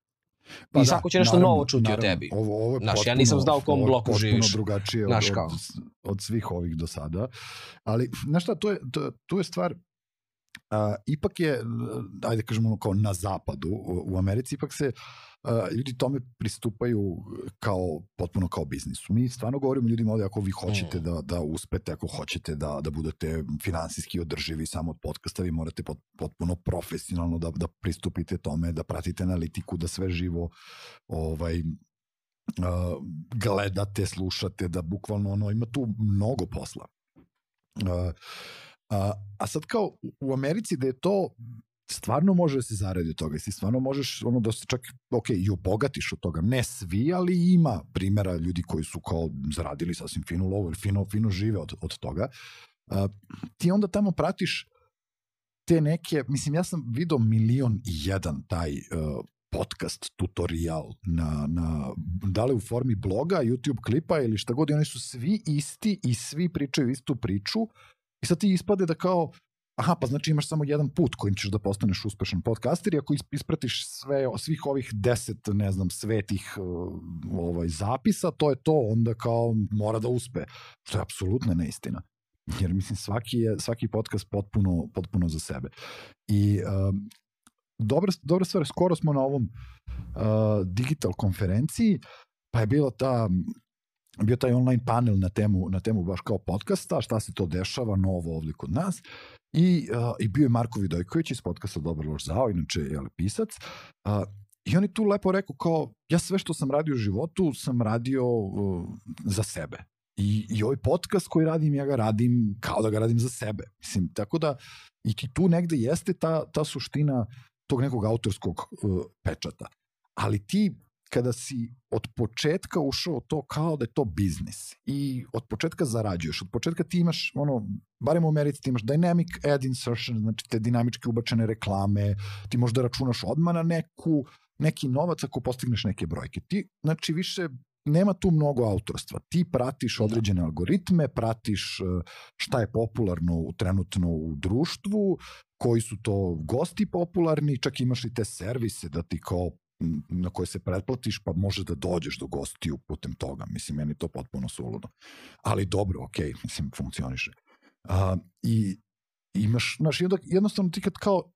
I svako će nešto novo čuti o naravno. tebi. Ovo, ovo je Znaš, ja potpuno- nisam znao u kom bloku živiš. drugačije od, Znaš od, kao. od svih ovih do sada. Ali, znaš šta, to je, to, tu je stvar, a, ipak je, ajde kažemo ono kao na zapadu, u, u Americi ipak se ljudi tome pristupaju kao, potpuno kao biznisu. Mi stvarno govorimo ljudima ovde ako vi hoćete Mm. da, da uspete, ako hoćete da, da budete finansijski održivi samo od podcasta, vi morate pot, potpuno profesionalno da, da pristupite tome, da pratite analitiku, da sve živo ovaj, uh, gledate, slušate, da bukvalno ono, ima tu mnogo posla. Uh, a, a sad kao u Americi da je to stvarno može da se zaradi od toga. Ti stvarno možeš ono se čak ok, i obogatiš od toga. Ne svi, ali ima primera ljudi koji su kao zaradili sasvim finu lovu ili fino, fino žive od, od toga. A, ti onda tamo pratiš te neke, mislim ja sam video milion i jedan taj uh, podcast tutorial na, na, da li u formi bloga, YouTube klipa ili šta god i oni su svi isti i svi pričaju istu priču i sad ti ispade da kao aha, pa znači imaš samo jedan put kojim ćeš da postaneš uspešan podcaster i ako is- ispratiš sve, svih ovih deset, ne znam, svetih uh, ovaj, zapisa, to je to, onda kao mora da uspe. Što je apsolutna neistina. Jer mislim svaki je svaki podcast potpuno potpuno za sebe. I um, dobra dobra stvar, skoro smo na ovom uh, digital konferenciji, pa je bila ta bio taj online panel na temu, na temu baš kao podcasta, šta se to dešava novo ovde kod nas. I, uh, i bio je Marko Vidojković iz podcasta Dobar loš zao, inače je pisac. Uh, I on je tu lepo rekao kao, ja sve što sam radio u životu sam radio uh, za sebe. I, I ovaj podcast koji radim, ja ga radim kao da ga radim za sebe. Mislim, tako da i ti tu negde jeste ta, ta suština tog nekog autorskog uh, pečata. Ali ti kada si od početka ušao to kao da je to biznis i od početka zarađuješ, od početka ti imaš, ono, barem u Americi ti imaš dynamic ad insertion, znači te dinamički ubačene reklame, ti možda računaš odmah na neku, neki novac ako postigneš neke brojke. Ti, znači, više nema tu mnogo autorstva. Ti pratiš određene algoritme, pratiš uh, šta je popularno u, trenutno u društvu, koji su to gosti popularni, čak imaš i te servise da ti kao na koje se pretplatiš pa možeš da dođeš do gostiju putem toga. Mislim, meni to potpuno suludo. Ali dobro, okej, mislim, funkcioniše. A, I imaš, znaš, jedno- jednostavno ti kad kao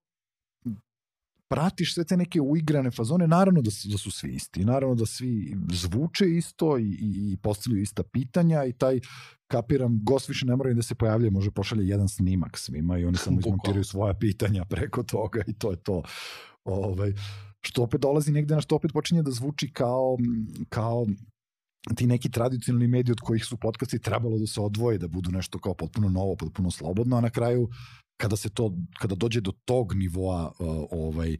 pratiš sve te neke uigrane fazone, naravno da su, da su svi isti, naravno da svi zvuče isto i, i, i postavljaju ista pitanja i taj, kapiram, gost više ne mora da se pojavlja, može pošalje jedan snimak svima i oni samo izmontiraju svoja pitanja preko toga i to je to. Ovaj, što opet dolazi negde na što opet počinje da zvuči kao, kao ti neki tradicionalni mediji od kojih su podcasti trebalo da se odvoje, da budu nešto kao potpuno novo, potpuno slobodno, a na kraju kada se to kada dođe do tog nivoa uh, ovaj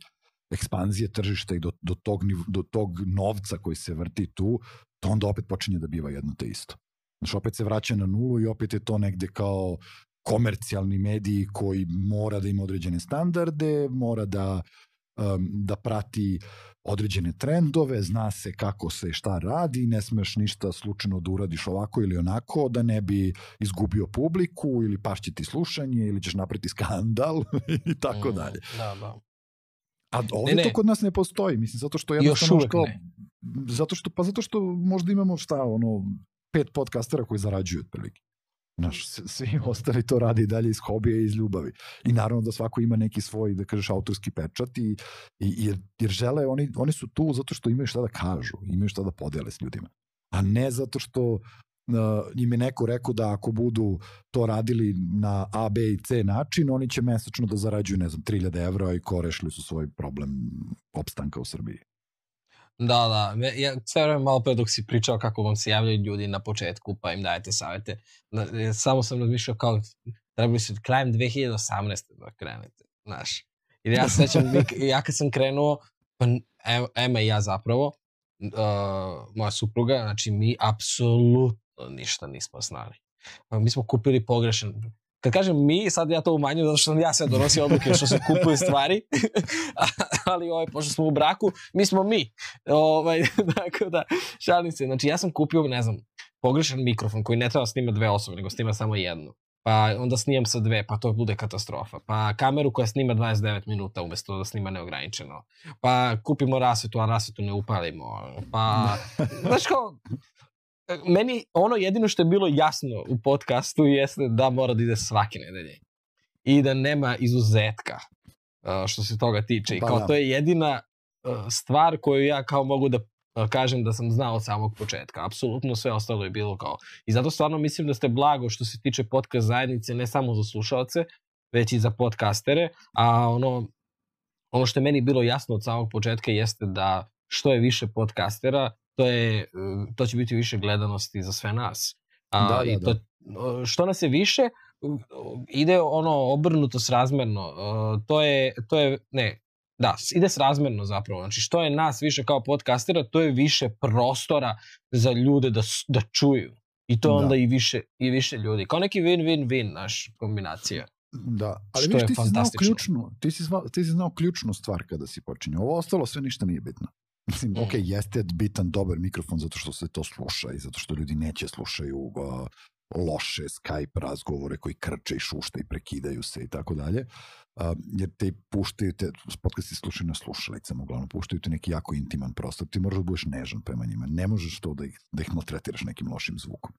ekspanzije tržišta i do, do, tog, do tog novca koji se vrti tu, to onda opet počinje da biva jedno te isto. Znači, opet se vraća na nulu i opet je to negde kao komercijalni mediji koji mora da ima određene standarde, mora da um, da prati određene trendove, zna se kako se šta radi, ne smeš ništa slučajno da uradiš ovako ili onako, da ne bi izgubio publiku ili pašće ti slušanje ili ćeš napreti skandal i tako Mm, dalje. Da, da. A ovde Ne, to ne. kod nas ne postoji, mislim, zato što Još jednostavno uvek kao, ne. zato što, pa zato što možda imamo šta, ono, pet podcastera koji zarađuju otprilike. Znaš, s- svi ostali to rade i dalje iz hobija i iz ljubavi. I naravno da svako ima neki svoj, da kažeš, autorski pečat i, i jer, jer žele, oni, oni su tu zato što imaju šta da kažu, imaju šta da podele s ljudima. A ne zato što uh, im je neko rekao da ako budu to radili na A, B i C način, oni će mesečno da zarađuju, ne znam, 3000 evra i ko rešili su svoj problem opstanka u Srbiji. Da, da. Ja sve vreme malo pre dok si pričao kako vam se javljaju ljudi na početku pa im dajete savete. E, samo sam razmišljao kao trebali su krajem 2018. da krenete, znaš. Jer ja se sećam, ja kad sam krenuo, pa Em- Ema i ja zapravo, uh, moja supruga, znači mi apsolutno ništa nismo znali. Pa Mi smo kupili pogrešan kad kažem mi, sad ja to umanjujem zato što sam ja sve donosio odluke što se kupuju stvari, ali ovaj, pošto smo u braku, mi smo mi. Ovaj, tako da, šalim se. Znači ja sam kupio, ne znam, pogrešan mikrofon koji ne treba snima dve osobe, nego snima samo jednu. Pa onda snimam sa dve, pa to bude katastrofa. Pa kameru koja snima 29 minuta umesto da snima neograničeno. Pa kupimo rasvetu, a rasvetu ne upalimo. Pa, znaš kao, meni ono jedino što je bilo jasno u podcastu jeste da mora da ide svake nedelje. I da nema izuzetka što se toga tiče. I Pa kao da. to je jedina stvar koju ja kao mogu da kažem da sam znao od samog početka. Apsolutno sve ostalo je bilo kao. I zato stvarno mislim da ste blago što se tiče podcast zajednice, ne samo za slušalce, već i za podcastere. A ono, ono što je meni bilo jasno od samog početka jeste da što je više podcastera, to, je, uh, to će biti više gledanosti za sve nas. A, Da, da, i to, uh, što nas je više, ide ono obrnuto srazmerno. Uh, to je, to je, ne, da, ide srazmerno zapravo. Znači, što je nas više kao podcastera, to je više prostora za ljude da, da čuju. I to Da. onda i više, i više ljudi. Kao neki win-win-win naš kombinacija. Da, ali Što je ti si znao ključnu, ti si, zva, ti si znao ključnu stvar kada si počinjao. Ovo ostalo sve ništa nije bitno. Mislim, Mm. ok, jeste bitan dobar mikrofon zato što se to sluša i zato što ljudi neće slušaju uh, loše Skype razgovore koji krče i šušta i prekidaju se i tako dalje. Jer te puštaju te, podcasti slušaju na slušalicama, uglavnom puštaju te neki jako intiman prostor. Ti moraš da budeš nežan prema njima. Ne možeš to da ih, da ih maltretiraš nekim lošim zvukom.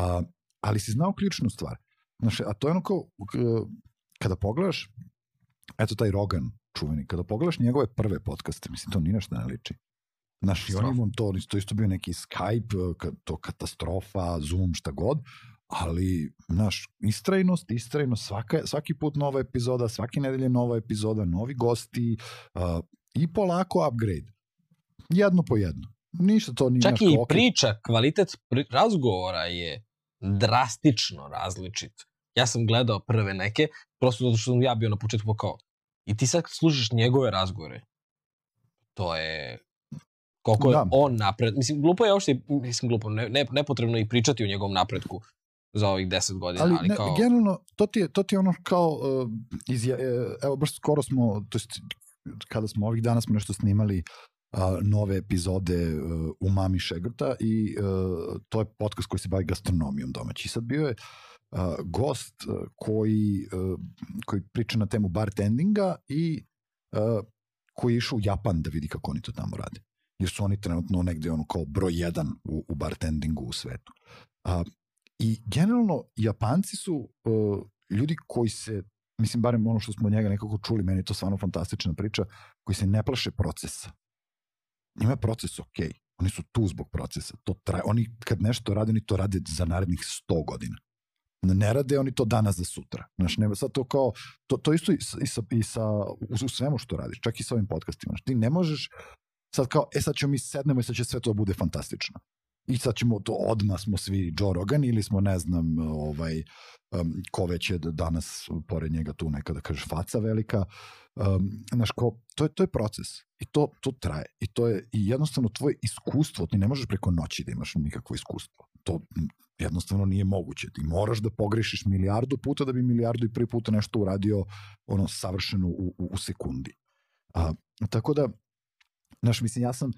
Uh, ali si znao ključnu stvar. Znaš, a to je ono kao, kada pogledaš, eto taj Rogan čuveni, kada pogledaš njegove prve podcaste, mislim, to ni na šta ne liči. Znaš, i on imam to, to isto bio neki Skype, ka- to katastrofa, Zoom, šta god, ali, znaš, istrajnost, istrajnost, svaka, svaki put nova epizoda, svake nedelje nova epizoda, novi gosti uh, i polako upgrade. Jedno po jedno. Ništa to nije Čak i kao, ok, priča, kvalitet pri, razgovora je drastično različit. Ja sam gledao prve neke, prosto zato što sam ja bio na početku kao, i ti sad slušaš njegove razgovore, to je koliko je Da. on napred. Mislim, glupo je uopšte, mislim, glupo, ne, ne, nepotrebno i pričati o njegovom napretku za ovih deset godina, ali, ali, ne, kao... generalno, to ti je, to ti je ono kao, uh, izja, uh, evo, baš skoro smo, to jest, kada smo ovih dana smo nešto snimali uh, nove epizode uh, u Mami Šegrta i uh, to je podcast koji se bavi gastronomijom domaći. I sad bio je uh, gost uh, koji, uh, koji priča na temu bartendinga i uh, koji je išao u Japan da vidi kako oni to tamo rade. Jer su oni trenutno negde ono kao broj jedan u, u bartendingu u svetu. Uh, I generalno, Japanci su uh, ljudi koji se, mislim, barem ono što smo od njega nekako čuli, meni je to stvarno fantastična priča, koji se ne plaše procesa. Njima je proces ok. Oni su tu zbog procesa. To traje. Oni kad nešto rade, oni to rade za narednih 100 godina. Ne- Ne rade oni to danas za sutra. Znaš, nema sad to kao, to, to isto i sa, i sa, i sa u, u svemu što radiš, čak i sa ovim podcastima. Znaš, ti ne možeš sad kao, e sad ćemo mi sednemo i sad će sve to da bude fantastično i sad ćemo to odmah smo svi Joe Rogan ili smo ne znam ovaj um, ko već je danas pored njega tu neka da kažeš faca velika um, znaš kao, to je, to je proces i to, to traje i to je i jednostavno tvoje iskustvo, ti ne možeš preko noći da imaš nikakvo iskustvo to jednostavno nije moguće ti moraš da pogrešiš milijardu puta da bi milijardu i prvi puta nešto uradio ono savršeno u, u, u sekundi A, tako da znaš, mislim, ja sam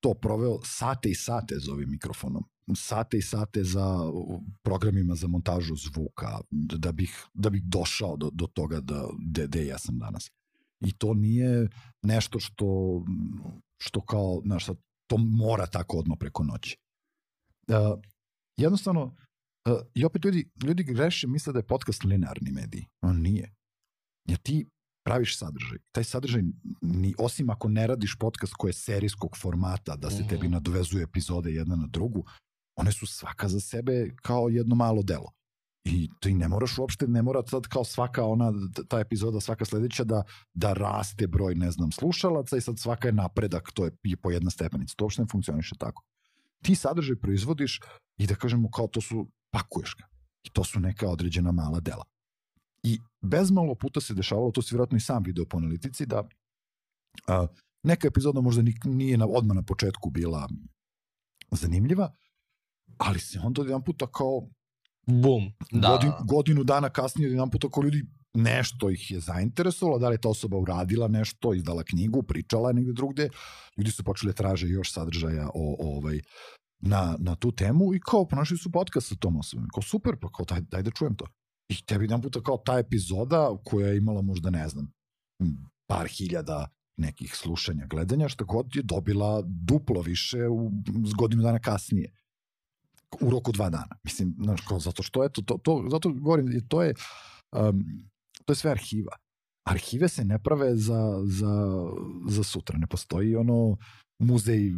to proveo sate i sate za ovim mikrofonom. Sate i sate za programima za montažu zvuka, da bih, da bih došao do, do toga da, de, de ja sam danas. I to nije nešto što, što kao, znaš, to mora tako odmah preko noći. Uh, jednostavno, uh, i opet ljudi, ljudi greše, misle da je podcast linearni medij. On nije. Jer ti praviš sadržaj. Taj sadržaj, ni, osim ako ne radiš podcast koji je serijskog formata, da se Mhm. tebi nadovezuju epizode jedna na drugu, one su svaka za sebe kao jedno malo delo. I ti ne moraš uopšte, ne mora sad kao svaka ona, ta epizoda, svaka sledeća da, da raste broj, ne znam, slušalaca i sad svaka je napredak, to je po jedna stepenica. To uopšte ne funkcioniše tako. Ti sadržaj proizvodiš i da kažemo kao to su, pakuješ ga. I to su neka određena mala dela. I bezmalo puta se dešavalo, to si vjerojatno i sam video po analitici, da a, neka epizoda možda ni- nije na, odmah na početku bila zanimljiva, ali se onda jedan puta kao Bum. Da, godin, da. godinu dana kasnije jedan puta kao ljudi nešto ih je zainteresovalo, da li je ta osoba uradila nešto, izdala knjigu, pričala je negde drugde, ljudi su počeli da traže još sadržaja o, o, ovaj, na, na tu temu i kao ponašali su podcast sa tom osobom. Kao super, pa kao daj, daj da čujem to. I tebi jedan puta kao ta epizoda koja je imala možda ne znam par hiljada nekih slušanja, gledanja, što god je dobila duplo više u godinu dana kasnije u roku dva dana. Mislim, znaš, kao, zato što, eto, to, to, zato govorim, to je, um, to je sve arhiva. Arhive se ne prave za, za, za sutra. Ne postoji ono muzej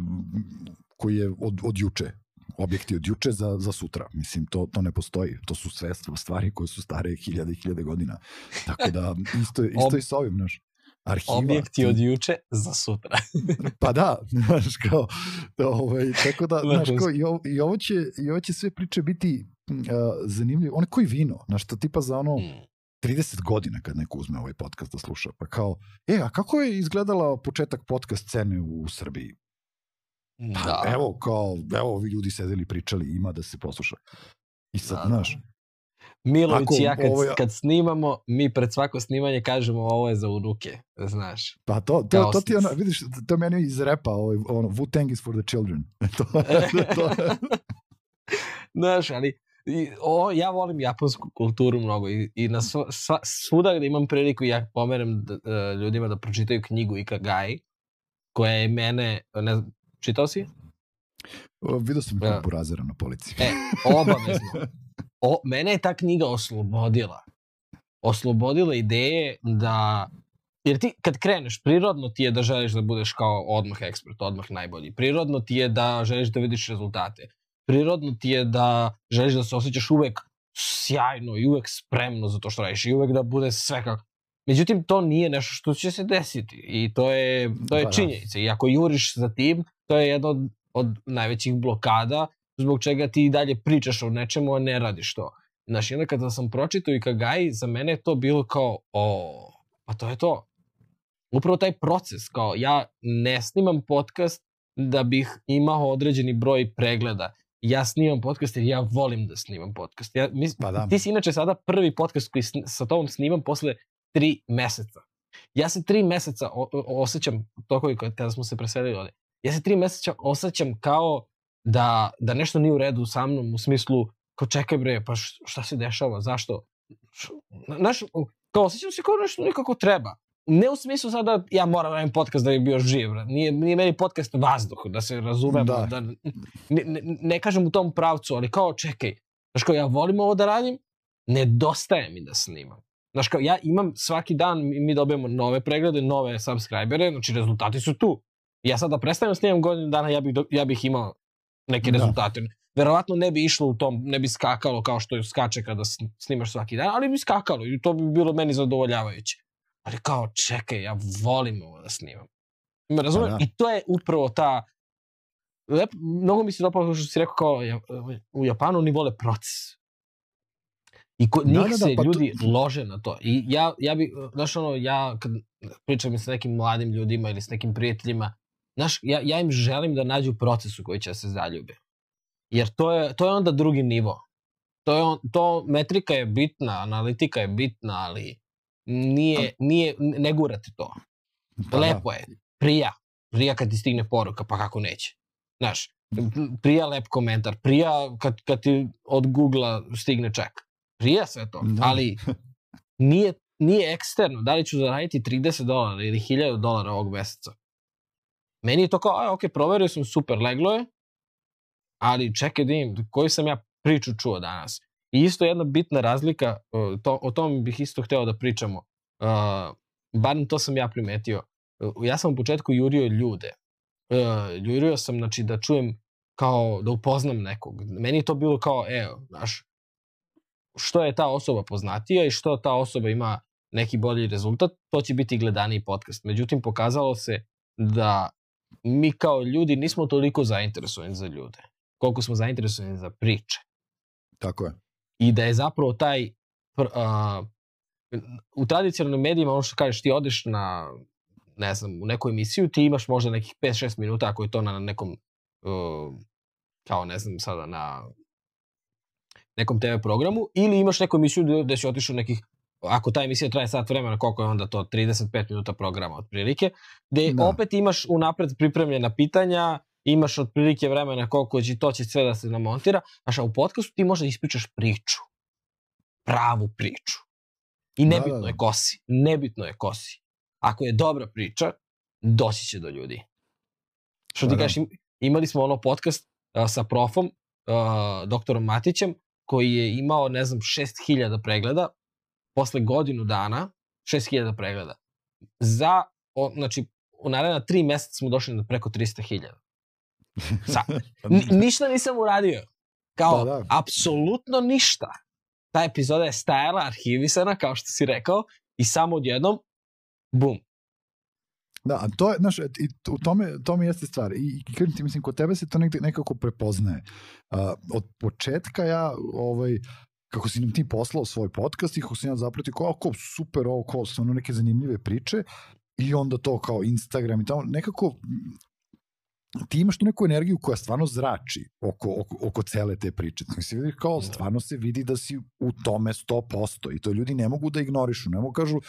koji je od, od juče, objekti od juče za, za sutra. Mislim, to, to ne postoji. To su sve stvari koje su stare hiljade i hiljade godina. Tako da, isto, isto i sa ovim, znaš arhiva. Objekti od juče za sutra. pa da, znaš kao, ovaj, tako da, znaš kao, i ovo, i ovo, će, i ovo će sve priče biti uh, zanimljivo. One koji vino, znaš, to tipa za ono, mm. 30 godina kad neko uzme ovaj podcast da sluša, pa kao, e, a kako je izgledala početak podcast scene u Srbiji? Pa, da. evo, kao, evo, ovi ljudi sedeli pričali, ima da se posluša. I sad, da, znaš, Milović i ja kad, ovo, kad snimamo, mi pred svako snimanje kažemo ovo je za unuke, znaš. Pa to, to, to ti ono, vidiš, to meni iz repa, ovaj, ono, Wu-Tang is for the children. to, to, znaš, ali i, o, ja volim japansku kulturu mnogo i, i na sva, sva, svuda gde imam priliku ja pomerem da, ljudima da pročitaju knjigu Ikagai, koja je mene, ne čitao si? O, vidio sam ja. burazera na polici. E, obavezno. o, mene je ta knjiga oslobodila. Oslobodila ideje da Jer ti kad kreneš, prirodno ti je da želiš da budeš kao odmah ekspert, odmah najbolji. Prirodno ti je da želiš da vidiš rezultate. Prirodno ti je da želiš da se osjećaš uvek sjajno i uvek spremno za to što radiš i uvek da bude sve kako... Međutim, to nije nešto što će se desiti i to je, to je pa, da. činjenica. I ako juriš za tim, to je jedno od, od najvećih blokada zbog čega ti dalje pričaš o nečemu, a ne radiš to. Znaš, onda kada sam pročitao i Kagai, za mene je to bilo kao, o, pa to je to. Upravo taj proces, kao ja ne snimam podcast da bih imao određeni broj pregleda. Ja snimam podcast jer ja volim da snimam podcast. Ja, mis, pa da. Ti si inače sada prvi podcast koji sa tobom snimam posle tri meseca. Ja se tri meseca o, o, osjećam, toko kada smo se preselili ovde, ja se tri meseca osjećam kao da, da nešto nije u redu sa mnom u smislu kao čekaj bre, pa šta se dešava, zašto? Znaš, kao osjećam se kao nešto nekako treba. Ne u smislu sada ja moram da podcast da bi bio živ. Nije, nije meni podcast vazduh, da se razumemo. Da. da ne, ne, ne kažem u tom pravcu, ali kao čekaj, znaš kao ja volim ovo da radim, nedostaje mi da snimam. Znaš kao ja imam svaki dan, mi dobijemo nove preglede, nove subscribere, znači rezultati su tu. Ja sad da prestanem da snimam godinu dana, ja bih, ja bih imao neke da. rezultate. Verovatno ne bi išlo u tom, ne bi skakalo kao što skače kada snimaš svaki dan, ali bi skakalo i to bi bilo meni zadovoljavajuće. Ali kao, čekaj, ja volim ovo da snimam. Me razumeš? Pa da. I to je upravo ta lep, mnogo mi se dopalo što si rekao kao u Japanu oni vole proces. I ko, da, njih da, da, se pa ljudi to... lože na to. I ja, ja bi, znaš ono, ja kad pričam sa nekim mladim ljudima ili s nekim prijateljima, Znaš, ja, ja im želim da nađu proces u koji će da se zaljube. Jer to je, to je onda drugi nivo. To je on, to metrika je bitna, analitika je bitna, ali nije, nije ne gurate to. Pa, da. Lepo je. Prija. Prija kad ti stigne poruka, pa kako neće. Znaš, prija lep komentar, prija kad, kad ti od Google-a stigne ček. Prija sve to, da. ali nije, nije eksterno. Da li ću zaraditi 30 dolara ili 1000 dolara ovog meseca? Meni je to kao, aj, ok, proverio sam, super, leglo je, ali čekaj da im, koju sam ja priču čuo danas. I isto jedna bitna razlika, to, o tom bih isto hteo da pričamo, uh, barem to sam ja primetio. Ja sam u početku jurio ljude. Uh, jurio sam, znači, da čujem kao da upoznam nekog. Meni je to bilo kao, evo, znaš, što je ta osoba poznatija i što ta osoba ima neki bolji rezultat, to će biti gledaniji podcast. Međutim, pokazalo se da mi kao ljudi nismo toliko zainteresovani za ljude, koliko smo zainteresovani za priče. Tako je. I da je zapravo taj, uh, u tradicionalnim medijima, ono što kažeš, ti odeš na, ne znam, u neku emisiju, ti imaš možda nekih 5-6 minuta ako je to na nekom, uh, kao ne znam sada, na nekom TV programu, ili imaš neku emisiju gde si otišao nekih ako ta emisija traje sat vremena, koliko je onda to 35 minuta programa otprilike, gde da. opet imaš unapred pripremljena pitanja imaš otprilike vremena koliko će to će sve da se namontira, znaš, a u podcastu ti možda ispričaš priču. Pravu priču. I Da, nebitno da, da. je ko si. Nebitno je ko si. Ako je dobra priča, doći će do ljudi. Što Pa ti da. kažeš, im- imali smo ono podcast a, sa profom, a, doktorom Matićem, koji je imao, ne znam, 6000 pregleda, posle godinu dana, 6000 pregleda. Za, o, znači, u naredna tri meseca smo došli na preko 300.000. Sa, ni, ništa nisam uradio. Kao, Da, da. apsolutno ništa. Ta epizoda je stajala, arhivisana, kao što si rekao, i samo odjednom, bum. Da, a to je, znaš, i u tome, tome jeste stvar. I, i kažem ti, mislim, kod tebe se to negde nekako prepoznaje. Uh, od početka ja, ovaj, kako si nam ti poslao svoj podcast i kako sam ja zapratio, kao, kao super, ovo, kao, stvarno neke zanimljive priče i onda to kao Instagram i tamo, nekako ti imaš tu neku energiju koja stvarno zrači oko, oko, oko cele te priče. Znači, se vidi kao, Da. stvarno se vidi da si u tome 100% i to ljudi ne mogu da ignorišu, ne mogu kažu,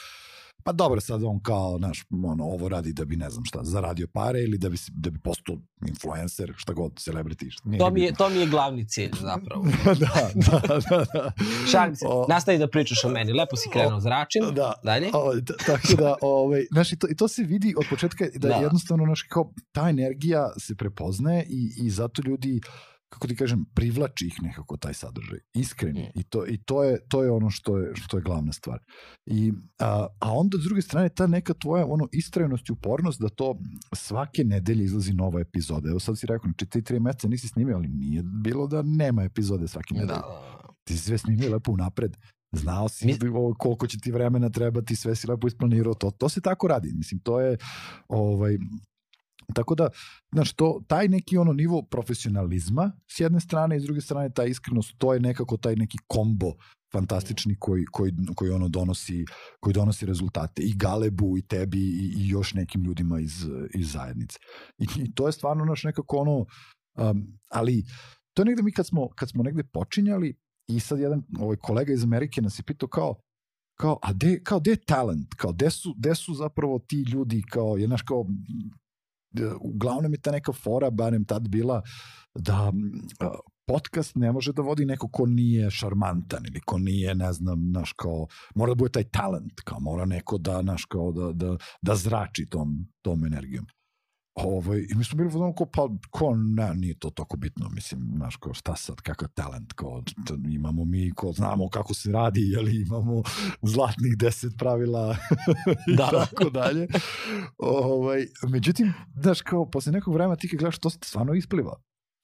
pa dobro, sad on kao, znaš, ono, ovo radi da bi, ne znam šta, zaradio pare ili da bi, da bi postao influencer, šta god, celebrity. Šta, nije To mi, je, to mi je glavni cilj, zapravo. da, da, da, da. Šalim se, O- nastavi da pričaš o meni. Lepo si krenuo, zračim. Da, Dalje? O, tako da, ovaj, znaš, i to, i to se vidi od početka da, Da. da. jednostavno, znaš, kao, ta energija se prepoznaje i, i zato ljudi, kako ti kažem, privlači ih nekako taj sadržaj, iskreni. Mm. I, to, i to, je, to je ono što je, što je glavna stvar. I, a, a onda, s druge strane, ta neka tvoja ono, istrajenost i upornost da to svake nedelje izlazi nova epizoda. Evo sad si rekao, znači ti tri meseca nisi snimio, ali nije bilo da nema epizode svake Da, nedelje da. ti si sve snimio lepo unapred, znao si Mi- Mi... koliko će ti vremena trebati, sve si lepo isplanirao, to, to se tako radi, mislim, to je, ovaj, tako da, znaš, to, taj neki ono nivo profesionalizma s jedne strane i s druge strane ta iskrenost, to je nekako taj neki kombo fantastični koji, koji, koji ono donosi koji donosi rezultate. I Galebu i tebi i, i još nekim ljudima iz, iz zajednice. I, I to je stvarno naš nekako ono um, ali to je negde mi kad smo, kad smo negde počinjali i sad jedan ovaj kolega iz Amerike nas je pitao kao kao, a de, kao, de talent, kao, de su, de su zapravo ti ljudi, kao, je, znaš, kao, uglavnom je ta neka fora, barem tad bila, da podcast ne može da vodi neko ko nije šarmantan ili ko nije, ne znam, naš kao, mora da bude taj talent, kao mora neko da, naš kao, da, da, da zrači tom, tom energijom. Ovaj, I mi smo bili ono kao, pa, ko, ne, nije to toliko bitno, mislim, znaš, kao, šta sad, kakav talent, kao, imamo mi, ko, znamo kako se radi, jeli, imamo zlatnih deset pravila i Da. tako dalje. Ovaj, međutim, znaš, kao, posle nekog vremena ti kad gledaš, to se stvarno ispliva.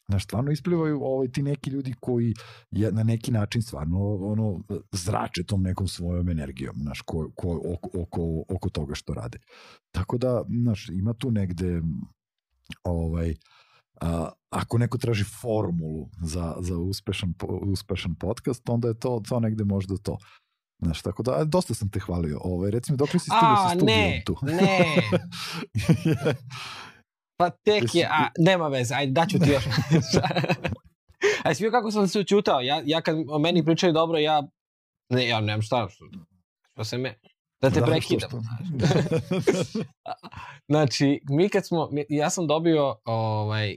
Znaš, stvarno isplivaju ovaj, ti neki ljudi koji je na neki način stvarno ono, zrače tom nekom svojom energijom, znaš, ko, ko, oko, oko, oko toga što rade. Tako da, znaš, ima tu negde ovaj, a, ako neko traži formulu za, za uspešan, uspešan podcast, onda je to, to negde možda to. Znaš, tako da, dosta sam te hvalio. Ovaj, recimo, dok li si stigao sa studijom ne, tu? ne. Pa tek je, a, nema veze, ajde, daću ti još. a svi kako sam se učutao, ja, ja kad o meni pričaju dobro, ja, ne, ja nemam šta, što, što se me, da te Da, prekidam. što- Znači, mi kad smo, ja sam dobio ovaj,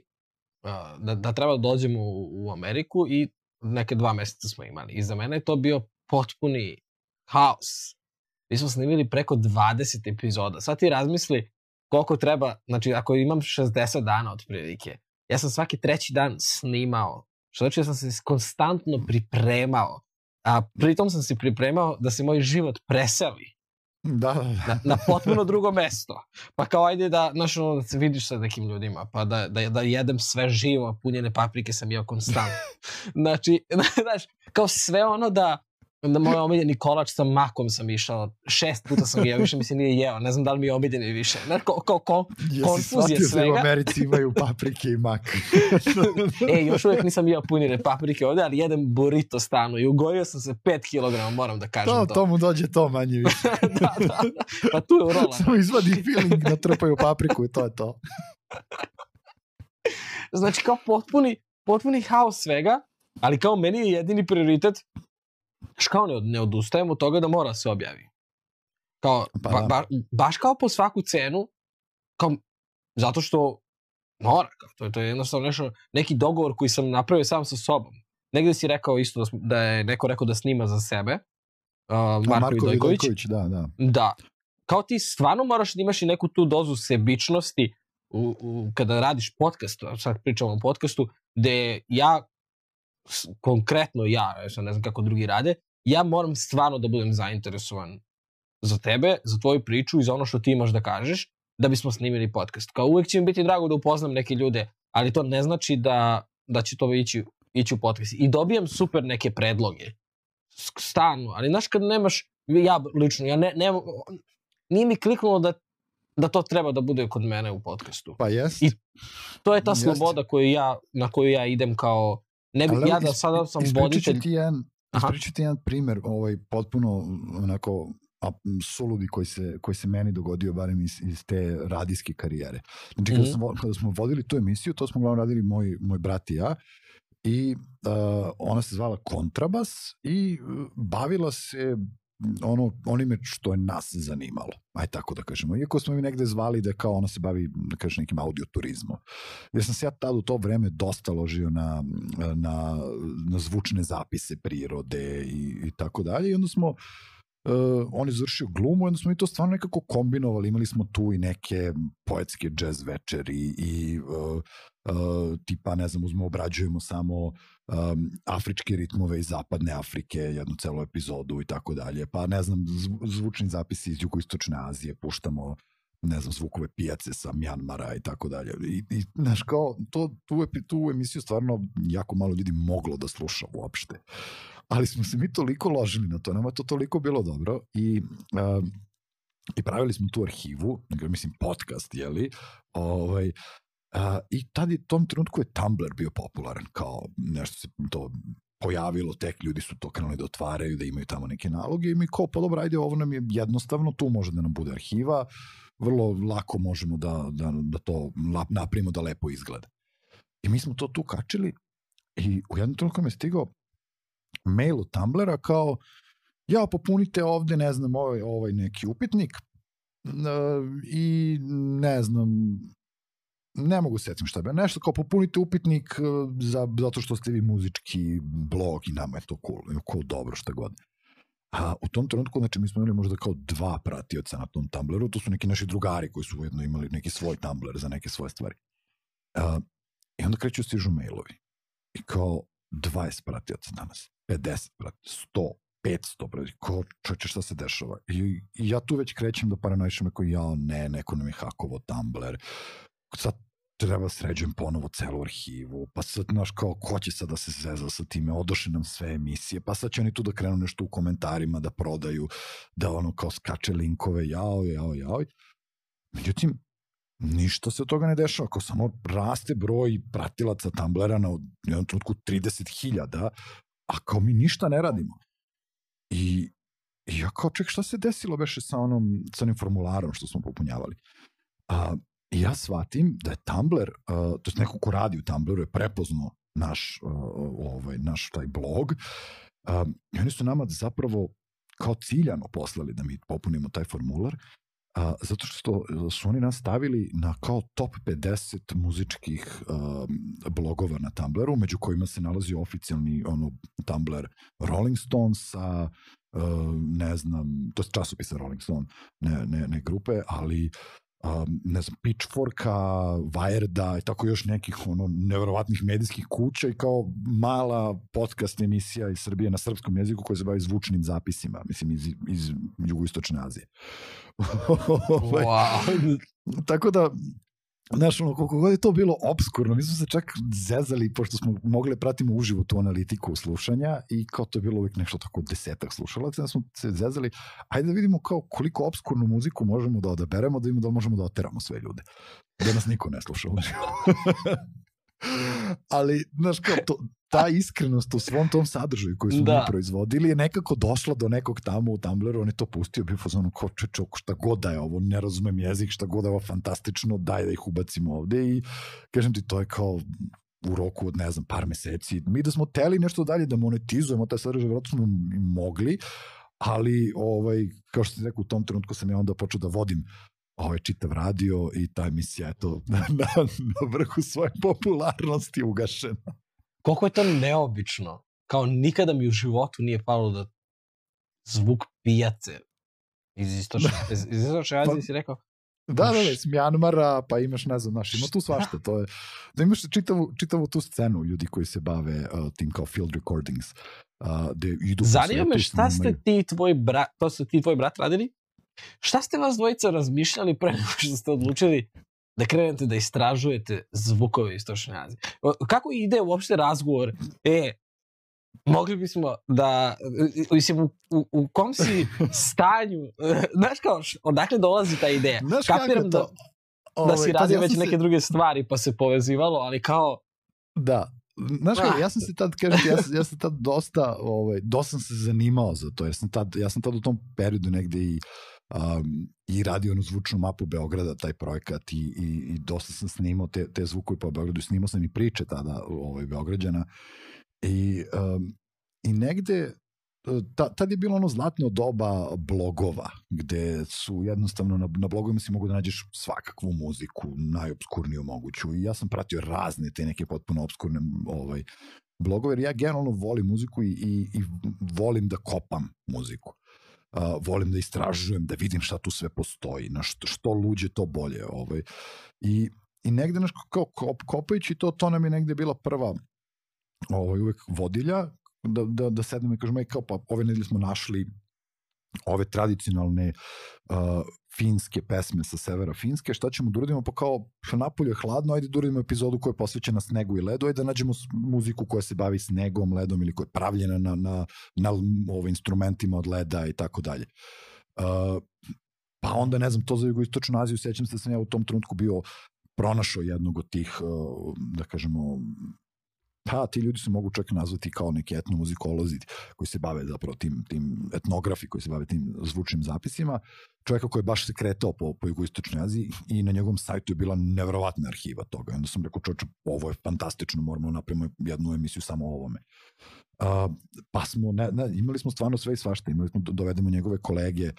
da, da treba da dođemo u, u Ameriku i neke dva meseca smo imali. I za mene je to bio potpuni haos. Mi smo snimili preko 20 epizoda. Sad ti razmisli koliko treba, znači ako imam 60 dana otprilike, ja sam svaki treći dan snimao, što znači da sam se konstantno pripremao, a pritom sam se pripremao da se moj život preseli Da, da, da. na, na potpuno drugo mesto. Pa kao ajde da, znaš, ono, da se vidiš sa nekim ljudima, pa da, da, da jedem sve živo, punjene paprike sam jeo konstantno. znači, znaš, kao sve ono da, da moj omiljeni kolač sa makom sam išao, šest puta sam ga jeo, više mi se nije jeo, ne znam da li mi je omiljeni više. Znaš, kao, kao, kao Jesi konfuzije shvatio da u svega. Americi imaju paprike i mak? e, još uvijek nisam jeo punjene paprike ovde, ali jedem burrito stanu i ugojio sam se 5 kg, moram da kažem to, to. to mu dođe to manje više. da, da, da. Pa tu je rola. Samo izvadi feeling, natrpaju papriku i to je to. Znači kao potpuni, potpuni haos svega, ali kao meni je jedini prioritet, znaš kao ne, ne odustajem od toga da mora da se objavi. Kao, Pa ba, da. ba, baš kao po svaku cenu, kao, zato što Mora, kao, to, je, to je jednostavno nešto, neki dogovor koji sam napravio sam sa sobom. Negde si rekao isto da, smo, da je neko rekao da snima za sebe, uh, Marko, Marko Vidojković. Vidojković. Da, da. Da. Kao ti stvarno moraš da imaš i neku tu dozu sebičnosti u, u, kada radiš podcast, sad pričamo o podcastu, gde ja, konkretno ja, ja ne znam kako drugi rade, ja moram stvarno da budem zainteresovan za tebe, za tvoju priču i za ono što ti imaš da kažeš, da bismo snimili podcast. Kao uvek će mi biti drago da upoznam neke ljude, ali to ne znači da, da će to ići, ići u podcast. I dobijam super neke predloge. Stanu, ali znaš kad nemaš, ja lično, ja ne, ne, nije mi kliknulo da da to treba da bude kod mene u podcastu. Pa jest. I to je ta jest. sloboda koju ja, na koju ja idem kao, ne bih ja da sada sam voditelj. Ti jedan, ispričati ti jedan primer, ovaj, potpuno onako a, soludi koji se, koji se meni dogodio barem iz, iz te radijske karijere. Znači kada, mm -hmm. smo, kada smo vodili tu emisiju, to smo glavno radili moj, moj brat i ja i uh, ona se zvala Kontrabas i uh, bavila se ono, onime što je nas zanimalo, aj tako da kažemo. Iako smo mi negde zvali da kao ona se bavi, da kažem, nekim audioturizmom. Jer sam se ja tad u to vreme dosta ložio na, na, na zvučne zapise prirode i, i tako dalje i onda smo uh, on je završio glumu, onda smo mi to stvarno nekako kombinovali, imali smo tu i neke poetske jazz večeri i uh, uh, tipa, ne znam, uzmo, obrađujemo samo um, afričke ritmove iz zapadne Afrike, jednu celu epizodu i tako dalje, pa ne znam, zvučni zapisi iz jugoistočne Azije, puštamo ne znam, zvukove pijace sa Mjanmara i tako dalje. I, i znaš, kao, to, tu, tu emisiju stvarno jako malo ljudi moglo da sluša uopšte. Ali smo se mi toliko ložili na to, nama to toliko bilo dobro i uh, i pravili smo tu arhivu, mislim podcast, jeli, ovaj, uh, i tad je tom trenutku je Tumblr bio popularan, kao nešto se to pojavilo, tek ljudi su to krenuli da otvaraju, da imaju tamo neke naloge i mi kao, pa dobro, ajde, ovo nam je jednostavno, tu može da nam bude arhiva, vrlo lako možemo da, da, da to napravimo da lepo izgleda. I mi smo to tu kačili i u jednom trenutku mi je stigao mail od Tumblera kao ja popunite ovde, ne znam, ovaj, ovaj neki upitnik i ne znam, ne mogu setim šta be, nešto kao popunite upitnik e, za, zato što ste vi muzički blog i nama je to cool, cool dobro šta god. A u tom trenutku, znači mi smo imali možda kao dva pratioca na tom Tumblru, to su neki naši drugari koji su ujedno imali neki svoj Tumblr za neke svoje stvari. A, I onda kreću stižu mailovi. I kao 20 pratioca danas. 50, brate, 100, 500, brate, ko čoče šta se dešava. I, I ja tu već krećem da paranoišem ako ja, ne, neko nam je hakovo Tumblr, sad treba sređujem ponovo celu arhivu, pa sad, znaš, kao, ko će sad da se zeza sa time, odoše nam sve emisije, pa sad će oni tu da krenu nešto u komentarima da prodaju, da ono kao skače linkove, jao, jao, jao. Međutim, ništa se od toga ne dešava, ako samo raste broj pratilaca Tumblera na jednom trenutku 30.000, a kao mi ništa ne radimo. I, i ja kao, ček, šta se desilo beše sa onom, sa onim formularom što smo popunjavali? A, I ja shvatim da je Tumblr, uh, to je neko ko radi u Tumblru, je prepoznao naš, uh, ovaj, naš taj blog, uh, i oni su nama zapravo kao ciljano poslali da mi popunimo taj formular a, zato što su oni nas stavili na kao top 50 muzičkih a, blogova na Tumblru, među kojima se nalazi oficijalni ono, Tumblr Rolling Stonesa, ne znam, to je časopisa Rolling Stone, ne, ne, ne grupe, ali um, ne znam, Pitchforka, Wireda i tako još nekih ono neverovatnih medijskih kuća i kao mala podcast emisija iz Srbije na srpskom jeziku koja se bavi zvučnim zapisima, mislim iz, iz jugoistočne Azije. Ovaj, wow. tako da Znaš, ono, koliko god je to bilo obskurno, mi smo se čak zezali, pošto smo mogli da pratimo uživo tu analitiku slušanja i kao to je bilo uvijek nešto tako desetak slušalaca, da smo se zezali, ajde da vidimo kao koliko obskurnu muziku možemo da odaberemo, da vidimo da možemo da oteramo sve ljude. Da nas niko ne sluša Ali, znaš, kao to, ta iskrenost u svom tom sadržaju koji su da. mi proizvodili je nekako došla do nekog tamo u Tumblru, on je to pustio, bio fazonu ko čečok, šta god da je ovo, ne razumem jezik, šta god da je ovo fantastično, daj da ih ubacimo ovde i kažem ti, to je kao u roku od, ne znam, par meseci. Mi da smo teli nešto dalje da monetizujemo taj sadržaj, vjerojatno smo mogli, ali ovaj, kao što ti rekao, u tom trenutku sam ja onda počeo da vodim ovaj čitav radio i ta emisija je to na, na, na vrhu svoje popularnosti ugašena. Koliko je to neobično. Kao nikada mi u životu nije palo da zvuk pijace iz istočne, iz, iz istočne Azije pa, si rekao, Da, da, da, iz Mjanmara, pa imaš, ne znam, znaš, ima tu svašta, to je, da imaš čitavu, čitavu tu scenu ljudi koji se bave uh, tim kao field recordings, uh, gde idu Zanima me šta ste ti tvoj brat, to su ti tvoj brat radili? Šta ste vas dvojica razmišljali pre nego što ste odlučili da krenete da istražujete zvukove istočne Azije? Kako ide uopšte razgovor? E, mogli bismo da, mislim, u, u, u kom si stanju, znaš kao, odakle dolazi ta ideja? Znaš Kapiram da, Ove, da si ovaj, radio ja već se... neke druge stvari pa se povezivalo, ali kao... Da, Znaš kako, ja sam se tad, kažem ja, sam, ja sam tad dosta, ovaj, dosta sam se zanimao za to, jer sam tad, ja sam tad u tom periodu negde i um, i radio onu zvučnu mapu Beograda, taj projekat i, i, i dosta sam snimao te, te zvukove po Beogradu, snimao sam i priče tada ovaj, Beograđana I, um, i negde e, ta, tad je bilo ono zlatno doba blogova, gde su jednostavno na, na blogovima si mogu da nađeš svakakvu muziku, najobskurniju moguću. I ja sam pratio razne te neke potpuno obskurne ovaj, blogove, jer ja generalno volim muziku i, i, i volim da kopam muziku. Uh, volim da istražujem, da vidim šta tu sve postoji, na što, što luđe to bolje. Ovaj. I, I negde, naš, kao kop, kopajući to, to nam je negde bila prva ovaj, uvek vodilja, da, da, da sednemo i kažemo, kao pa ove nedelje smo našli ove tradicionalne uh, finske pesme sa severa Finske, šta ćemo da uradimo? Pa kao, napolje je hladno, ajde da uradimo epizodu koja je posvećena snegu i ledu, ajde da nađemo muziku koja se bavi snegom, ledom ili koja je pravljena na, na, na ove instrumentima od leda i tako dalje. Pa onda, ne znam, to za jugoistočnu Aziju, sećam se da sam ja u tom trenutku bio pronašao jednog od tih, da kažemo, pa ti ljudi se mogu čak nazvati kao neki etnomuzikolozi koji se bave zapravo tim, tim etnografi koji se bave tim zvučnim zapisima, čovjeka koji je baš se kretao po, po jugoistočnoj Aziji i na njegovom sajtu je bila nevjerovatna arhiva toga. I onda sam rekao, čovječe, ovo je fantastično, moramo napravimo jednu emisiju samo o ovome. Uh, pa smo, ne, ne, imali smo stvarno sve i svašta, imali smo, dovedemo njegove kolege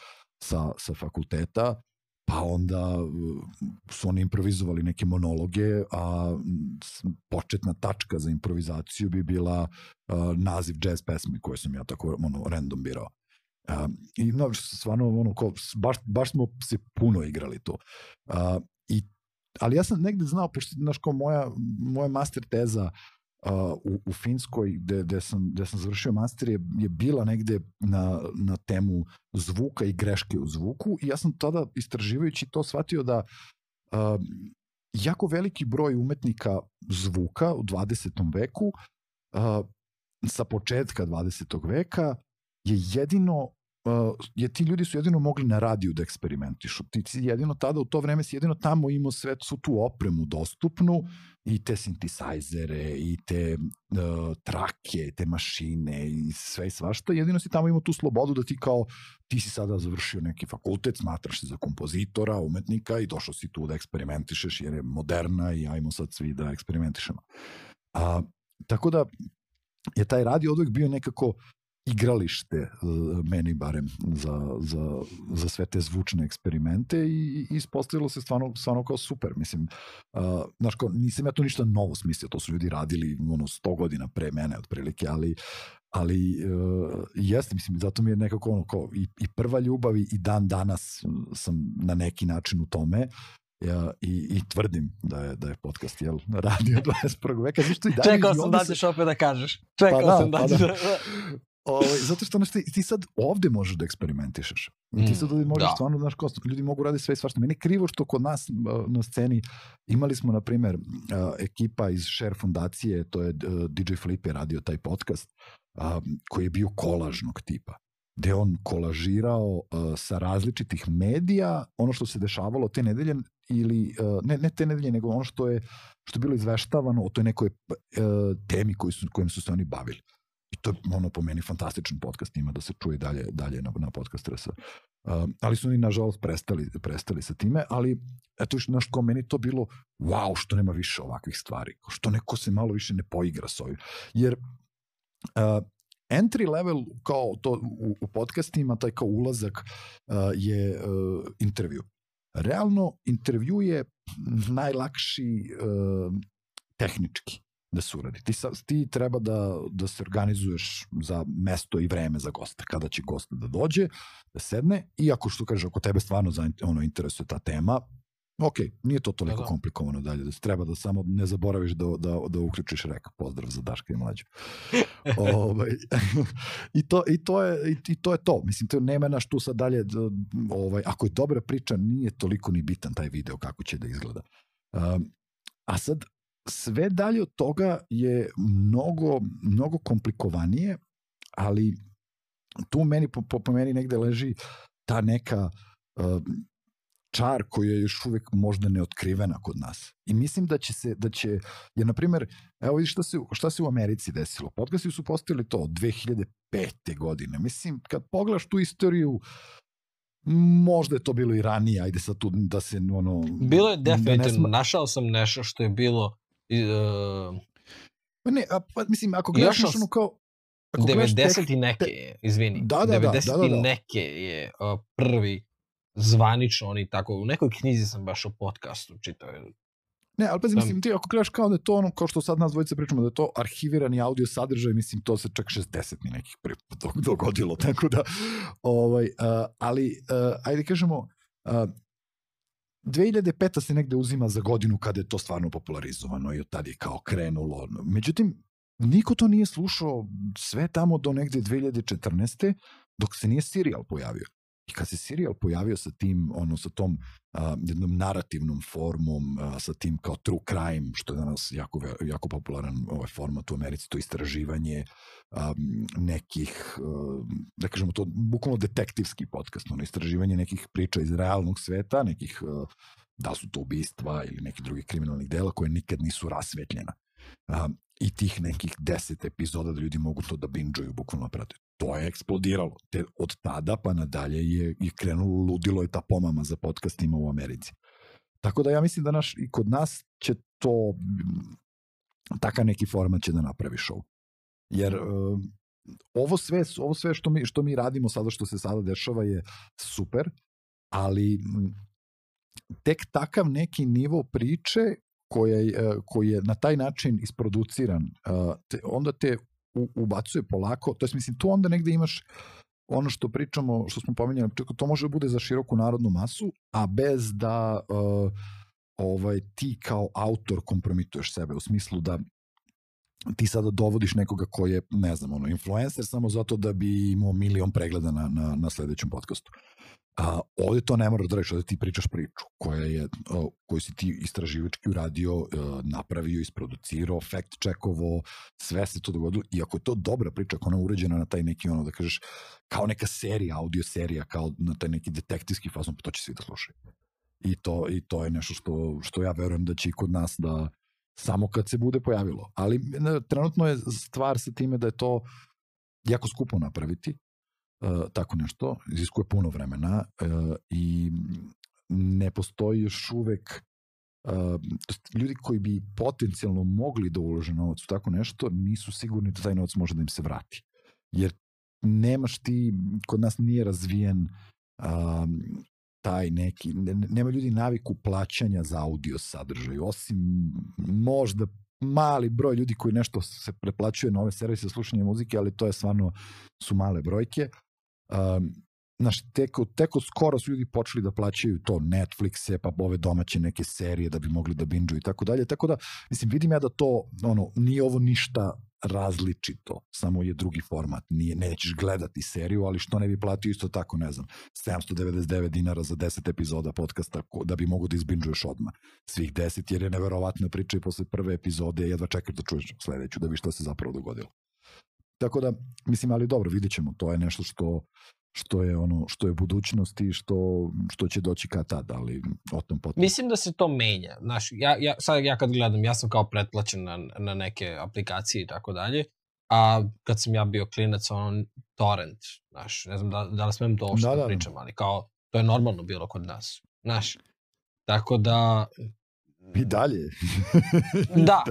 sa, sa fakulteta, pa onda uh, su oni improvizovali neke monologe, a početna tačka za improvizaciju bi bila uh, naziv jazz pesme koje sam ja tako ono, random birao. Uh, I no, stvarno, ono, ko, baš, baš smo se puno igrali tu. Uh, i, ali ja sam negde znao, pošto, znaš, kao moja, moja master teza u, u Finskoj gde, gde, sam, gde sam završio master je, je bila negde na, na temu zvuka i greške u zvuku i ja sam tada istraživajući to shvatio da uh, jako veliki broj umetnika zvuka u 20. veku uh, sa početka 20. veka je jedino uh, je ti ljudi su jedino mogli na radiju da eksperimentišu. Ti si jedino tada u to vreme si jedino tamo imao sve su tu opremu dostupnu i te sintisajzere i te uh, trake, te mašine i sve i svašta. Jedino si tamo imao tu slobodu da ti kao ti si sada završio neki fakultet, smatraš se za kompozitora, umetnika i došao si tu da eksperimentišeš jer je moderna i ajmo sad svi da eksperimentišemo. A, tako da je taj radio odvek bio nekako igralište, e, meni barem, za, za, za sve te zvučne eksperimente i, i ispostavilo se stvarno, stvarno kao super. Mislim, uh, znaš, kao, nisam ja to ništa novo smislio, to su ljudi radili ono, 100 godina pre mene otprilike, ali ali uh, jeste, mislim, zato mi je nekako ono kao i, i prva ljubav i dan danas sam na neki način u tome ja, i, i tvrdim da je, da je podcast jel, radio 21. veka. Zašto i dalje Čekao sam da ćeš opet da kažeš. Čekao pa da, sam da, pa da. Ovaj, zato što znaš, ti, ti sad ovde možeš da eksperimentišeš. I ti sad ovde možeš da. stvarno, znaš, kost, ljudi mogu raditi sve i svašta. Meni je krivo što kod nas na sceni imali smo, na primer, ekipa iz Share fundacije, to je DJ Felipe radio taj podcast, koji je bio kolažnog tipa gde on kolažirao uh, sa različitih medija ono što se dešavalo te nedelje ili uh, ne, ne te nedelje nego ono što je što je bilo izveštavano o toj nekoj uh, temi koju su, kojim su se oni bavili. To je ono po meni fantastičan podcast, ima da se čuje dalje, dalje na, na podcast RS. Uh, ali su oni nažalost prestali, prestali sa time, ali eto još naš ko meni to bilo wow, što nema više ovakvih stvari, što neko se malo više ne poigra s ovim. Jer uh, entry level kao to u, u podcastima, taj kao ulazak uh, je uh, intervju. realno intervju je najlakši uh, tehnički da se uradi. Ti, sa, ti treba da, da se organizuješ za mesto i vreme za gosta, kada će gost da dođe, da sedne i ako što kaže, ako tebe stvarno za, ono, interesuje ta tema, ok, nije to toliko da, da. komplikovano dalje, da treba da samo ne zaboraviš da, da, da uključiš rek, pozdrav za Daška i mlađu. ovaj, i, to, i, to je, i, to je to, mislim, to nema naš tu sad dalje, ovaj, ako je dobra priča, nije toliko ni bitan taj video kako će da izgleda. Um, a sad, sve dalje od toga je mnogo, mnogo komplikovanije, ali tu meni, po, po, meni negde leži ta neka uh, čar koja je još uvek možda neotkrivena kod nas. I mislim da će se, da će, je na primer, evo vidiš šta se, šta se u Americi desilo. Podcasti su postavili to od 2005. godine. Mislim, kad pogledaš tu istoriju, možda je to bilo i ranije, ajde sad tu da se ono... Bilo je definitivno, da sma... našao sam nešto što je bilo... Uh, pa ne, a, pa, mislim, ako gledaš ono kao... Ako 90 tek, i neke, izvini. Da, da, 90 da, da, da, da. i neke je uh, prvi zvanično oni tako, u nekoj knjizi sam baš o podcastu čitao. Ne, ali pazi, mislim, ti ako gledaš kao da je to ono, kao što sad nas dvojice pričamo, da je to arhivirani audio sadržaj, mislim, to se čak 60 mi nekih dogodilo, tako da, ovaj, uh, ali, uh, ajde kažemo, uh, 2005. se negde uzima za godinu kada je to stvarno popularizovano i od tada je kao krenulo. Međutim, niko to nije slušao sve tamo do negde 2014. dok se nije serial pojavio. I kad se serijal pojavio sa tim, ono, sa tom a, jednom narativnom formom, a, sa tim kao true crime, što je danas jako, jako popularan ovaj format u Americi, to istraživanje a, nekih, a, da kažemo to, bukvalno detektivski podcast, ono, istraživanje nekih priča iz realnog sveta, nekih, a, da su to ubistva ili neki drugi kriminalnih dela koje nikad nisu rasvetljena. A, I tih nekih deset epizoda da ljudi mogu to da binđuju, bukvalno prate to je eksplodiralo. Te, od tada pa nadalje je, je krenulo ludilo je ta pomama za podcastima u Americi. Tako da ja mislim da naš, i kod nas će to, takav neki format će da napravi show. Jer uh, ovo sve, ovo sve što mi, što mi radimo sada, što se sada dešava je super, ali tek takav neki nivo priče koji je, koji je na taj način isproduciran, te, onda te ubacuje polako, to je mislim tu onda negde imaš ono što pričamo, što smo pomenjali, to može da bude za široku narodnu masu, a bez da uh, ovaj ti kao autor kompromituješ sebe u smislu da ti sada dovodiš nekoga ko je, ne znam, ono, influencer samo zato da bi imao milion pregleda na, na, na sledećem podcastu. A, ovde to ne moraš da reći, ovde ti pričaš priču koja je, o, koju si ti istraživački uradio, o, e, napravio, isproducirao, fact checkovo, sve se to dogodilo i ako je to dobra priča, ako ona je uređena na taj neki, ono da kažeš, kao neka serija, audio serija, kao na taj neki detektivski fazon, pa to će svi da slušaju. I to, I to je nešto što, što ja verujem da će i kod nas da, samo kad se bude pojavilo. Ali ne, trenutno je stvar sa time da je to jako skupo napraviti, uh, tako nešto, iziskuje puno vremena uh, i ne postoji još uvek uh, ljudi koji bi potencijalno mogli da ulože novac u tako nešto, nisu sigurni da taj novac može da im se vrati. Jer nemaš ti, kod nas nije razvijen um, taj neki, nema ljudi naviku plaćanja za audio sadržaj, osim možda mali broj ljudi koji nešto se preplaćuje na ove servise slušanja muzike, ali to je stvarno su male brojke. Um, znaš, teko, teko skoro su ljudi počeli da plaćaju to Netflixe, pa ove domaće neke serije da bi mogli da binđu i tako dalje. Tako da, mislim, vidim ja da to, ono, nije ovo ništa različito, samo je drugi format. Nije, nećeš gledati seriju, ali što ne bi platio isto tako, ne znam, 799 dinara za 10 epizoda podcasta da bi mogu da izbinđuješ odmah svih 10, jer je neverovatna priča i posle prve epizode jedva čekaš da čuješ sledeću, da bi šta se zapravo dogodilo. Tako da, mislim, ali dobro, vidjet ćemo, to je nešto što što je ono što je budućnost i što što će doći kad tad, ali o tom potom. Mislim da se to menja. Znaš, ja, ja, sad ja kad gledam, ja sam kao pretplaćen na, na neke aplikacije i tako dalje, a kad sam ja bio klinac, ono, torrent, znaš, ne znam da, da li smem to što da, da, da. pričam, ali kao, to je normalno bilo kod nas, znaš. Tako da, I dalje. da,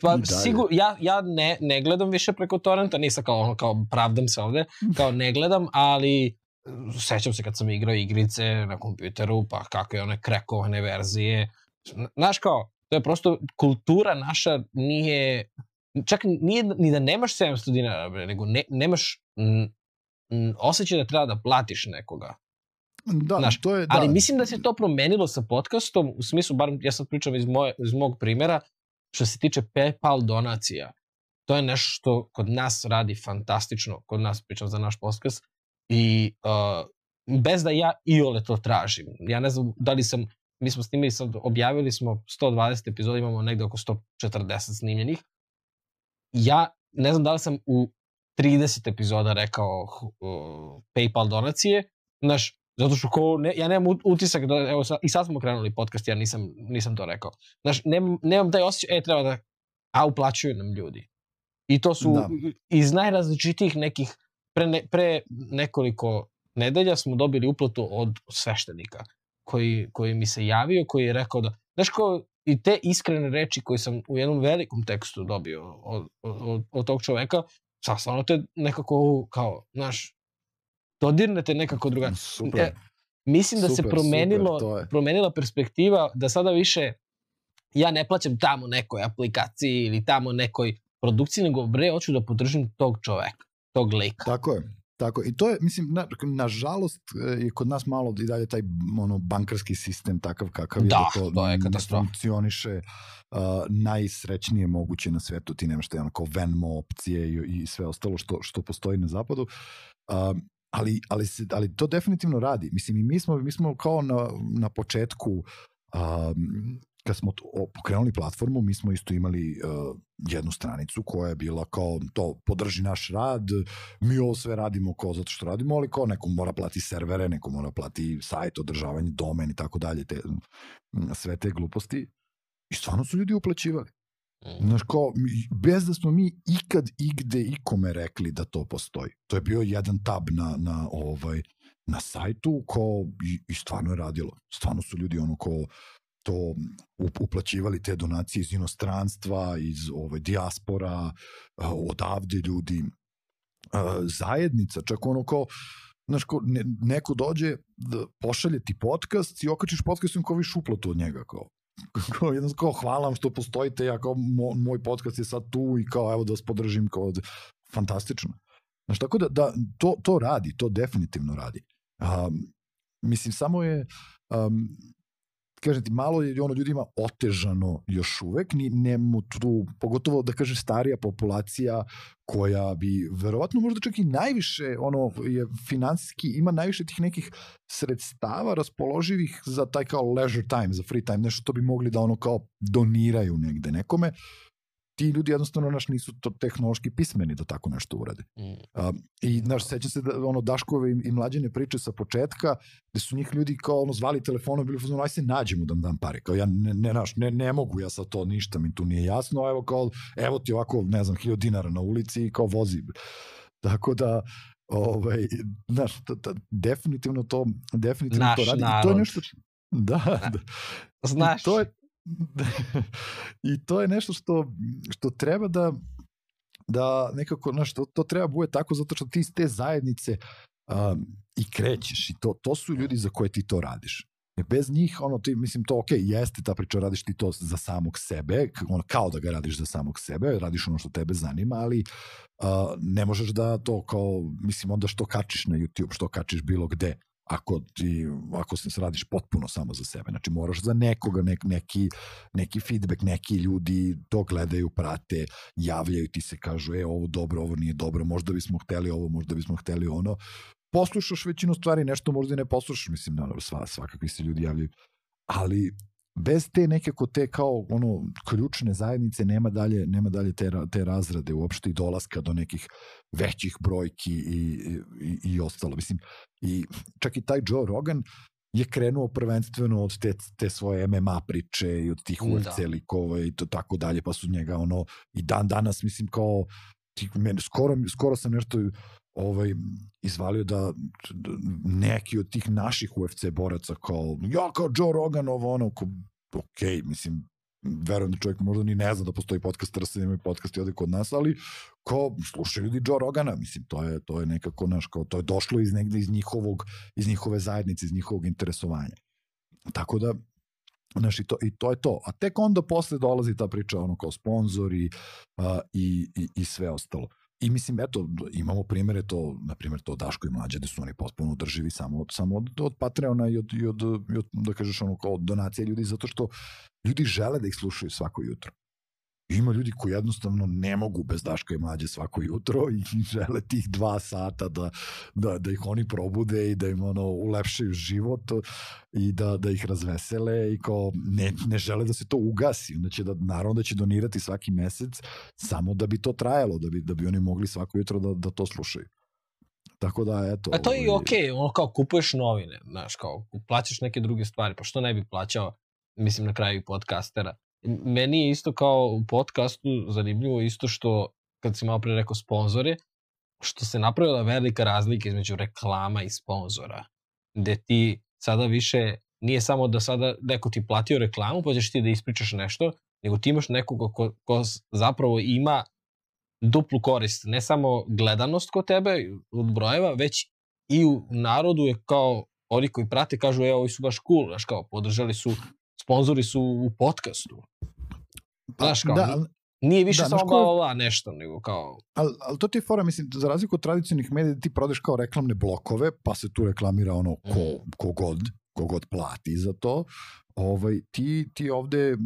pa sigur, ja, ja ne, ne gledam više preko torrenta, nisam kao, ono, kao pravdam se ovde, kao ne gledam, ali sećam se kad sam igrao igrice na kompjuteru, pa kakve one krekovane verzije. Znaš kao, to je prosto kultura naša nije, čak nije ni da nemaš 700 dinara, nego ne, nemaš m, m, osjećaj da treba da platiš nekoga. Da, Znaš, to je, da. Ali mislim da se to promenilo sa podcastom, u smislu, bar ja sad pričam iz, moje, iz mog primera, što se tiče PayPal donacija. To je nešto što kod nas radi fantastično, kod nas pričam za naš podcast, i uh, bez da ja i ole to tražim. Ja ne znam da li sam, mi smo snimili sad, objavili smo 120 epizoda, imamo negde oko 140 snimljenih. Ja ne znam da li sam u 30 epizoda rekao uh, PayPal donacije, znaš, Zato što ko, ne, ja nemam utisak da, evo sad, i sad smo krenuli podcast, ja nisam, nisam to rekao. Znaš, nemam, nemam taj osjećaj, e, treba da, a uplaćuju nam ljudi. I to su da. iz najrazličitijih nekih, pre, ne, pre nekoliko nedelja smo dobili uplatu od sveštenika koji, koji mi se javio, koji je rekao da, znaš ko, i te iskrene reči koje sam u jednom velikom tekstu dobio od, od, od tog čoveka, sa stvarno te nekako kao, znaš, dodirnete nekako druga. Super. E, mislim da super, se promenilo, super, promenila perspektiva da sada više ja ne plaćam tamo nekoj aplikaciji ili tamo nekoj produkciji, nego bre, hoću da podržim tog čoveka, tog lika. Tako je. Tako, i to je, mislim, na, nažalost je kod nas malo i dalje taj ono, bankarski sistem takav kakav da, je da to, to je ne funkcioniše uh, najsrećnije moguće na svetu, ti nemaš te onako Venmo opcije i, i sve ostalo što, što postoji na zapadu. Uh, ali, ali, se, ali to definitivno radi. Mislim, i mi smo, mi smo kao na, na početku um, kad smo pokrenuli platformu, mi smo isto imali uh, jednu stranicu koja je bila kao to podrži naš rad, mi ovo sve radimo kao zato što radimo, ali kao neko mora plati servere, neko mora plati sajt, održavanje, domen i tako dalje, te, sve te gluposti. I stvarno su ljudi uplaćivali. Mm. Znaš, kao, bez da smo mi ikad igde ikome rekli da to postoji. To je bio jedan tab na, na, ovaj, na sajtu ko, i, i stvarno je radilo. Stvarno su ljudi ono ko to uplaćivali te donacije iz inostranstva, iz ovaj, dijaspora, odavde ljudi, zajednica, čak ono kao, znaš, ko, ne, neko dođe, da pošalje ti podcast i okačiš podcast i ko viš uplatu od njega, kao kao, kao hvala vam što postojite, ja kao mo, moj podcast je sad tu i kao evo da vas podržim, kao fantastično. Znaš, tako da, da to, to radi, to definitivno radi. Um, mislim, samo je, um, kažem ti, malo je ono ljudima otežano još uvek, ni, nemu tu, pogotovo da kaže starija populacija koja bi verovatno možda čak i najviše ono je finansijski ima najviše tih nekih sredstava raspoloživih za taj kao leisure time, za free time, nešto što bi mogli da ono kao doniraju negde nekome ti ljudi jednostavno naš nisu to tehnološki pismeni da tako nešto urade. Mm. A, I naš seća se da ono Daškove i, i mlađene priče sa početka gde su njih ljudi kao ono zvali telefonom bili fuzon aj se nađemo da vam dam pare. Kao ja ne ne naš ne, ne mogu ja sa to ništa mi tu nije jasno. Evo kao evo ti ovako ne znam 1000 dinara na ulici i kao vozi. Tako da ovaj znaš, to, to, definitivno to definitivno Naš to radi. Narod. I to je nešto da, da. Znaš. I to je I to je nešto što, što treba da da nekako, znaš, to, to treba bude tako zato što ti iz te zajednice um, i krećeš i to, to su ljudi za koje ti to radiš. Bez njih, ono, ti, mislim, to, ok, jeste ta priča, radiš ti to za samog sebe, ono, kao da ga radiš za samog sebe, radiš ono što tebe zanima, ali uh, ne možeš da to kao, mislim, onda što kačiš na YouTube, što kačiš bilo gde, ako ti ako se radiš potpuno samo za sebe. Znači moraš za nekoga nek, neki neki feedback, neki ljudi to gledaju, prate, javljaju ti se, kažu e ovo dobro, ovo nije dobro, možda bismo hteli ovo, možda bismo hteli ono. Poslušaš većinu stvari, nešto možda i ne poslušaš, mislim naravno sva svakakvi se ljudi javljaju. Ali bez te nekako te kao ono ključne zajednice nema dalje nema dalje te te razrade uopšte i dolaska do nekih većih brojki i, i, i ostalo mislim i čak i taj Joe Rogan je krenuo prvenstveno od te, te svoje MMA priče i od tih UFC da. likova i to tako dalje, pa su njega ono i dan danas mislim kao ti, mene, skoro, skoro sam nešto ovaj, izvalio da, neki od tih naših UFC boraca kao, ja kao Joe Rogan ovo ono, ko, ok, mislim, verujem da čovjek možda ni ne zna da postoji podcast da imaju podcast i ovde kod nas, ali ko slušaju ljudi Joe Rogana, mislim, to je, to je nekako, naš, kao, to je došlo iz negde iz njihovog, iz njihove zajednice, iz njihovog interesovanja. Tako da, Znaš, i to, i to je to. A tek onda posle dolazi ta priča ono kao sponzori a, i, i, i sve ostalo. I mislim, eto, imamo primere to, na primjer, to Daško i Mlađe, da su oni potpuno drživi samo, samo od, od Patreona i od, i od, i od, da kažeš, ono, kao donacije ljudi, zato što ljudi žele da ih slušaju svako jutro. Ima ljudi koji jednostavno ne mogu bez Daška i Mlađe svako jutro i žele tih dva sata da, da, da ih oni probude i da im ono ulepšaju život i da, da ih razvesele i kao ne, ne žele da se to ugasi. Onda će da, naravno da će donirati svaki mesec samo da bi to trajalo, da bi, da bi oni mogli svako jutro da, da to slušaju. Tako da, eto... A to je i ovaj, okej, okay, ono kao kupuješ novine, znaš, kao plaćaš neke druge stvari, pa što ne bi plaćao, mislim, na kraju podcastera meni je isto kao u podcastu zanimljivo isto što, kad si malo pre rekao sponzore, što se napravila velika razlika između reklama i sponzora. Gde ti sada više, nije samo da sada neko ti platio reklamu pa ćeš ti da ispričaš nešto, nego ti imaš nekoga ko, ko zapravo ima duplu korist. Ne samo gledanost kod tebe od brojeva, već i u narodu je kao oni koji prate kažu, evo, ovi su baš cool, znaš kao, podržali su sponzori su u podcastu. Pa, Znaš kao, da, nije više da, samo ko... ova nešto, nego kao... Ali al to ti je fora, mislim, za razliku od tradicionalnih medija, ti prodeš kao reklamne blokove, pa se tu reklamira ono ko, mm. ko god, ko god plati za to. Ovaj, ti, ti ovde uh,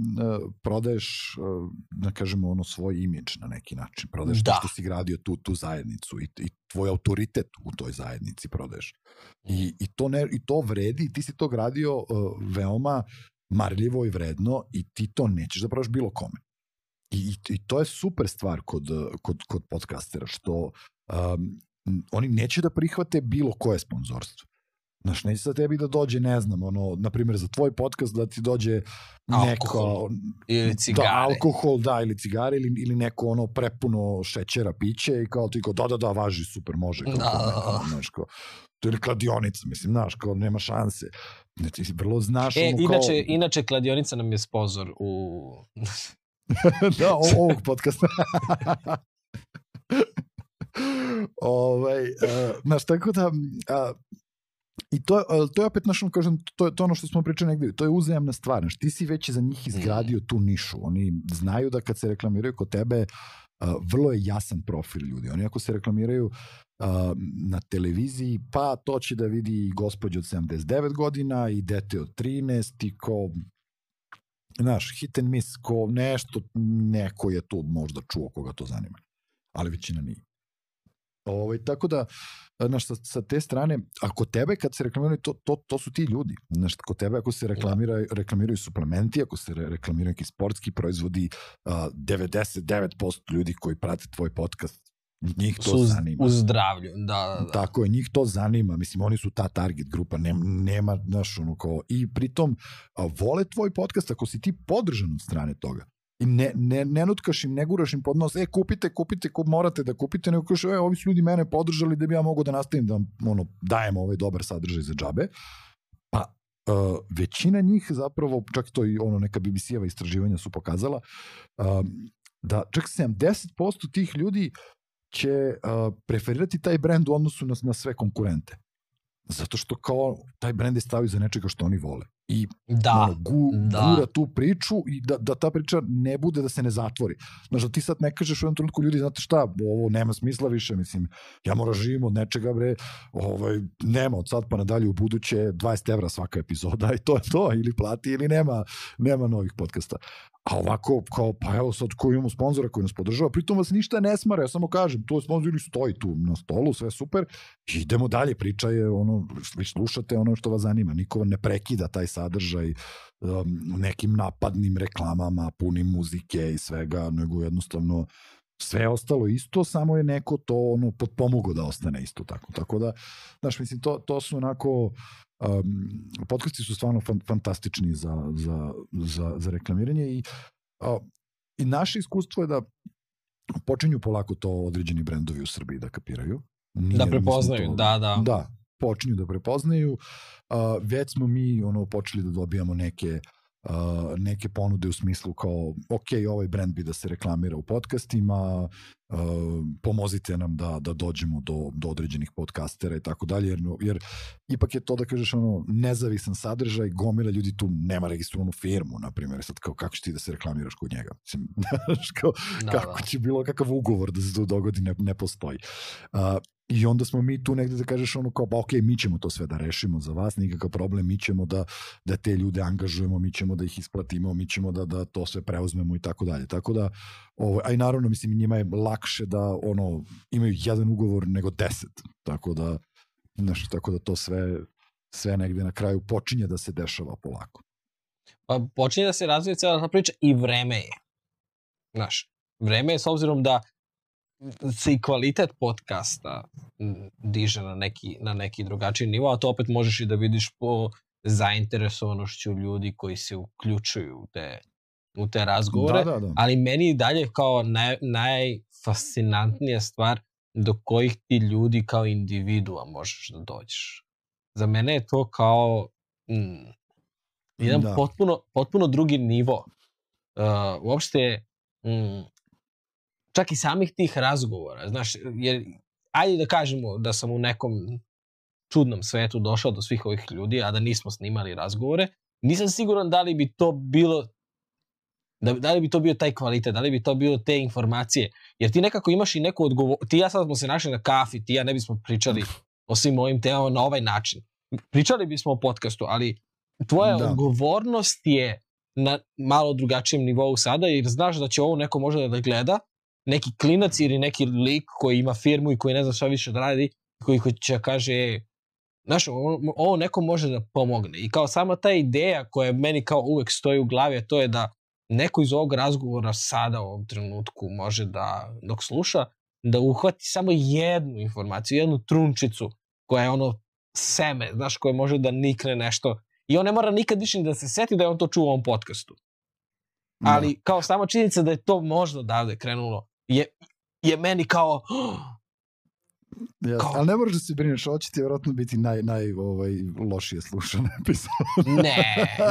prodaješ, uh, da kažemo, ono, svoj imidž na neki način. Prodaješ da. to što si gradio tu, tu zajednicu i, i tvoj autoritet u toj zajednici prodaješ. I, i, to, ne, i to vredi, ti si to gradio uh, veoma marljivo i vredno i ti to nećeš da praviš bilo kome. I, i to je super stvar kod, kod, kod podcastera, što um, oni neće da prihvate bilo koje sponzorstvo. Znaš, neće sa tebi da dođe, ne znam, ono, na primjer, za tvoj podcast da ti dođe neko... Alkohol. Ili da, cigare. Da, alkohol, da, ili cigare, ili, ili neko ono prepuno šećera, piće i kao ti kao, da, da, da, važi, super, može. Kao, da, da, da. Znaš, kao, to je kladionica, mislim, znaš, kao nema šanse. Znači, vrlo znaš... E, ono, inače, kao... inače, kladionica nam je spozor u... da, ovog podcasta. ovaj, uh, znaš, tako da, uh, I to, to je opet, našo, kažem, to to ono što smo pričali negde, to je uzajemna stvar, znaš, ti si već za njih izgradio tu nišu, oni znaju da kad se reklamiraju kod tebe, uh, vrlo je jasan profil ljudi, oni ako se reklamiraju na televiziji, pa to će da vidi i gospođa od 79 godina i dete od 13 i ko znaš, hit and miss, ko nešto, neko je to možda čuo koga to zanima. Ali većina nije. Ovaj, tako da, znaš, sa, sa te strane, ako tebe kad se reklamiraju, to, to, to su ti ljudi. Znaš, kod tebe ako se reklamiraju, reklamiraju suplementi, ako se reklamiraju neki sportski proizvodi, uh, 99% ljudi koji prate tvoj podcast njih to su zanima. U zdravlju, da, da, da. Tako je, njih to zanima, mislim, oni su ta target grupa, nema, nema znaš, ono kao, i pritom a, vole tvoj podcast ako si ti podržan od strane toga. I ne, ne, ne nutkaš im, ne guraš im pod nos, e, kupite, kupite, kup, morate da kupite, nego kažeš, e, ovi su ljudi mene podržali da bi ja mogu da nastavim da ono, dajem ovaj dobar sadržaj za džabe. Pa, uh, većina njih zapravo, čak to i ono neka BBC-eva istraživanja su pokazala, uh, da čak 70% tih ljudi će uh, preferirati taj brend u odnosu na, na sve konkurente. Zato što kao taj brend je stavio za nečega što oni vole. I da, ono, gu, da. gura tu priču i da, da ta priča ne bude da se ne zatvori. Znaš, da ti sad ne kažeš u jednom trenutku ljudi, znate šta, ovo nema smisla više, mislim, ja moram živim od nečega, bre, ovaj, nema od sad pa nadalje u buduće 20 evra svaka epizoda i to je to, ili plati ili nema, nema novih podcasta. A ovako, kao, pa evo sad ko imamo sponzora koji nas podržava, pritom vas ništa ne smara, ja samo kažem, to je sponzor ili stoji tu na stolu, sve super, idemo dalje, priča je ono, vi slušate ono što vas zanima, niko ne prekida taj sadržaj um, nekim napadnim reklamama, punim muzike i svega, nego jednostavno sve ostalo isto, samo je neko to ono potpomogo da ostane isto tako. Tako da, znaš, mislim, to, to su onako um, podcasti su stvarno fan, fantastični za, za, za, za reklamiranje i, uh, i naše iskustvo je da počinju polako to određeni brendovi u Srbiji da kapiraju. Nije, da prepoznaju, to, da, da. Da, počinju da prepoznaju. Uh, već smo mi ono počeli da dobijamo neke uh, neke ponude u smislu kao, ok, ovaj brand bi da se reklamira u podcastima, uh, pomozite nam da, da dođemo do, do određenih podcastera i tako dalje, jer, jer ipak je to da kažeš ono, nezavisan sadržaj, gomila ljudi tu nema registrovanu firmu, na primjer, sad kao kako će ti da se reklamiraš kod njega? Mislim, kao, da, kako da. će bilo kakav ugovor da se to dogodi, ne, ne postoji. Uh, I onda smo mi tu negde da kažeš ono kao, pa ok, mi ćemo to sve da rešimo za vas, nikakav problem, mi ćemo da, da te ljude angažujemo, mi ćemo da ih isplatimo, mi ćemo da, da to sve preuzmemo i tako dalje. Tako da, ovo, a i naravno, mislim, njima je lakše da ono, imaju jedan ugovor nego deset. Tako da, znaš, tako da to sve, sve negde na kraju počinje da se dešava polako. Pa počinje da se razvija cijela ta priča i vreme je. Znaš, vreme je s obzirom da se i kvalitet podcasta diže na neki, na neki drugačiji nivo, a to opet možeš i da vidiš po zainteresovanošću ljudi koji se uključuju u te, u te razgovore, da, da, da. ali meni i dalje kao naj, najfascinantnija stvar do kojih ti ljudi kao individua možeš da dođeš. Za mene je to kao mm, jedan da. potpuno, potpuno drugi nivo. Uh, uopšte mm, čak i samih tih razgovora, znaš, jer ajde da kažemo da sam u nekom čudnom svetu došao do svih ovih ljudi, a da nismo snimali razgovore, nisam siguran da li bi to bilo da, da li bi to bio taj kvalitet, da li bi to bilo te informacije, jer ti nekako imaš i neku odgovor, ti ja sad smo se našli na kafi, ti ja ne bismo pričali o svim ovim temama na ovaj način. Pričali bismo o podcastu, ali tvoja da. odgovornost je na malo drugačijem nivou sada, jer znaš da će ovo neko možda da gleda neki klinac ili neki lik koji ima firmu i koji ne zna šta više da radi, koji, koji će kaže, znaš, ovo neko može da pomogne. I kao sama ta ideja koja meni kao uvek stoji u glavi, to je da neko iz ovog razgovora sada u ovom trenutku može da, dok sluša, da uhvati samo jednu informaciju, jednu trunčicu koja je ono seme, znaš, koje može da nikne nešto. I on ne mora nikad više da se seti da je on to čuo u ovom podcastu. Da. Ali kao sama činjenica da je to možda odavde krenulo je, je meni kao... Yes, kao... Ali ne moraš da se brineš, ovo će ti vjerojatno biti naj, naj ovaj, lošije slušana epizoda. ne,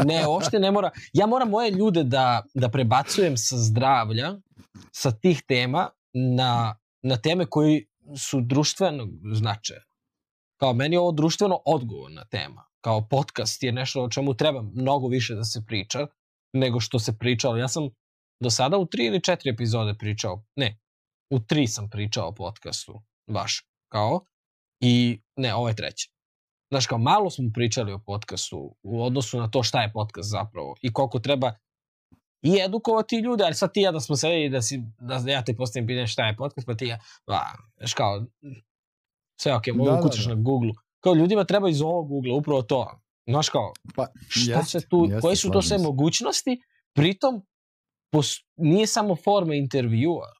ne, uopšte ne mora. Ja moram moje ljude da, da prebacujem sa zdravlja, sa tih tema, na, na teme koji su društvenog značaja. Kao meni je ovo društveno odgovorna tema. Kao podcast je nešto o čemu treba mnogo više da se priča nego što se pričalo. Ja sam do sada u tri ili četiri epizode pričao, ne, u tri sam pričao o podcastu, baš, kao, i ne, ovo je treća. Znaš, kao malo smo pričali o podcastu u odnosu na to šta je podcast zapravo i koliko treba i edukovati ljude, ali sad ti ja da smo sedeli da, si, da ja te postavim pitanje šta je podcast, pa ti ja, ba, znaš kao, sve ok, mogu da, kućaš da, da. na Google. Kao ljudima treba iz ovog Google upravo to. Znaš kao, pa, šta jest, se tu, jest, koje su to sve mogućnosti, pritom pos, nije samo forma intervjua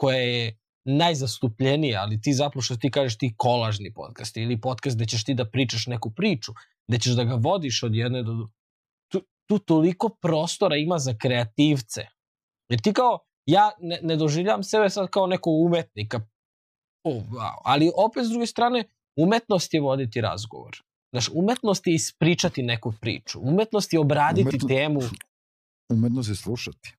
koja je najzastupljenija, ali ti zapravo što ti kažeš ti kolažni podcast ili podcast gde ćeš ti da pričaš neku priču, gde ćeš da ga vodiš od jedne do... Tu, tu toliko prostora ima za kreativce. Jer ti kao, ja ne, ne doživljam sebe sad kao nekog umetnika, oh, wow. ali opet s druge strane, umetnost je voditi razgovor. Znaš, umetnost je ispričati neku priču. Umetnost je obraditi Umetno... temu. Umetnost je slušati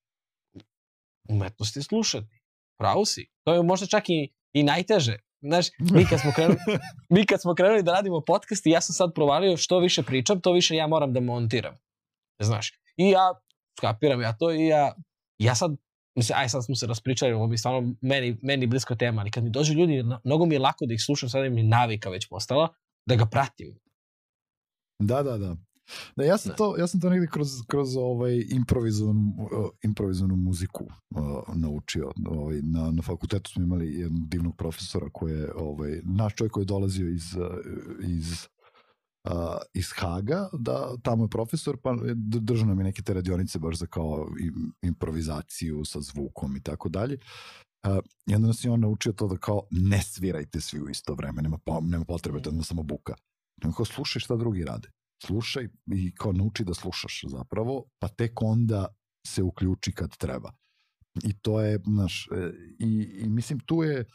umetnosti slušati. Pravo si. To je možda čak i, i najteže. Znaš, mi kad, smo krenuli, mi kad smo krenuli da radimo podcast i ja sam sad provalio što više pričam, to više ja moram da montiram. Znaš, i ja skapiram ja to i ja, ja sad, mislim, aj sad smo se raspričali, ovo bi stvarno meni, meni blisko tema, ali kad mi dođu ljudi, mnogo mi je lako da ih slušam, sada mi navika već postala, da ga pratim. Da, da, da. Da, ja sam, da. to, ja sam to negdje kroz, kroz ovaj improvizovanu, improvizovanu muziku uh, naučio. Ovaj, na, na fakultetu smo imali jednog divnog profesora koji je, ovaj, naš čovjek koji je dolazio iz, iz uh, iz Haga, da tamo je profesor, pa držao nam je neke te radionice baš za kao improvizaciju sa zvukom i tako dalje. Uh, I onda nas je on naučio to da kao ne svirajte svi u isto vreme, nema, nema potrebe, to je samo buka. Nego kao slušaj šta drugi rade slušaj i kao nauči da slušaš zapravo, pa tek onda se uključi kad treba. I to je, znaš, e, i, i mislim tu je,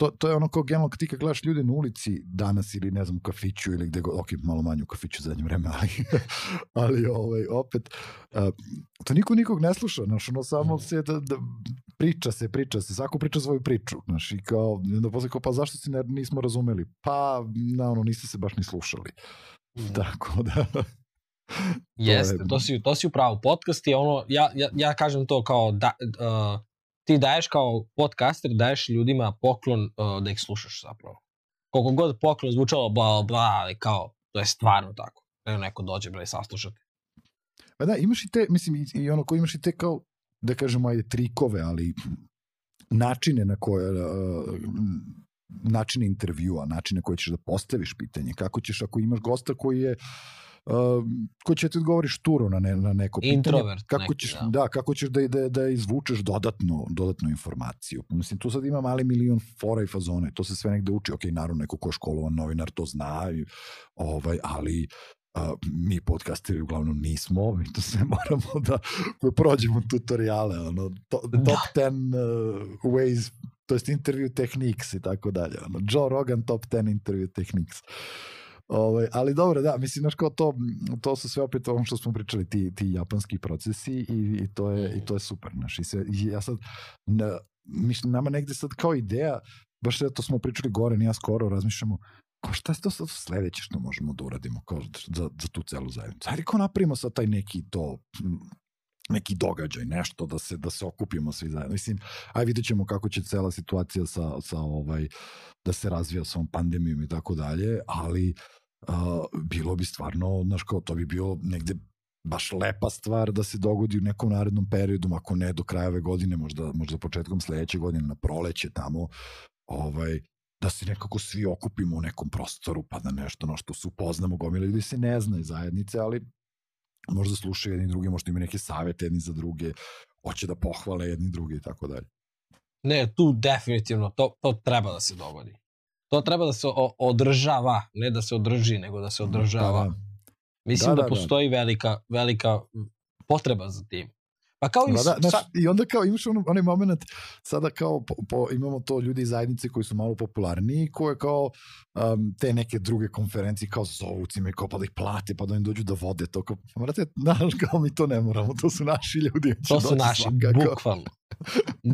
to, to je ono kao generalno kad ti kad gledaš ljude na ulici danas ili ne znam u kafiću ili gde god, ok, malo manje u kafiću zadnje vreme, ali, ali ovaj, opet, uh, to niko nikog ne sluša, znaš, ono samo mm. se da, da, priča se, priča se, svako priča svoju priču, znaš, i kao, onda posle kao, pa zašto si ne, nismo razumeli? Pa, na ono, niste se baš ni slušali. Tako da... Jeste, to, to si, to si upravo. Podcast je ono, ja, ja, ja kažem to kao da, uh, ti daješ kao podcaster, daješ ljudima poklon uh, da ih slušaš zapravo. Koliko god poklon zvučalo bla bla, ali kao, to je stvarno tako. Da neko dođe bre saslušati. Pa da, imaš i te, mislim, i, i ono ko imaš i te kao, da kažemo, ajde, trikove, ali načine na koje, uh, načine intervjua, načine koje ćeš da postaviš pitanje, kako ćeš ako imaš gosta koji je uh, ko će ti odgovori šturo na, ne, na neko pitanje. Introvert kako neki, ćeš, da. da. kako ćeš da, da, da izvučeš dodatno, dodatnu informaciju. Mislim, tu sad ima mali milion fora i fazone, to se sve negde uči. Ok, naravno, neko ko je školovan novinar to zna, ovaj, ali Uh, mi podcasteri uglavnom nismo, mi to sve moramo da, da prođemo tutoriale, ono, to, da. top 10 uh, ways, to jest interview techniques i tako dalje. Ono, Joe Rogan top 10 interview techniques. Ovaj, ali dobro, da, mislim, znaš kao to, to su sve opet ono što smo pričali, ti, ti japanski procesi i, i, to, je, i to je super, znaš, i, sve, i ja sad, na, mislim, nama negde sad kao ideja, baš da to smo pričali gore, nije skoro, razmišljamo, kao šta je to sad sledeće što možemo da uradimo kao za, za tu celu zajednicu. Ajde, kao napravimo sad taj neki to neki događaj, nešto da se da se okupimo svi zajedno. Mislim, aj vidjet ćemo kako će cela situacija sa, sa ovaj da se razvija sa ovom pandemijom i tako dalje, ali uh, bilo bi stvarno, znaš kao, to bi bilo negde baš lepa stvar da se dogodi u nekom narednom periodu, ako ne do kraja ove godine, možda, možda početkom sledeće godine, na proleće tamo, ovaj, da se nekako svi okupimo u nekom prostoru, pa da nešto na što se upoznamo, gomila ljudi se ne zna iz zajednice, ali možda slušaju jedni drugi, možda imaju neke savete jedni za druge, hoće da pohvale jedni drugi i tako dalje. Ne, tu definitivno, to, to treba da se dogodi. To treba da se održava, ne da se održi, nego da se mhm, održava. Da, da. Mislim da, da, da, da postoji da. velika, velika potreba za tim. Pa kao i, da, znaš, sa... i onda kao imaš on, onaj moment, sada kao po, po, imamo to ljudi iz zajednice koji su malo popularniji, koje kao um, te neke druge konferencije kao zovu cime, kao pa da ih plate, pa da im dođu da vode to. Kao, morate, znaš, kao mi to ne moramo, to su naši ljudi. To su naši, svakako. bukvalno.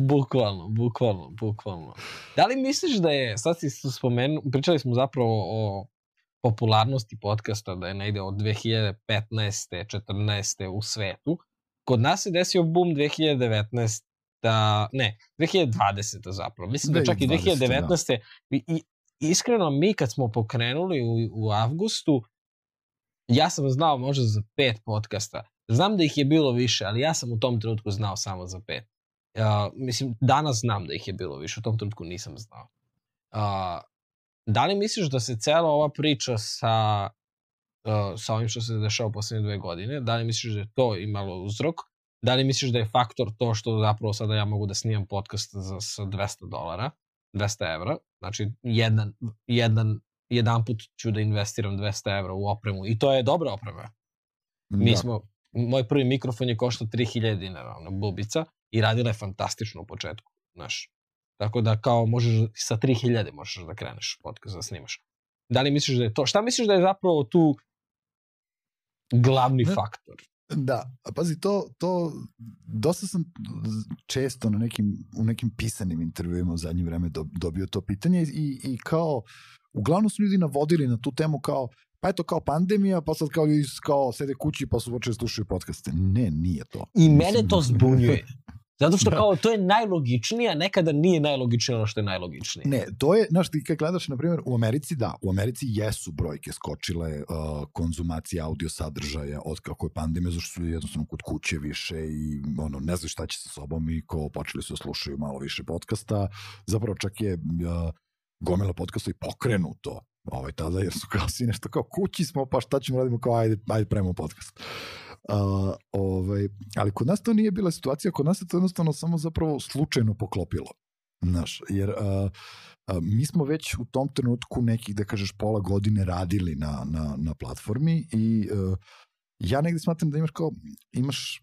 bukvalno, bukvalno, bukvalno. Da li misliš da je, sad si spomenu, pričali smo zapravo o popularnosti podcasta, da je negde od 2015. 14. u svetu, Kod nas se desio boom 2019 da, ne, 2020 zapravo. Mislim da čak i 2019. Da. I, iskreno, mi kad smo pokrenuli u, u avgustu, ja sam znao možda za pet podcasta. Znam da ih je bilo više, ali ja sam u tom trenutku znao samo za pet. Uh, mislim, danas znam da ih je bilo više, u tom trenutku nisam znao. Uh, da li misliš da se cela ova priča sa sa ovim što se dešava u poslednje dve godine. Da li misliš da je to imalo uzrok? Da li misliš da je faktor to što zapravo sada ja mogu da snimam podcast za, sa 200 dolara, 200 evra, znači jedan, jedan, jedan put ću da investiram 200 evra u opremu i to je dobra oprema. Mi da. smo, moj prvi mikrofon je koštao 3000 dinara, ona bubica, i radila je fantastično u početku, znaš. Tako da kao možeš, sa 3000 možeš da kreneš podcast da snimaš. Da li misliš da je to? Šta misliš da je zapravo tu glavni ne, faktor. Da, a pazi, to, to dosta sam često na nekim, u nekim pisanim intervjuima u zadnje vreme dobio to pitanje i, i kao, uglavnom su ljudi navodili na tu temu kao, pa eto kao pandemija, pa sad kao ljudi kao sede kući pa su počeli slušaju podcaste. Ne, nije to. I mene to zbunjuje. Zato što da. kao to je najlogičnije, a nekada nije najlogičnije ono što je najlogičnije. Ne, to je, znaš, ti kad gledaš, na primjer, u Americi, da, u Americi jesu brojke skočile uh, konzumacije audio sadržaja od kako je pandemija, zašto su jednostavno kod kuće više i ono, ne znaju šta će sa sobom i ko počeli su da slušaju malo više podcasta. Zapravo čak je uh, gomila podcasta i pokrenuto ovaj, tada, jer su kao svi nešto kao kući smo, pa šta ćemo radimo, kao ajde, ajde pravimo podcast. Uh, ovaj, ali kod nas to nije bila situacija, kod nas je to jednostavno samo zapravo slučajno poklopilo. Znaš, jer uh, uh, mi smo već u tom trenutku nekih, da kažeš, pola godine radili na, na, na platformi i uh, ja negde smatram da imaš kao, imaš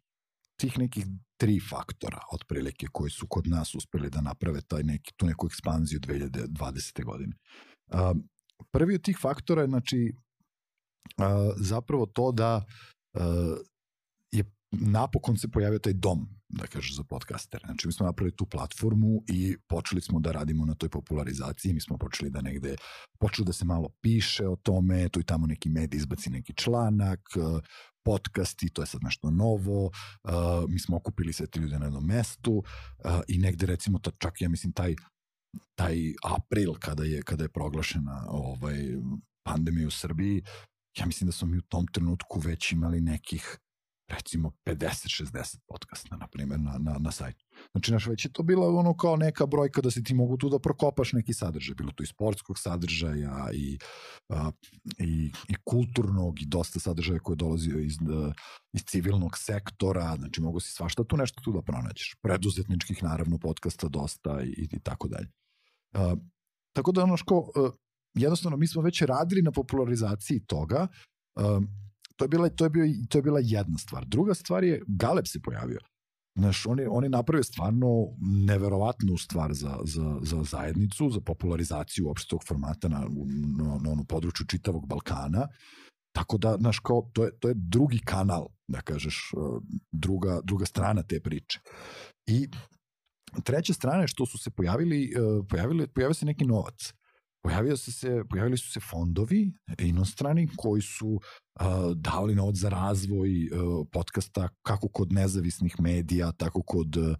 tih nekih tri faktora otprilike koji su kod nas uspeli da naprave taj neki, tu neku ekspanziju 2020. godine. Uh, prvi od tih faktora je znači uh, zapravo to da napokon se pojavio taj dom, da kažeš, za podcastere. Znači, mi smo napravili tu platformu i počeli smo da radimo na toj popularizaciji. Mi smo počeli da negde, počeli da se malo piše o tome, tu i tamo neki medij izbaci neki članak, podcasti, to je sad nešto novo, uh, mi smo okupili sve te ljude na jednom mestu uh, i negde recimo, to, čak ja mislim taj taj april kada je kada je proglašena ovaj pandemija u Srbiji, ja mislim da smo mi u tom trenutku već imali nekih recimo 50-60 podcasta, na primjer, na, na, na sajtu. Znači, znaš, već je to bila ono kao neka brojka da se ti mogu tu da prokopaš neki sadržaj. Bilo tu i sportskog sadržaja i, a, i, i kulturnog i dosta sadržaja koje dolazi iz, da, iz civilnog sektora. Znači, mogu si svašta tu nešto tu da pronađeš. Preduzetničkih, naravno, podcasta dosta i, i tako dalje. A, tako da, ono što, jednostavno, mi smo već radili na popularizaciji toga, To je, bila, to, je bio, to je bila jedna stvar. Druga stvar je, Galeb se pojavio. Znaš, oni, oni napravio stvarno neverovatnu stvar za, za, za zajednicu, za popularizaciju uopšte tog formata na, na, na onu području čitavog Balkana. Tako da, znaš, kao, to je, to je drugi kanal, da kažeš, uh, druga, druga strana te priče. I treća strana je što su se pojavili, uh, pojavili, pojavio se neki novac pojavio se, se, pojavili su se fondovi inostrani koji su uh, davali novac za razvoj uh, podcasta kako kod nezavisnih medija, tako kod, um,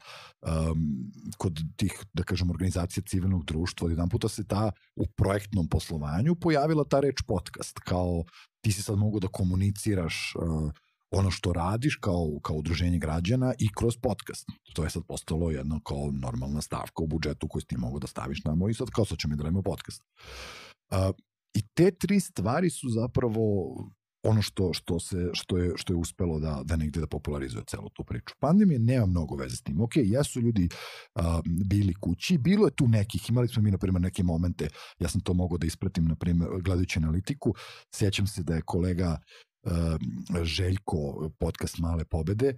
kod tih, da kažem, organizacija civilnog društva. Jedan puta se ta u projektnom poslovanju pojavila ta reč podcast, kao ti si sad mogu da komuniciraš uh, ono što radiš kao, kao udruženje građana i kroz podcast. To je sad postalo jedno kao normalna stavka u budžetu koju ti mogu da staviš namo i sad kao sad ćemo da radimo podcast. Uh, I te tri stvari su zapravo ono što, što, se, što, je, što je uspelo da, da negde da popularizuje celu tu priču. Pandemija nema mnogo veze s tim. Ok, jesu ljudi uh, bili kući, bilo je tu nekih, imali smo mi, na primjer, neke momente, ja sam to mogao da ispratim, na primjer, gledajući analitiku, sećam se da je kolega Željko, podcast Male pobede,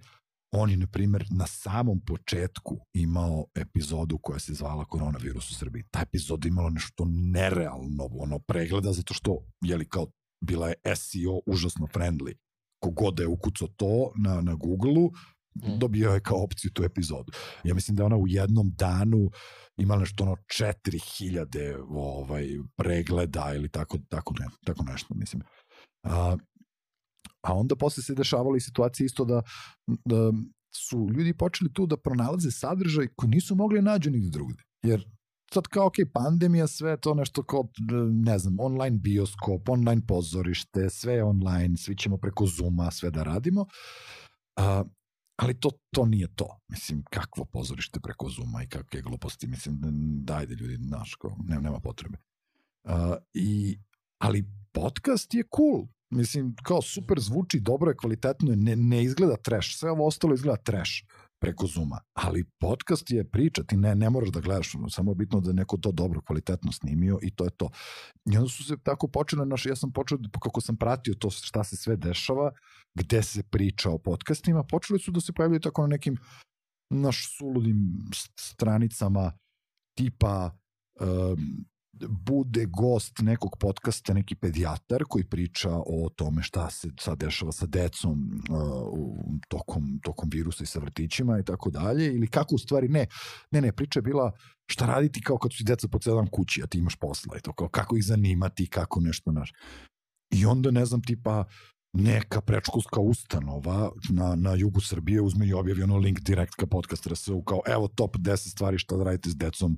on je, na primjer, na samom početku imao epizodu koja se zvala Koronavirus u Srbiji. Ta epizoda imala nešto nerealno ono pregleda, zato što, jeli, kao bila je SEO užasno friendly. Kogod je ukucao to na, na Google-u, mm. dobio je kao opciju tu epizodu. Ja mislim da je ona u jednom danu imala nešto ono 4000 ovaj, pregleda ili tako, tako, ne, tako nešto, mislim. A, A onda posle se dešavala i situacija isto da, da su ljudi počeli tu da pronalaze sadržaj koji nisu mogli nađu nigde drugde. Jer sad kao, ok, pandemija, sve to nešto kao, ne znam, online bioskop, online pozorište, sve online, svi ćemo preko Zuma sve da radimo. A, ali to, to nije to. Mislim, kakvo pozorište preko Zuma i kakve gluposti. Mislim, dajde ljudi, znaš, kao, nema, nema potrebe. A, i, ali podcast je cool. Mislim, kao super zvuči, dobro je, kvalitetno je, ne, ne izgleda trash, sve ovo ostalo izgleda trash preko Zuma. Ali podcast je priča, ti ne, ne moraš da gledaš, samo je bitno da je neko to dobro, kvalitetno snimio i to je to. I onda su se tako počele, naš, ja sam počeo, kako sam pratio to šta se sve dešava, gde se priča o podcastima, počeli su da se pojavljaju tako na nekim naš suludim stranicama tipa um, bude gost nekog podcasta neki pedijatar koji priča o tome šta se sad dešava sa decom uh, tokom, tokom virusa i sa vrtićima i tako dalje ili kako u stvari ne, ne, ne, priča je bila šta raditi kao kad su deca po celam kući a ti imaš posla i to kao kako ih zanimati kako nešto naš i onda ne znam tipa neka prečkolska ustanova na, na jugu Srbije uzme i objavi ono link direkt ka podcast RSU kao evo top 10 stvari šta da radite s decom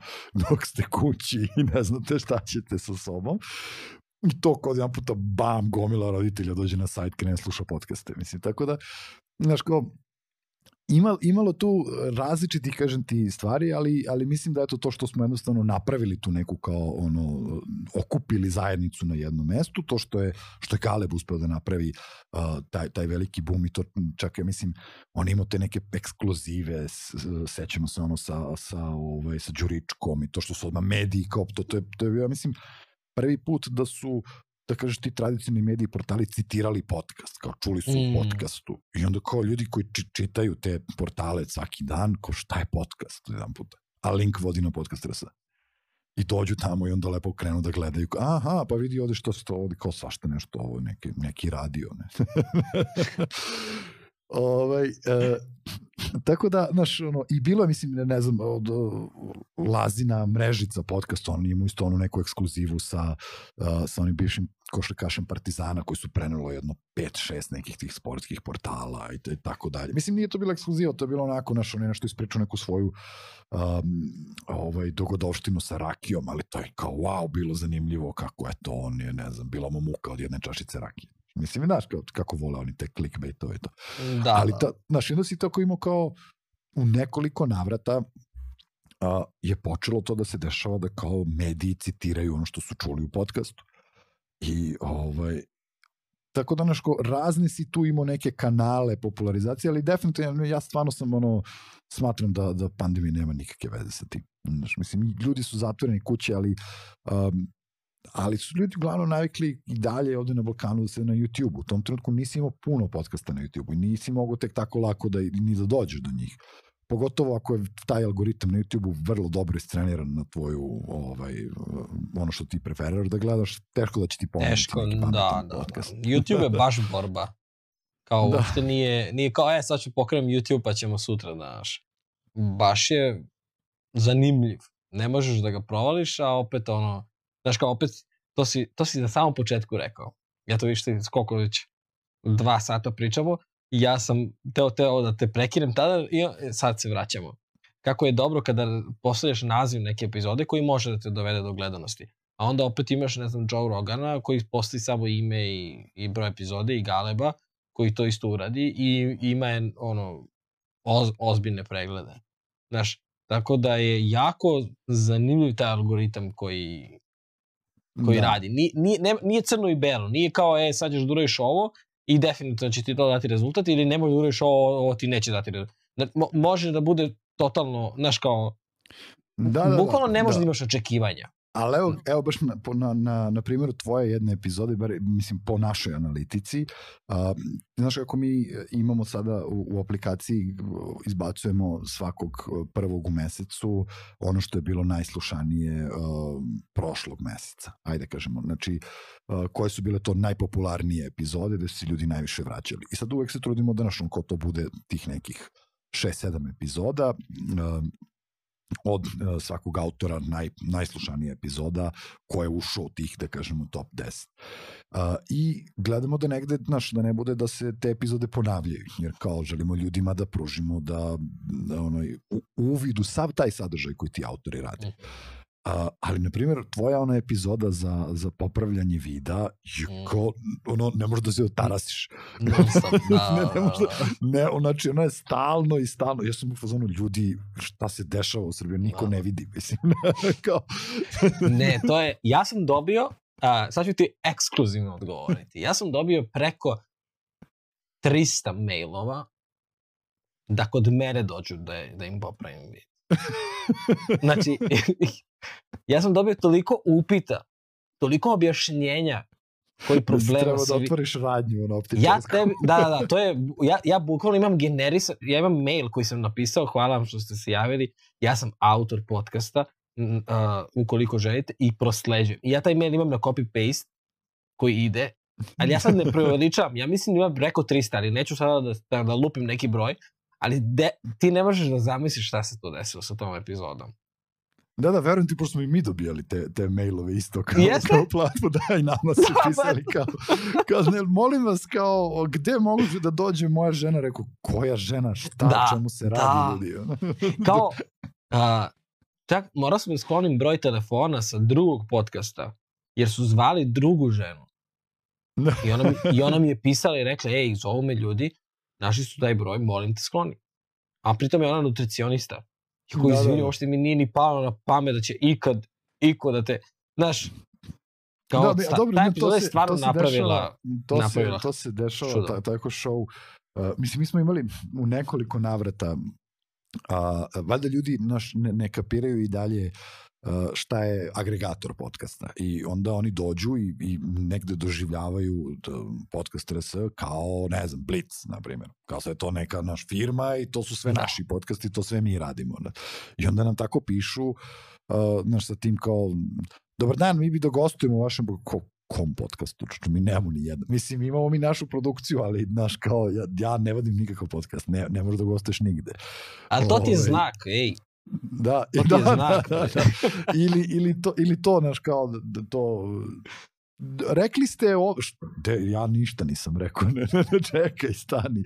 dok ste kući i ne znate šta ćete sa sobom. I to kod jedan puta bam, gomila roditelja dođe na sajt, krene sluša podcaste. Mislim, tako da, znaš, kao, ima, imalo tu različitih, kažem ti, stvari, ali, ali mislim da je to to što smo jednostavno napravili tu neku kao ono, okupili zajednicu na jednom mestu, to što je, što je Kaleb uspeo da napravi uh, taj, taj veliki boom i to čak ja mislim, on imao te neke ekskluzive, sećamo se ono sa, sa, ovaj, sa Đuričkom i to što su odmah mediji, kao to, to je, to je ja mislim, prvi put da su da kažeš ti tradicionalni mediji portali citirali podcast, kao čuli su mm. u podcastu. I onda kao ljudi koji čitaju te portale svaki dan, kao šta je podcast jedan puta. A link vodi na podcast RS. I dođu tamo i onda lepo krenu da gledaju. Aha, pa vidi ovde što se to ovde, kao svašta nešto ovo, neki, neki radio. Ne? ovaj, e, tako da, znaš, ono, i bilo je, mislim, ne, ne znam, od, Lazina mrežica podcast, on ima isto onu neku ekskluzivu sa, uh, sa onim bivšim košarkašem Partizana koji su prenelo jedno 5-6 nekih tih sportskih portala i, tako dalje. Mislim, nije to bila ekskluziva, to je bilo onako, naš, on je nešto ispričao neku svoju um, ovaj, dogodovštinu sa rakijom, ali to je kao, wow, bilo zanimljivo kako je to, on je, ne znam, bila mu muka od jedne čašice rakije. Mislim, znaš kako, kako vole oni te clickbaitove i to. Da, ali, da. ta, znaš, onda si tako imao kao u nekoliko navrata a, je počelo to da se dešava da kao mediji citiraju ono što su čuli u podcastu. I ovaj, tako da naško, razne si tu imao neke kanale popularizacije, ali definitivno ja stvarno sam ono, smatram da, da pandemija nema nikakve veze sa tim. Znaš, mislim, ljudi su zatvoreni kuće, ali um, ali su ljudi uglavnom navikli i dalje ovde na Balkanu da se na YouTube. U tom trenutku nisi imao puno podcasta na YouTube i nisi mogao tek tako lako da, ni da dođeš do njih. Pogotovo ako je taj algoritam na YouTube-u vrlo dobro istreniran na tvoju, ovaj, ono što ti preferiraš da gledaš, teško da će ti pomoći Teško, neki da, da, podcast. da. YouTube je baš borba. Kao Da. uopšte nije, nije kao, e, sad ću pokrenem YouTube pa ćemo sutra, znaš. Baš je zanimljiv. Ne možeš da ga provališ, a opet ono, znaš kao opet, to si, to si na samom početku rekao. Ja to više koliko već dva sata pričamo i ja sam teo, teo da te prekinem tada i sad se vraćamo. Kako je dobro kada postavljaš naziv neke epizode koji može da te dovede do gledanosti. A onda opet imaš, ne znam, Joe Rogana koji postavi samo ime i, i broj epizode i Galeba koji to isto uradi i ima je, ono, oz, ozbiljne preglede. Znaš, tako da je jako zanimljiv taj algoritam koji, koji Da. radi. Nije, nije, ne- nije crno i belo, nije kao, e, sad ćeš da uradiš ovo i definitivno će ti to dati rezultat ili ne možeš da uradiš ovo, ovo ti neće dati rezultat. Zna- Mo, može da bude totalno, znaš kao, Da, da, bukvalno ne možeš da. da. imaš očekivanja. Ali evo, evo baš na, na, na, na primjeru tvoje jedne epizode, bar, mislim po našoj analitici, a, znaš kako mi e, imamo sada u, u aplikaciji, uh, izbacujemo svakog uh, prvog u mesecu ono što je bilo najslušanije uh, prošlog meseca, ajde kažemo, znači uh, koje su bile to najpopularnije epizode gde su se ljudi najviše vraćali. I sad uvek se trudimo da našom ko to bude tih nekih 6-7 epizoda, uh, od uh, svakog autora naj, najslušanija epizoda ko je ušao u tih, da kažemo, top 10. Uh, I gledamo da negde, znaš, da ne bude da se te epizode ponavljaju, jer kao želimo ljudima da pružimo da, da onoj, u, uvidu sav taj sadržaj koji ti autori rade. Uh, ali, na primjer, tvoja ona epizoda za, za popravljanje vida, Mm. kao, ono, ne možeš da se otarasiš. Non stop, da, ne, ne možda, da, ne, znači ona je stalno i stalno, ja sam u fazonu ljudi, šta se dešava u Srbiji, niko Da. ne vidi, mislim, kao, da. Ne, to je, ja sam dobio, a, sad ću ti ekskluzivno odgovoriti, ja sam dobio preko 300 mailova da kod mene dođu da, da im popravim vid. Znači, ja sam dobio toliko upita, toliko objašnjenja koji problema treba da otvoriš radnju, ono, Ja optičarsku. tebi, da, da, da, to je, ja, ja bukvalno imam generisa, ja imam mail koji sam napisao, hvala vam što ste se javili, ja sam autor podcasta, uh, ukoliko želite, i prosleđujem. I ja taj mail imam na copy-paste koji ide, ali ja sad ne preuveličavam, ja mislim da imam preko 300, ali neću sada da, da, da lupim neki broj, ali de, ti ne možeš da zamisliš šta se to desilo sa tom epizodom. Da, da, verujem ti, pošto smo i mi dobijali te, te mailove isto kao, Jeste? kao platformu, da, i nama su Da, pisali kao, kao, ne, molim vas, kao, gde može da dođe moja žena? Rekao, koja žena, šta, Da, čemu se radi, da. ljudi? ono? Kao, a, čak morao sam da sklonim broj telefona sa drugog podcasta, jer su zvali drugu ženu. Da. I ona, mi, I ona mi je pisala i rekla, ej, zovu me ljudi, našli su taj broj, molim te skloni. A pritom je ona nutricionista. I koji, Da, da, izvini, da. uopšte mi nije ni palo na pamet da će ikad, iko da te, znaš, kao, Da, bi- sta, dobro, ta ne, epizoda je stvarno se napravila, dešava, to, napravila se, to se dešava, ta, tako show. Uh, mislim, mi smo imali u nekoliko navrata, a, valjda ljudi naš, ne, ne kapiraju i dalje uh, šta je agregator podcasta i onda oni dođu i, i negde doživljavaju podcast RS kao, ne znam, Blitz, na primjer. Kao sve to neka naš firma i to su sve da. naši podcasti, to sve mi radimo. I onda nam tako pišu, uh, znaš, sa tim kao, dobar dan, mi bi da gostujemo u vašem, ko, kom podcastu, čuču, mi nemamo ni jedno. Mislim, imamo mi našu produkciju, ali, znaš, kao, ja, ja ne vodim nikakav podcast, ne, ne možeš da gostuješ nigde. Ali to ti je Ove, znak, ej. Da, to da, da, znak, da, da, da. ili, ili, to, ili to, znaš, kao, da, to, rekli ste ovo, de, ja ništa nisam rekao, ne, ne, ne čekaj, stani.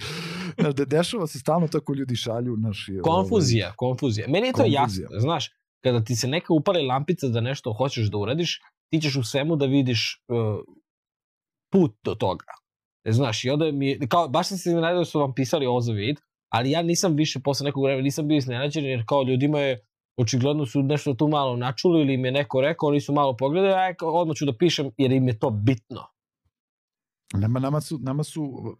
Znaš, de, dešava se stalno tako ljudi šalju naši... Konfuzija, ovaj, konfuzija. Meni je to konfuzija. jasno, znaš, kada ti se neka upali lampica da nešto hoćeš da uradiš, ti ćeš u svemu da vidiš uh, put do toga. E, znaš, i onda mi, kao, baš sam se iznenadio da su vam pisali ovo za vid, ali ja nisam više posle nekog vremena, nisam bio iznenađen, jer kao ljudima je, očigledno su nešto tu malo načuli ili im je neko rekao, oni su malo pogledali, a ja odmah ću da pišem jer im je to bitno. Nama, nama, su, nama su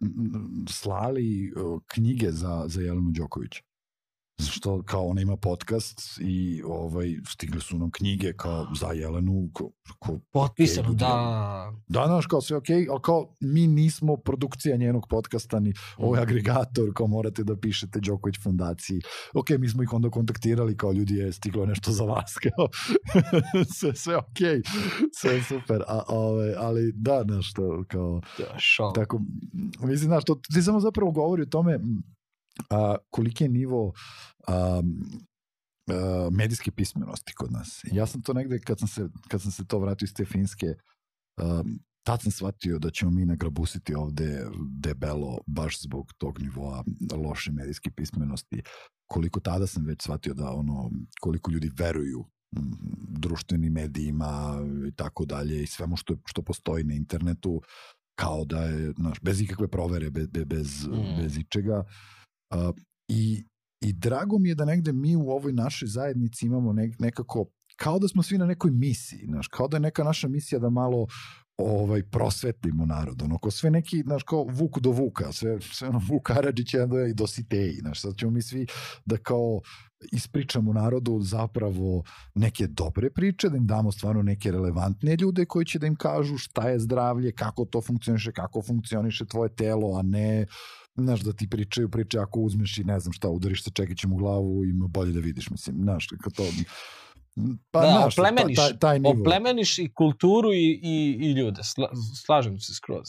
slali knjige za, za Jelenu Đokovića što kao ona ima podcast i ovaj stigle su nam knjige kao za Jelenu ko, ko potpisano okay, da da znaš kao sve okej okay, al kao mi nismo produkcija njenog podcasta ni ovaj mm. agregator kao morate da pišete Đoković fondaciji ok, mi smo ih onda kontaktirali kao ljudi je stiglo nešto za vas kao sve, sve ok sve super a, ove, ali da nešto kao da, šal. tako mislim znaš to ti samo zapravo govori o tome a, koliki je nivo a, a, medijske pismenosti kod nas. Ja sam to negde, kad sam se, kad sam se to vratio iz te Finske, a, tad sam shvatio da ćemo mi nagrabusiti ovde debelo baš zbog tog nivoa loše medijske pismenosti. Koliko tada sam već shvatio da ono, koliko ljudi veruju društvenim medijima i tako dalje i svemu što, što postoji na internetu kao da je, znaš, bez ikakve provere, bez, bez, mm. bez ičega. Uh, Uh, i, I drago mi je da negde mi u ovoj našoj zajednici imamo nek, nekako, kao da smo svi na nekoj misiji, znaš, kao da je neka naša misija da malo ovaj prosvetlimo narod, ono, ko sve neki, znaš, kao Vuk do Vuka, sve, sve ono Vuk Aradžić je i do Siteji, znaš, sad ćemo mi svi da kao ispričamo narodu zapravo neke dobre priče, da im damo stvarno neke relevantne ljude koji će da im kažu šta je zdravlje, kako to funkcioniše, kako funkcioniše tvoje telo, a ne znaš, da ti pričaju priče ako uzmeš i ne znam šta, udariš se čekićem u glavu i bolje da vidiš, mislim, znaš, kako to... Pa, da, znaš, oplemeniš, taj, taj oplemeniš i kulturu i, i, i ljude, Sla, slažem se skroz.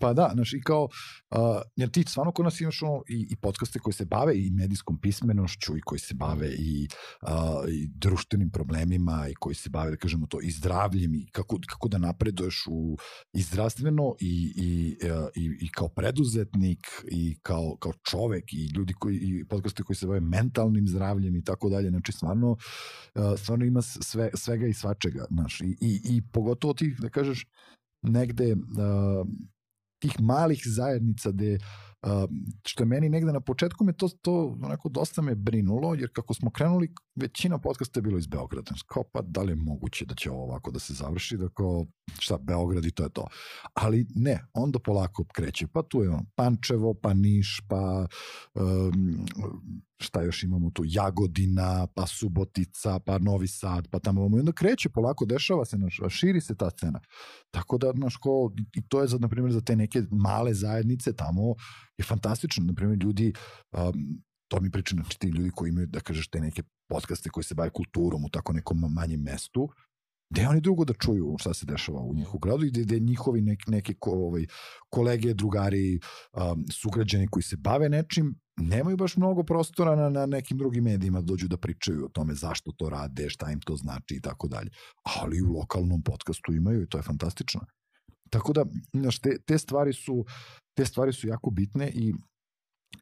Pa da, znaš, i kao, uh, jer ti stvarno kod nas imaš ono, i, i podcaste koji se bave i medijskom pismenošću i koji se bave i, uh, i društvenim problemima i koji se bave, da kažemo to, i zdravljem i kako, kako da napreduješ u, i zdravstveno i, i, uh, i, i kao preduzetnik i kao, kao čovek i ljudi koji, i podcaste koji se bave mentalnim zdravljem i tako dalje, znači stvarno, uh, stvarno ima sve, svega i svačega, znaš, i, i, i pogotovo ti, da kažeš, negde uh, tih malih zajednica gde što je meni negde na početku me to, to onako dosta me brinulo, jer kako smo krenuli, većina podcasta je bilo iz Beograda. Kao pa da li je moguće da će ovo ovako da se završi, da kao šta, Beograd i to je to. Ali ne, onda polako kreće. Pa tu je on Pančevo, pa Niš, pa um, šta još imamo tu, Jagodina, pa Subotica, pa Novi Sad, pa tamo i onda kreće, polako dešava se, naš, širi se ta scena. Tako da, naš, ko, i to je za, na primjer, za te neke male zajednice tamo je fantastično. Na primjer, ljudi, um, to mi priča, znači ti ljudi koji imaju, da kažeš, te neke podcaste koji se bave kulturom u tako nekom manjem mestu, gde oni drugo da čuju šta se dešava u njihovu gradu i gde, gde njihovi nek, neke ko, ovaj, kolege, drugari, um, sugrađani koji se bave nečim, nemaju baš mnogo prostora na, na nekim drugim medijima da dođu da pričaju o tome zašto to rade, šta im to znači i tako dalje. Ali u lokalnom podcastu imaju i to je fantastično. Tako da, znaš, te, te stvari su te stvari su jako bitne i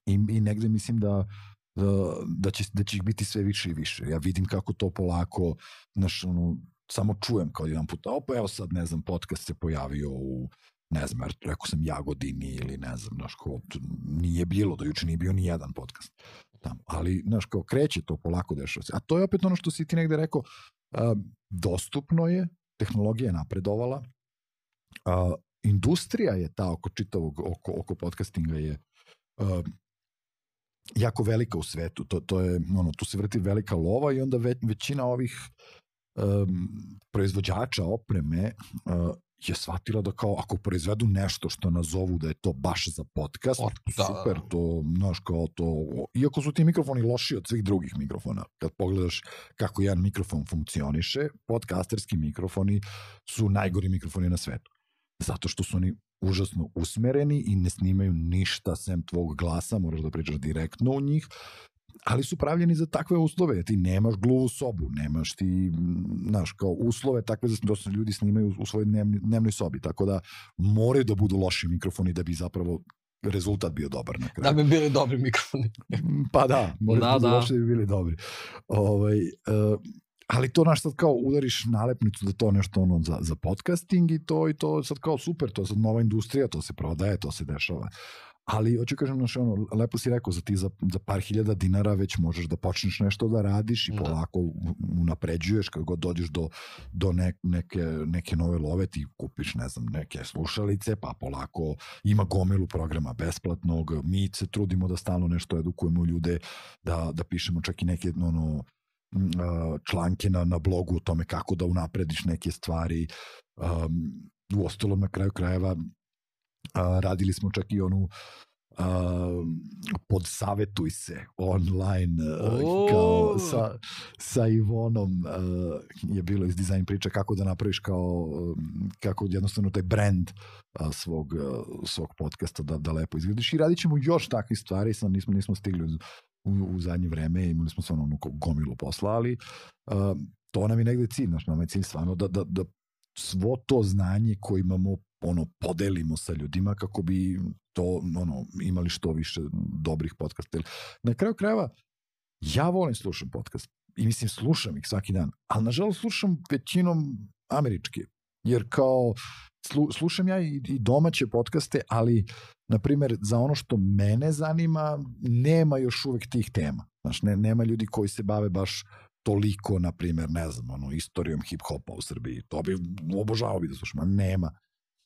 i, i negde mislim da da, da, će, da će ih biti sve više i više. Ja vidim kako to polako, znaš, ono, samo čujem kao jedan put, opa, evo sad, ne znam, podcast se pojavio u, ne znam, rekao sam Jagodini ili ne znam, znaš, kao, nije bilo, do juče nije bio ni jedan podcast tamo, ali, znaš, kao kreće to polako dešava se. A to je opet ono što si ti negde rekao, a, dostupno je, tehnologija je napredovala, a, industrija je ta oko čitavog, oko, oko podcastinga je uh, jako velika u svetu. To, to je, ono, tu se vrti velika lova i onda ve, većina ovih um, proizvođača opreme uh, je shvatila da kao ako proizvedu nešto što nazovu da je to baš za podcast, Od, da, super, da. to, znaš, kao to, iako su ti mikrofoni loši od svih drugih mikrofona, kad pogledaš kako jedan mikrofon funkcioniše, podcasterski mikrofoni su najgori mikrofoni na svetu. Zato što su oni užasno usmereni i ne snimaju ništa sem tvog glasa, moraš da pričaš direktno u njih, ali su pravljeni za takve uslove. Ti nemaš gluvu sobu, nemaš ti, znaš, kao uslove takve da se ljudi snimaju u svojoj dnevni, dnevnoj sobi, tako da moraju da budu loši mikrofoni da bi zapravo rezultat bio dobar na kraju. Da bi bili dobri mikrofoni. pa da, moraju da, da, da. loši da bi bili dobri. Ovaj, uh, ali to naš sad kao udariš nalepnicu da to nešto ono za, za podcasting i to i to sad kao super, to je sad nova industrija, to se prodaje, to se dešava. Ali, hoću kažem, znaš, ono, lepo si rekao, za ti za, za par hiljada dinara već možeš da počneš nešto da radiš i da. polako unapređuješ kad god dođeš do, do ne, neke, neke nove love, ti kupiš, ne znam, neke slušalice, pa polako ima gomilu programa besplatnog, mi se trudimo da stalno nešto edukujemo ljude, da, da pišemo čak i neke, ono, članke na, na blogu o tome kako da unaprediš neke stvari. Um, u ostalom, na kraju krajeva, a, radili smo čak i onu uh, podsavetuj se online uh, kao sa, sa Ivonom uh, je bilo iz dizajn priča kako da napraviš kao kako jednostavno taj brand uh, svog, uh, svog podcasta da, da lepo izglediš i radit ćemo još takve stvari sam nismo, nismo stigli u, u zadnje vreme imali smo stvarno ono gomilu posla ali uh, to nam je negde cilj naš nam je cilj stvarno da, da, da svo to znanje koje imamo ono podelimo sa ljudima kako bi to ono imali što više dobrih podcasta. Na kraju krajeva ja volim slušam podcast i mislim slušam ih svaki dan, ali nažalost slušam većinom američke, jer kao slu, slušam ja i, i domaće podcaste, ali na primer za ono što mene zanima nema još uvek tih tema. Znaš, ne, nema ljudi koji se bave baš toliko, na primer, ne znam, ono, istorijom hip-hopa u Srbiji. To bi obožavao bi da slušam, a nema.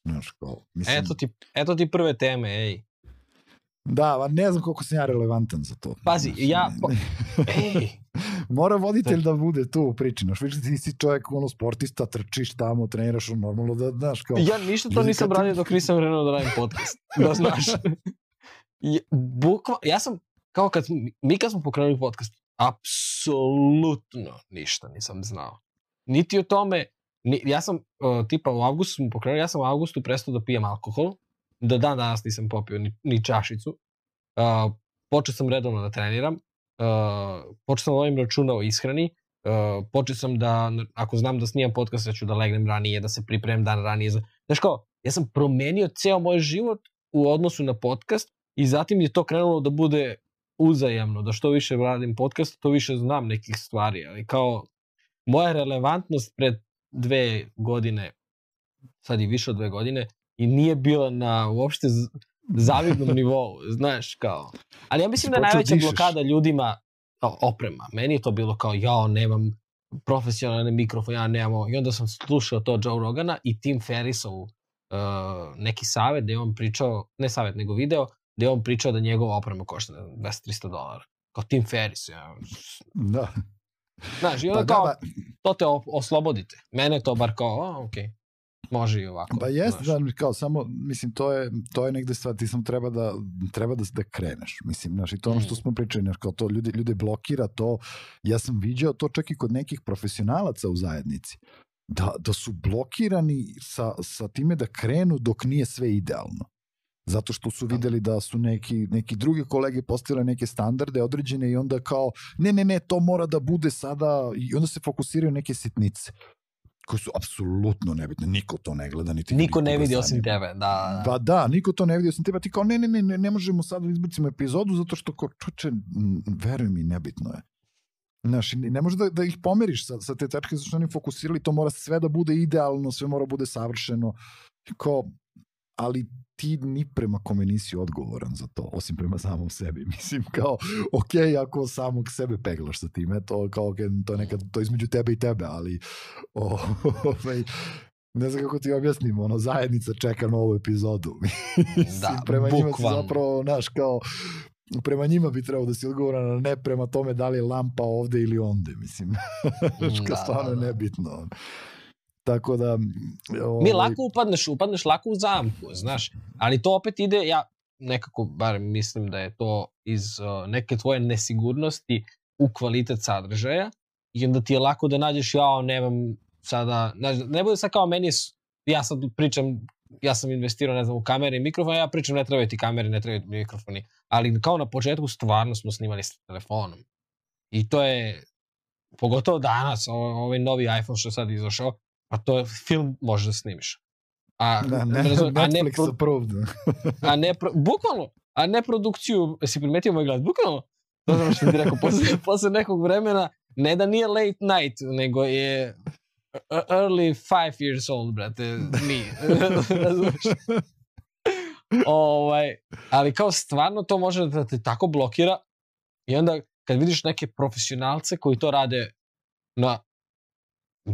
Znaš, kao, mislim... eto, ti, eto ti prve teme, ej. Da, ne znam koliko sam ja relevantan za to. Pazi, znaš, ja... Po... ej! Mora voditelj da bude tu u priči, znaš, vidiš ti si čovjek, ono, sportista, trčiš tamo, treniraš, normalno da, znaš, kao... Ja ništa to nisam radio dok nisam krenuo da radim podcast, da znaš. Bukva, ja sam, kao kad, mi kad smo pokrenuli podcast, apsolutno ništa nisam znao. Niti o tome, Ni, ja sam, uh, tipa u avgustu smo pokrenuli, ja sam u avgustu prestao da pijem alkohol. Do dan danas nisam popio ni, ni čašicu. Uh, počeo sam redovno da treniram. Uh, počeo sam da ovim računa o ishrani. Uh, počeo sam da, ako znam da snimam podcast, ja ću da legnem ranije, da se pripremim dan ranije. Znaš kao, ja sam promenio ceo moj život u odnosu na podcast i zatim je to krenulo da bude uzajamno, da što više radim podcast, to više znam nekih stvari, ali kao moja relevantnost pred dve godine, sad i više od dve godine, i nije bila na uopšte zavidnom nivou, znaš, kao. Ali ja mislim da je najveća dišeš. blokada ljudima oprema. Meni je to bilo kao, ja nemam profesionalne mikrofon, ja nemam, i onda sam slušao to Joe Rogana i Tim Ferrisov uh, neki savet da je on pričao, ne savet, nego video, da je on pričao da njegova oprema košta 200-300 dolara. Kao Tim Ferris, ja. Da. Znaš, i onda pa, kao, da, ba... to te oslobodite. Mene to bar kao, a, okej. Okay može i ovako. Pa jest, da, kao samo, mislim, to je, to je negde stvar, ti sam treba da, treba da, da kreneš, mislim, znaš, i to ono što mm. smo pričali, znaš, kao to ljude, ljude blokira to, ja sam viđao to čak i kod nekih profesionalaca u zajednici, da, da su blokirani sa, sa time da krenu dok nije sve idealno zato što su da. videli da su neki, neki drugi kolege postavili neke standarde određene i onda kao, ne, ne, ne, to mora da bude sada, i onda se fokusiraju neke sitnice koje su apsolutno nebitne. Niko to ne gleda, niti Niko ne vidi osim tebe, da. Pa da, niko to ne vidi osim tebe. Ti kao, ne, ne, ne, ne, ne možemo sad da izbacimo epizodu zato što, ko, čoče, veruj mi, nebitno je. Znaš, ne možeš da, da ih pomeriš sa, sa te tačke zašto oni fokusirali, to mora sve da bude idealno, sve mora da bude savršeno. Kao, ali ti ni prema kome nisi odgovoran za to, osim prema samom sebi. Mislim, kao, ok, ako samog sebe peglaš sa time, to, kao, okay, to je nekad, to između tebe i tebe, ali o, ovaj, ne znam kako ti objasnim, ono, zajednica čeka novu epizodu. da, prema njima se zapravo, znaš, kao, prema njima bi trebao da si odgovoran, a ne prema tome da li je lampa ovde ili onde, mislim. Što da, stvarno da, da. nebitno. Tako da... Ovaj... Mi lako upadneš, upadneš lako u zamku, znaš, ali to opet ide, ja nekako, bar mislim da je to iz uh, neke tvoje nesigurnosti u kvalitet sadržaja i onda ti je lako da nađeš, ja nemam sada, znaš, ne bude sad kao meni, ja sad pričam, ja sam investirao, ne znam, u kamere i mikrofon, ja pričam ne trebaju ti kamere, ne trebaju ti mikrofoni, ali kao na početku stvarno smo snimali sa telefonom. I to je, pogotovo danas, ovaj novi iPhone što je sad izašao, pa to je film možeš da snimiš. A, da, ne, razum, Netflix a ne, approved. a ne, pro, bukvalno, a ne produkciju, si primetio moj glas, bukvalno, to znam što ti rekao, posle, posle nekog vremena, ne da nije late night, nego je early five years old, brate, mi. ovaj, ali kao stvarno to može da te tako blokira i onda kad vidiš neke profesionalce koji to rade na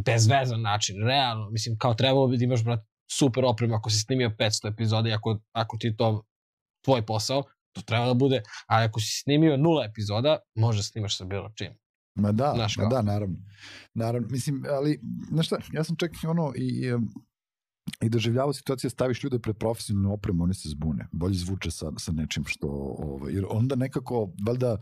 bezvezan način, realno, mislim, kao trebalo bi da imaš, brat, super opremu ako si snimio 500 epizoda i ako, ako ti to tvoj posao, to treba da bude, ali ako si snimio nula epizoda, može da snimaš sa bilo čim. Ma da, znaš ma da, naravno. Naravno, mislim, ali, znaš šta, ja sam čak ono i, i doživljavao situacije, staviš ljude pred profesionalnu opremu, oni se zbune. Bolje zvuče sa, sa nečim što, ovaj, jer onda nekako, valjda,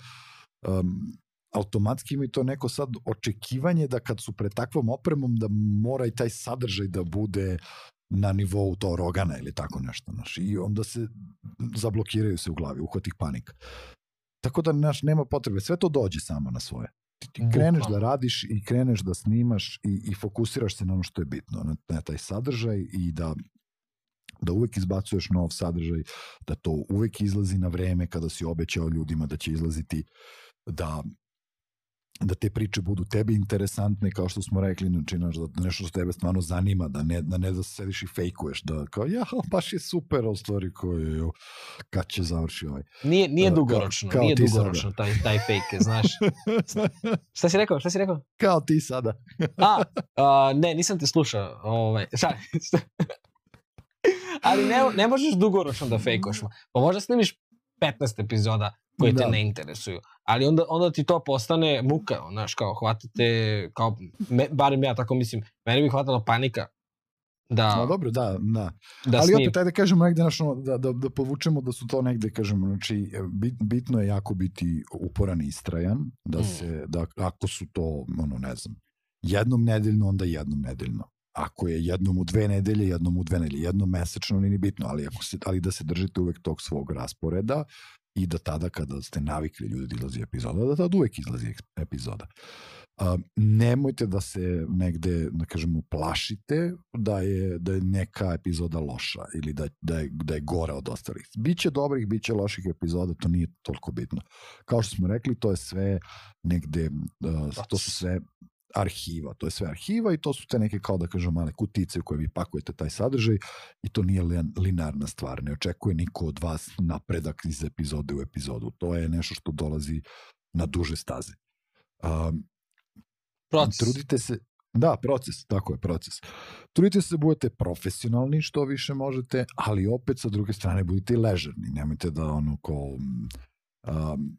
um, automatski imaju to neko sad očekivanje da kad su pred takvom opremom da mora i taj sadržaj da bude na nivou to rogana ili tako nešto. Znaš, I onda se zablokiraju se u glavi, uhvati ih panika. Tako da naš, nema potrebe, sve to dođe samo na svoje. Ti, ti kreneš da radiš i kreneš da snimaš i, i fokusiraš se na ono što je bitno, na, na taj sadržaj i da da uvek izbacuješ nov sadržaj, da to uvek izlazi na vreme kada si obećao ljudima da će izlaziti, da da te priče budu tebi interesantne, kao što smo rekli, znači, da nešto što tebe stvarno zanima, da ne, da ne da sediš i fejkuješ, da kao, ja, baš je super o stvari koje, kad će završi ovaj. Nije, nije dugoročno, kao, kao nije dugoročno sada. taj, taj fejke, znaš. šta si rekao, šta si rekao? Kao ti sada. a, a, ne, nisam te slušao, ovaj, šta, Ali ne, ne možeš dugoročno da fejkuješ. Pa možda snimiš 15 epizoda koje da. te ne interesuju. Ali onda, onda ti to postane muka, znaš, kao hvatate, kao, me, barem ja tako mislim, meni bi hvatala panika da... No, dobro, da, da. da Ali snim... opet, ajde da kažemo negde, znaš, da, da, da povučemo da su to negde, kažemo, znači, bit, bitno je jako biti uporan i istrajan, da mm. se, da ako su to, ono, ne znam, jednom nedeljno, onda jednom nedeljno. Ako je jednom u dve nedelje, jednom u dve nedelje, jednom mesečno, nije bitno, ali, ako se, ali da se držite uvek tog svog rasporeda, i da tada kada ste navikli ljudi da izlazi epizoda, da tada uvek izlazi epizoda. Uh, nemojte da se negde, da kažemo, plašite da je, da je neka epizoda loša ili da, da, je, da je gore od ostalih. Biće dobrih, biće loših epizoda, to nije toliko bitno. Kao što smo rekli, to je sve negde, uh, to su sve arhiva, to je sve arhiva i to su te neke kao da kažem male kutice u koje vi pakujete taj sadržaj i to nije linearna stvar, ne očekuje niko od vas napredak iz epizode u epizodu, to je nešto što dolazi na duže staze. Um, proces. Trudite se, da, proces, tako je, proces. Trudite se da budete profesionalni što više možete, ali opet sa druge strane budite ležerni, nemojte da ono ko um,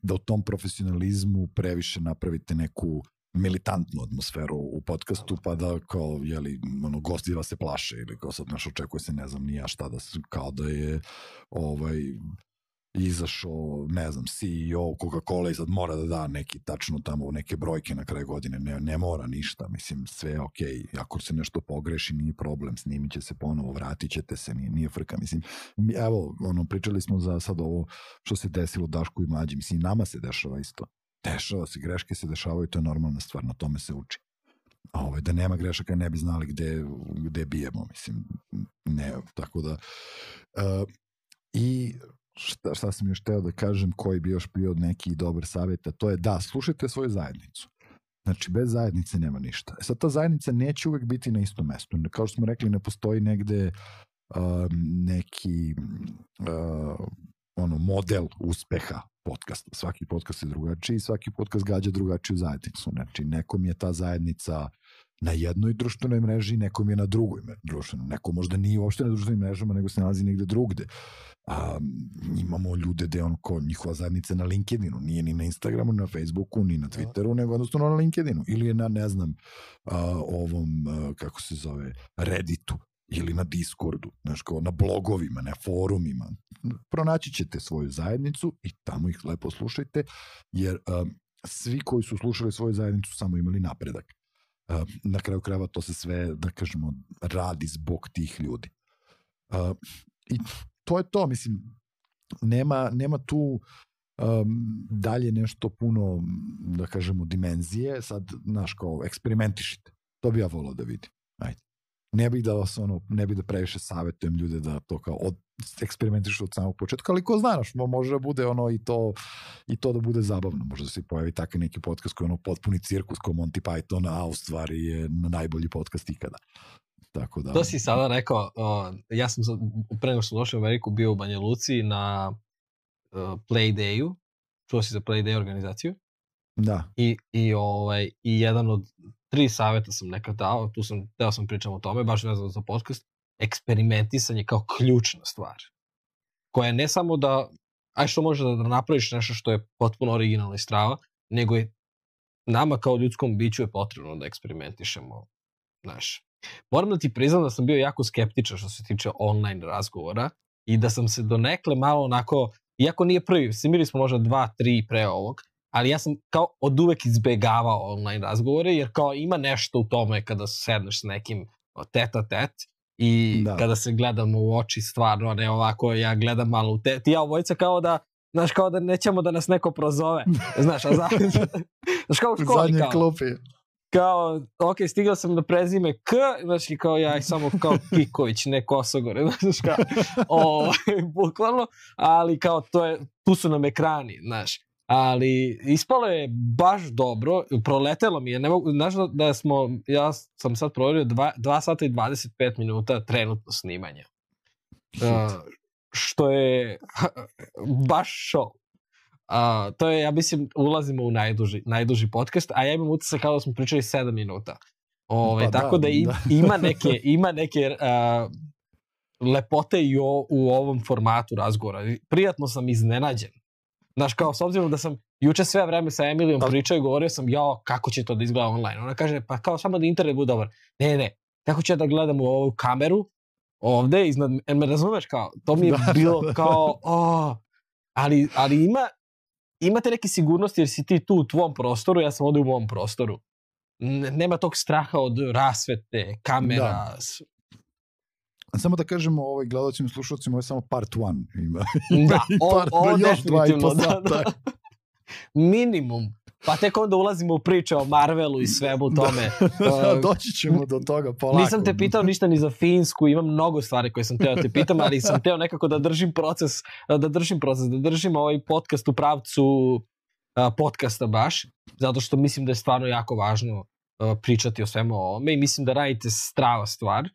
da u tom profesionalizmu previše napravite neku militantnu atmosferu u podcastu, pa da kao, jeli, ono, gosti da se plaše ili kao sad naš očekuje se, ne znam, nija šta da se, kao da je ovaj, izašao, ne znam, CEO Coca-Cola i sad mora da da neki tačno tamo neke brojke na kraju godine, ne, ne mora ništa, mislim, sve je okej, okay. ako se nešto pogreši, nije problem, snimit će se ponovo, vratit ćete se, nije, nije frka, mislim, evo, ono, pričali smo za sad ovo što se desilo Dašku i Mlađi, mislim, nama se dešava isto, Dešava se, greške se dešavaju, to je normalna stvar, na tome se uči. A ovaj, da nema grešaka ne bi znali gde, gde bijemo, mislim, ne, tako da... Uh, I šta, šta sam još teo da kažem, koji bi još bio neki dobar savjet, a to je da, slušajte svoju zajednicu. Znači, bez zajednice nema ništa. E sad, ta zajednica neće uvek biti na istom mestu. Kao što smo rekli, ne postoji negde uh, neki uh, ono model uspeha podcasta. Svaki podcast je drugačiji, svaki podcast gađa drugačiju zajednicu. Znači, nekom je ta zajednica na jednoj društvenoj mreži, nekom je na drugoj društvenoj. Neko možda nije uopšte na društvenim mrežama, nego se nalazi negde drugde. A, imamo ljude gde on ko njihova zajednica na LinkedInu, nije ni na Instagramu, ni na Facebooku, ni na Twitteru, nego jednostavno na LinkedInu. Ili je na, ne znam, a, ovom, a, kako se zove, Redditu ili na Discordu, znaš, kao na blogovima, na forumima. Pronaći ćete svoju zajednicu i tamo ih lepo slušajte, jer um, svi koji su slušali svoju zajednicu samo imali napredak. Um, na kraju krajeva to se sve, da kažemo, radi zbog tih ljudi. Um, I to je to, mislim, nema, nema tu um, dalje nešto puno, da kažemo, dimenzije, sad, znaš, kao, eksperimentišite. To bi ja volao da vidim. Ajde ne bih da vas ono, ne bih da previše savetujem ljude da to kao od, eksperimentiš od samog početka, ali ko znaš, može da bude ono i to, i to da bude zabavno, može da se pojavi takav neki podcast koji je ono potpuni cirkus kao Monty Python, a u stvari je najbolji podcast ikada. Tako da... To si sada rekao, uh, ja sam pre nego što došao u Ameriku bio u Banja Luci na uh, Play Dayu, čuo si za Play Day organizaciju? Da. I, i, ovaj, i jedan od tri saveta sam nekad dao, tu sam, teo sam pričam o tome, baš vezano za podcast, eksperimentisanje kao ključna stvar. Koja je ne samo da, aj što može da napraviš nešto što je potpuno originalna i strava, nego je nama kao ljudskom biću je potrebno da eksperimentišemo. Znaš, moram da ti priznam da sam bio jako skeptičan što se tiče online razgovora i da sam se donekle malo onako, iako nije prvi, simili smo možda dva, tri pre ovog, ali ja sam kao od uvek izbegavao online razgovore, jer kao ima nešto u tome kada sedneš s nekim teta tet i da. kada se gledamo u oči stvarno, ne ovako, ja gledam malo u te, ti ja obojica kao da Znaš, kao da nećemo da nas neko prozove. Znaš, a za, znaš kao u školi. Zadnje kao, klupi. Kao, ok, stigao sam do prezime K, znači kao ja samo kao Kiković, ne Kosogore, znaš kao, o, bukvalno, ali kao to je, tu su nam ekrani, znaš ali ispalo je baš dobro, proletelo mi je, ne mogu, znaš da, da smo, ja sam sad proverio 2 sata i 25 minuta trenutno snimanja. Uh, što je baš show. Uh, to je, ja mislim, ulazimo u najduži, najduži podcast, a ja imam utisak kao da smo pričali 7 minuta. Ove, pa tako da, da, im, da. ima neke, ima neke uh, lepote i o, u ovom formatu razgovora. Prijatno sam iznenađen Znaš, kao, s obzirom da sam juče sve vreme sa Emilijom pričao i govorio sam, jao, kako će to da izgleda online? Ona kaže, pa kao, samo da internet bude dobar. Ne, ne, kako će da gledam u ovu kameru, ovde, iznad, en me razumeš, kao, to mi je da, bilo da, da. kao, oh, ali, ali ima, imate neke sigurnosti jer si ti tu u tvom prostoru, ja sam ovde u mom prostoru. Nema tog straha od rasvete, kamera, da. Samo da kažemo ovaj, gledalcima i slušalcima, ovo je samo part one. Ima, da, o, part, o, još dva i po Da, da. Minimum. Pa tek onda ulazimo u priče o Marvelu i svemu da. tome. da, doći ćemo do toga polako. Nisam te pitao ništa ni za Finsku, imam mnogo stvari koje sam teo da te pitam, ali sam teo nekako da držim proces, da držim proces, da držim ovaj podcast u pravcu podcasta baš, zato što mislim da je stvarno jako važno pričati o svemu ovome i mislim da radite strava stvar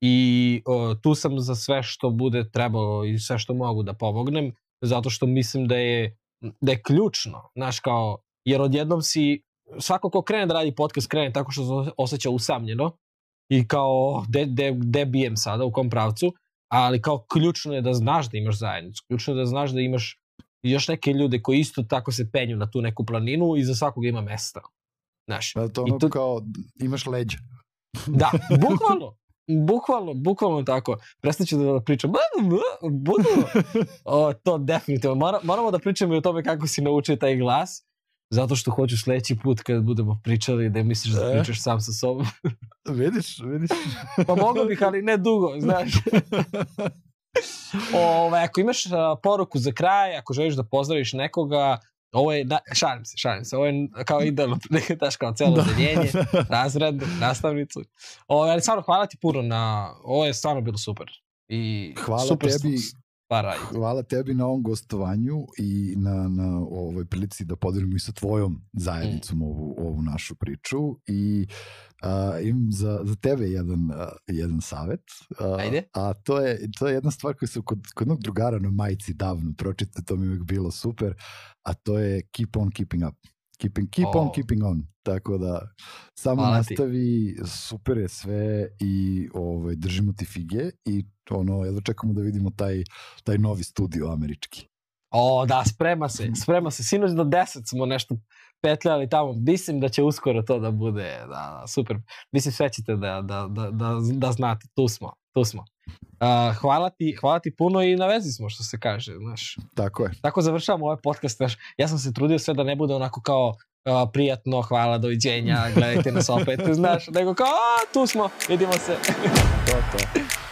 i o, tu sam za sve što bude trebalo i sve što mogu da pomognem, zato što mislim da je, da je ključno, znaš kao, jer odjednom si, svako ko krene da radi podcast krene tako što se osjeća usamljeno i kao, de, de, de bijem sada, u kom pravcu, ali kao ključno je da znaš da imaš zajednicu, ključno je da znaš da imaš još neke ljude koji isto tako se penju na tu neku planinu i za svakog ima mesta. Znaš, da, to ono I to, kao imaš leđa. Da, bukvalno. Bukvalno, bukvalno tako. Prestaću da pričam. Bukvalno. O, to definitivno. Mora, moramo da pričamo i o tome kako si naučio taj glas. Zato što hoću sledeći put kad budemo pričali da misliš da e? pričaš sam sa sobom. vidiš, vidiš. pa mogu bih, ali ne dugo, znaš. Ove, ako imaš poruku za kraj, ako želiš da pozdraviš nekoga, Ovo je, da, šalim se, šalim se, ovo je kao idealno, daš kao celo da. deljenje, razred, nastavnicu. Ovo, ali stvarno hvala ti puno na, ovo je stvarno bilo super. I hvala super tebi, hvala tebi na ovom gostovanju i na, na ovoj prilici da podelimo i sa tvojom zajednicom mm. ovu, ovu našu priču i a, imam za, za tebe jedan, a, jedan savet. A, Ajde. A to je, to je jedna stvar koju sam kod, kod jednog drugara na majici davno pročitao, to mi je uvijek bilo super, a to je keep on keeping up. Keeping, keep on, O. keeping on. Tako da, samo Hvala ti. nastavi, super je sve i ovaj, držimo ti fige i ono, jedva čekamo da vidimo taj, taj novi studio američki. O, da, sprema se, sprema se. Sinoć do 10 smo nešto petljali tamo. Mislim da će uskoro to da bude, da, da super. Mislim, sve ćete da, da, da, da, da znate. Tu smo, tu smo. Uh, hvala, ti, hvala ti puno i na vezi smo, što se kaže, znaš. Tako je. Tako završavamo ovaj podcast, znaš. Ja sam se trudio sve da ne bude onako kao uh, prijatno, hvala, doviđenja, gledajte nas opet, znaš, nego kao, a, tu smo, vidimo se. To, to.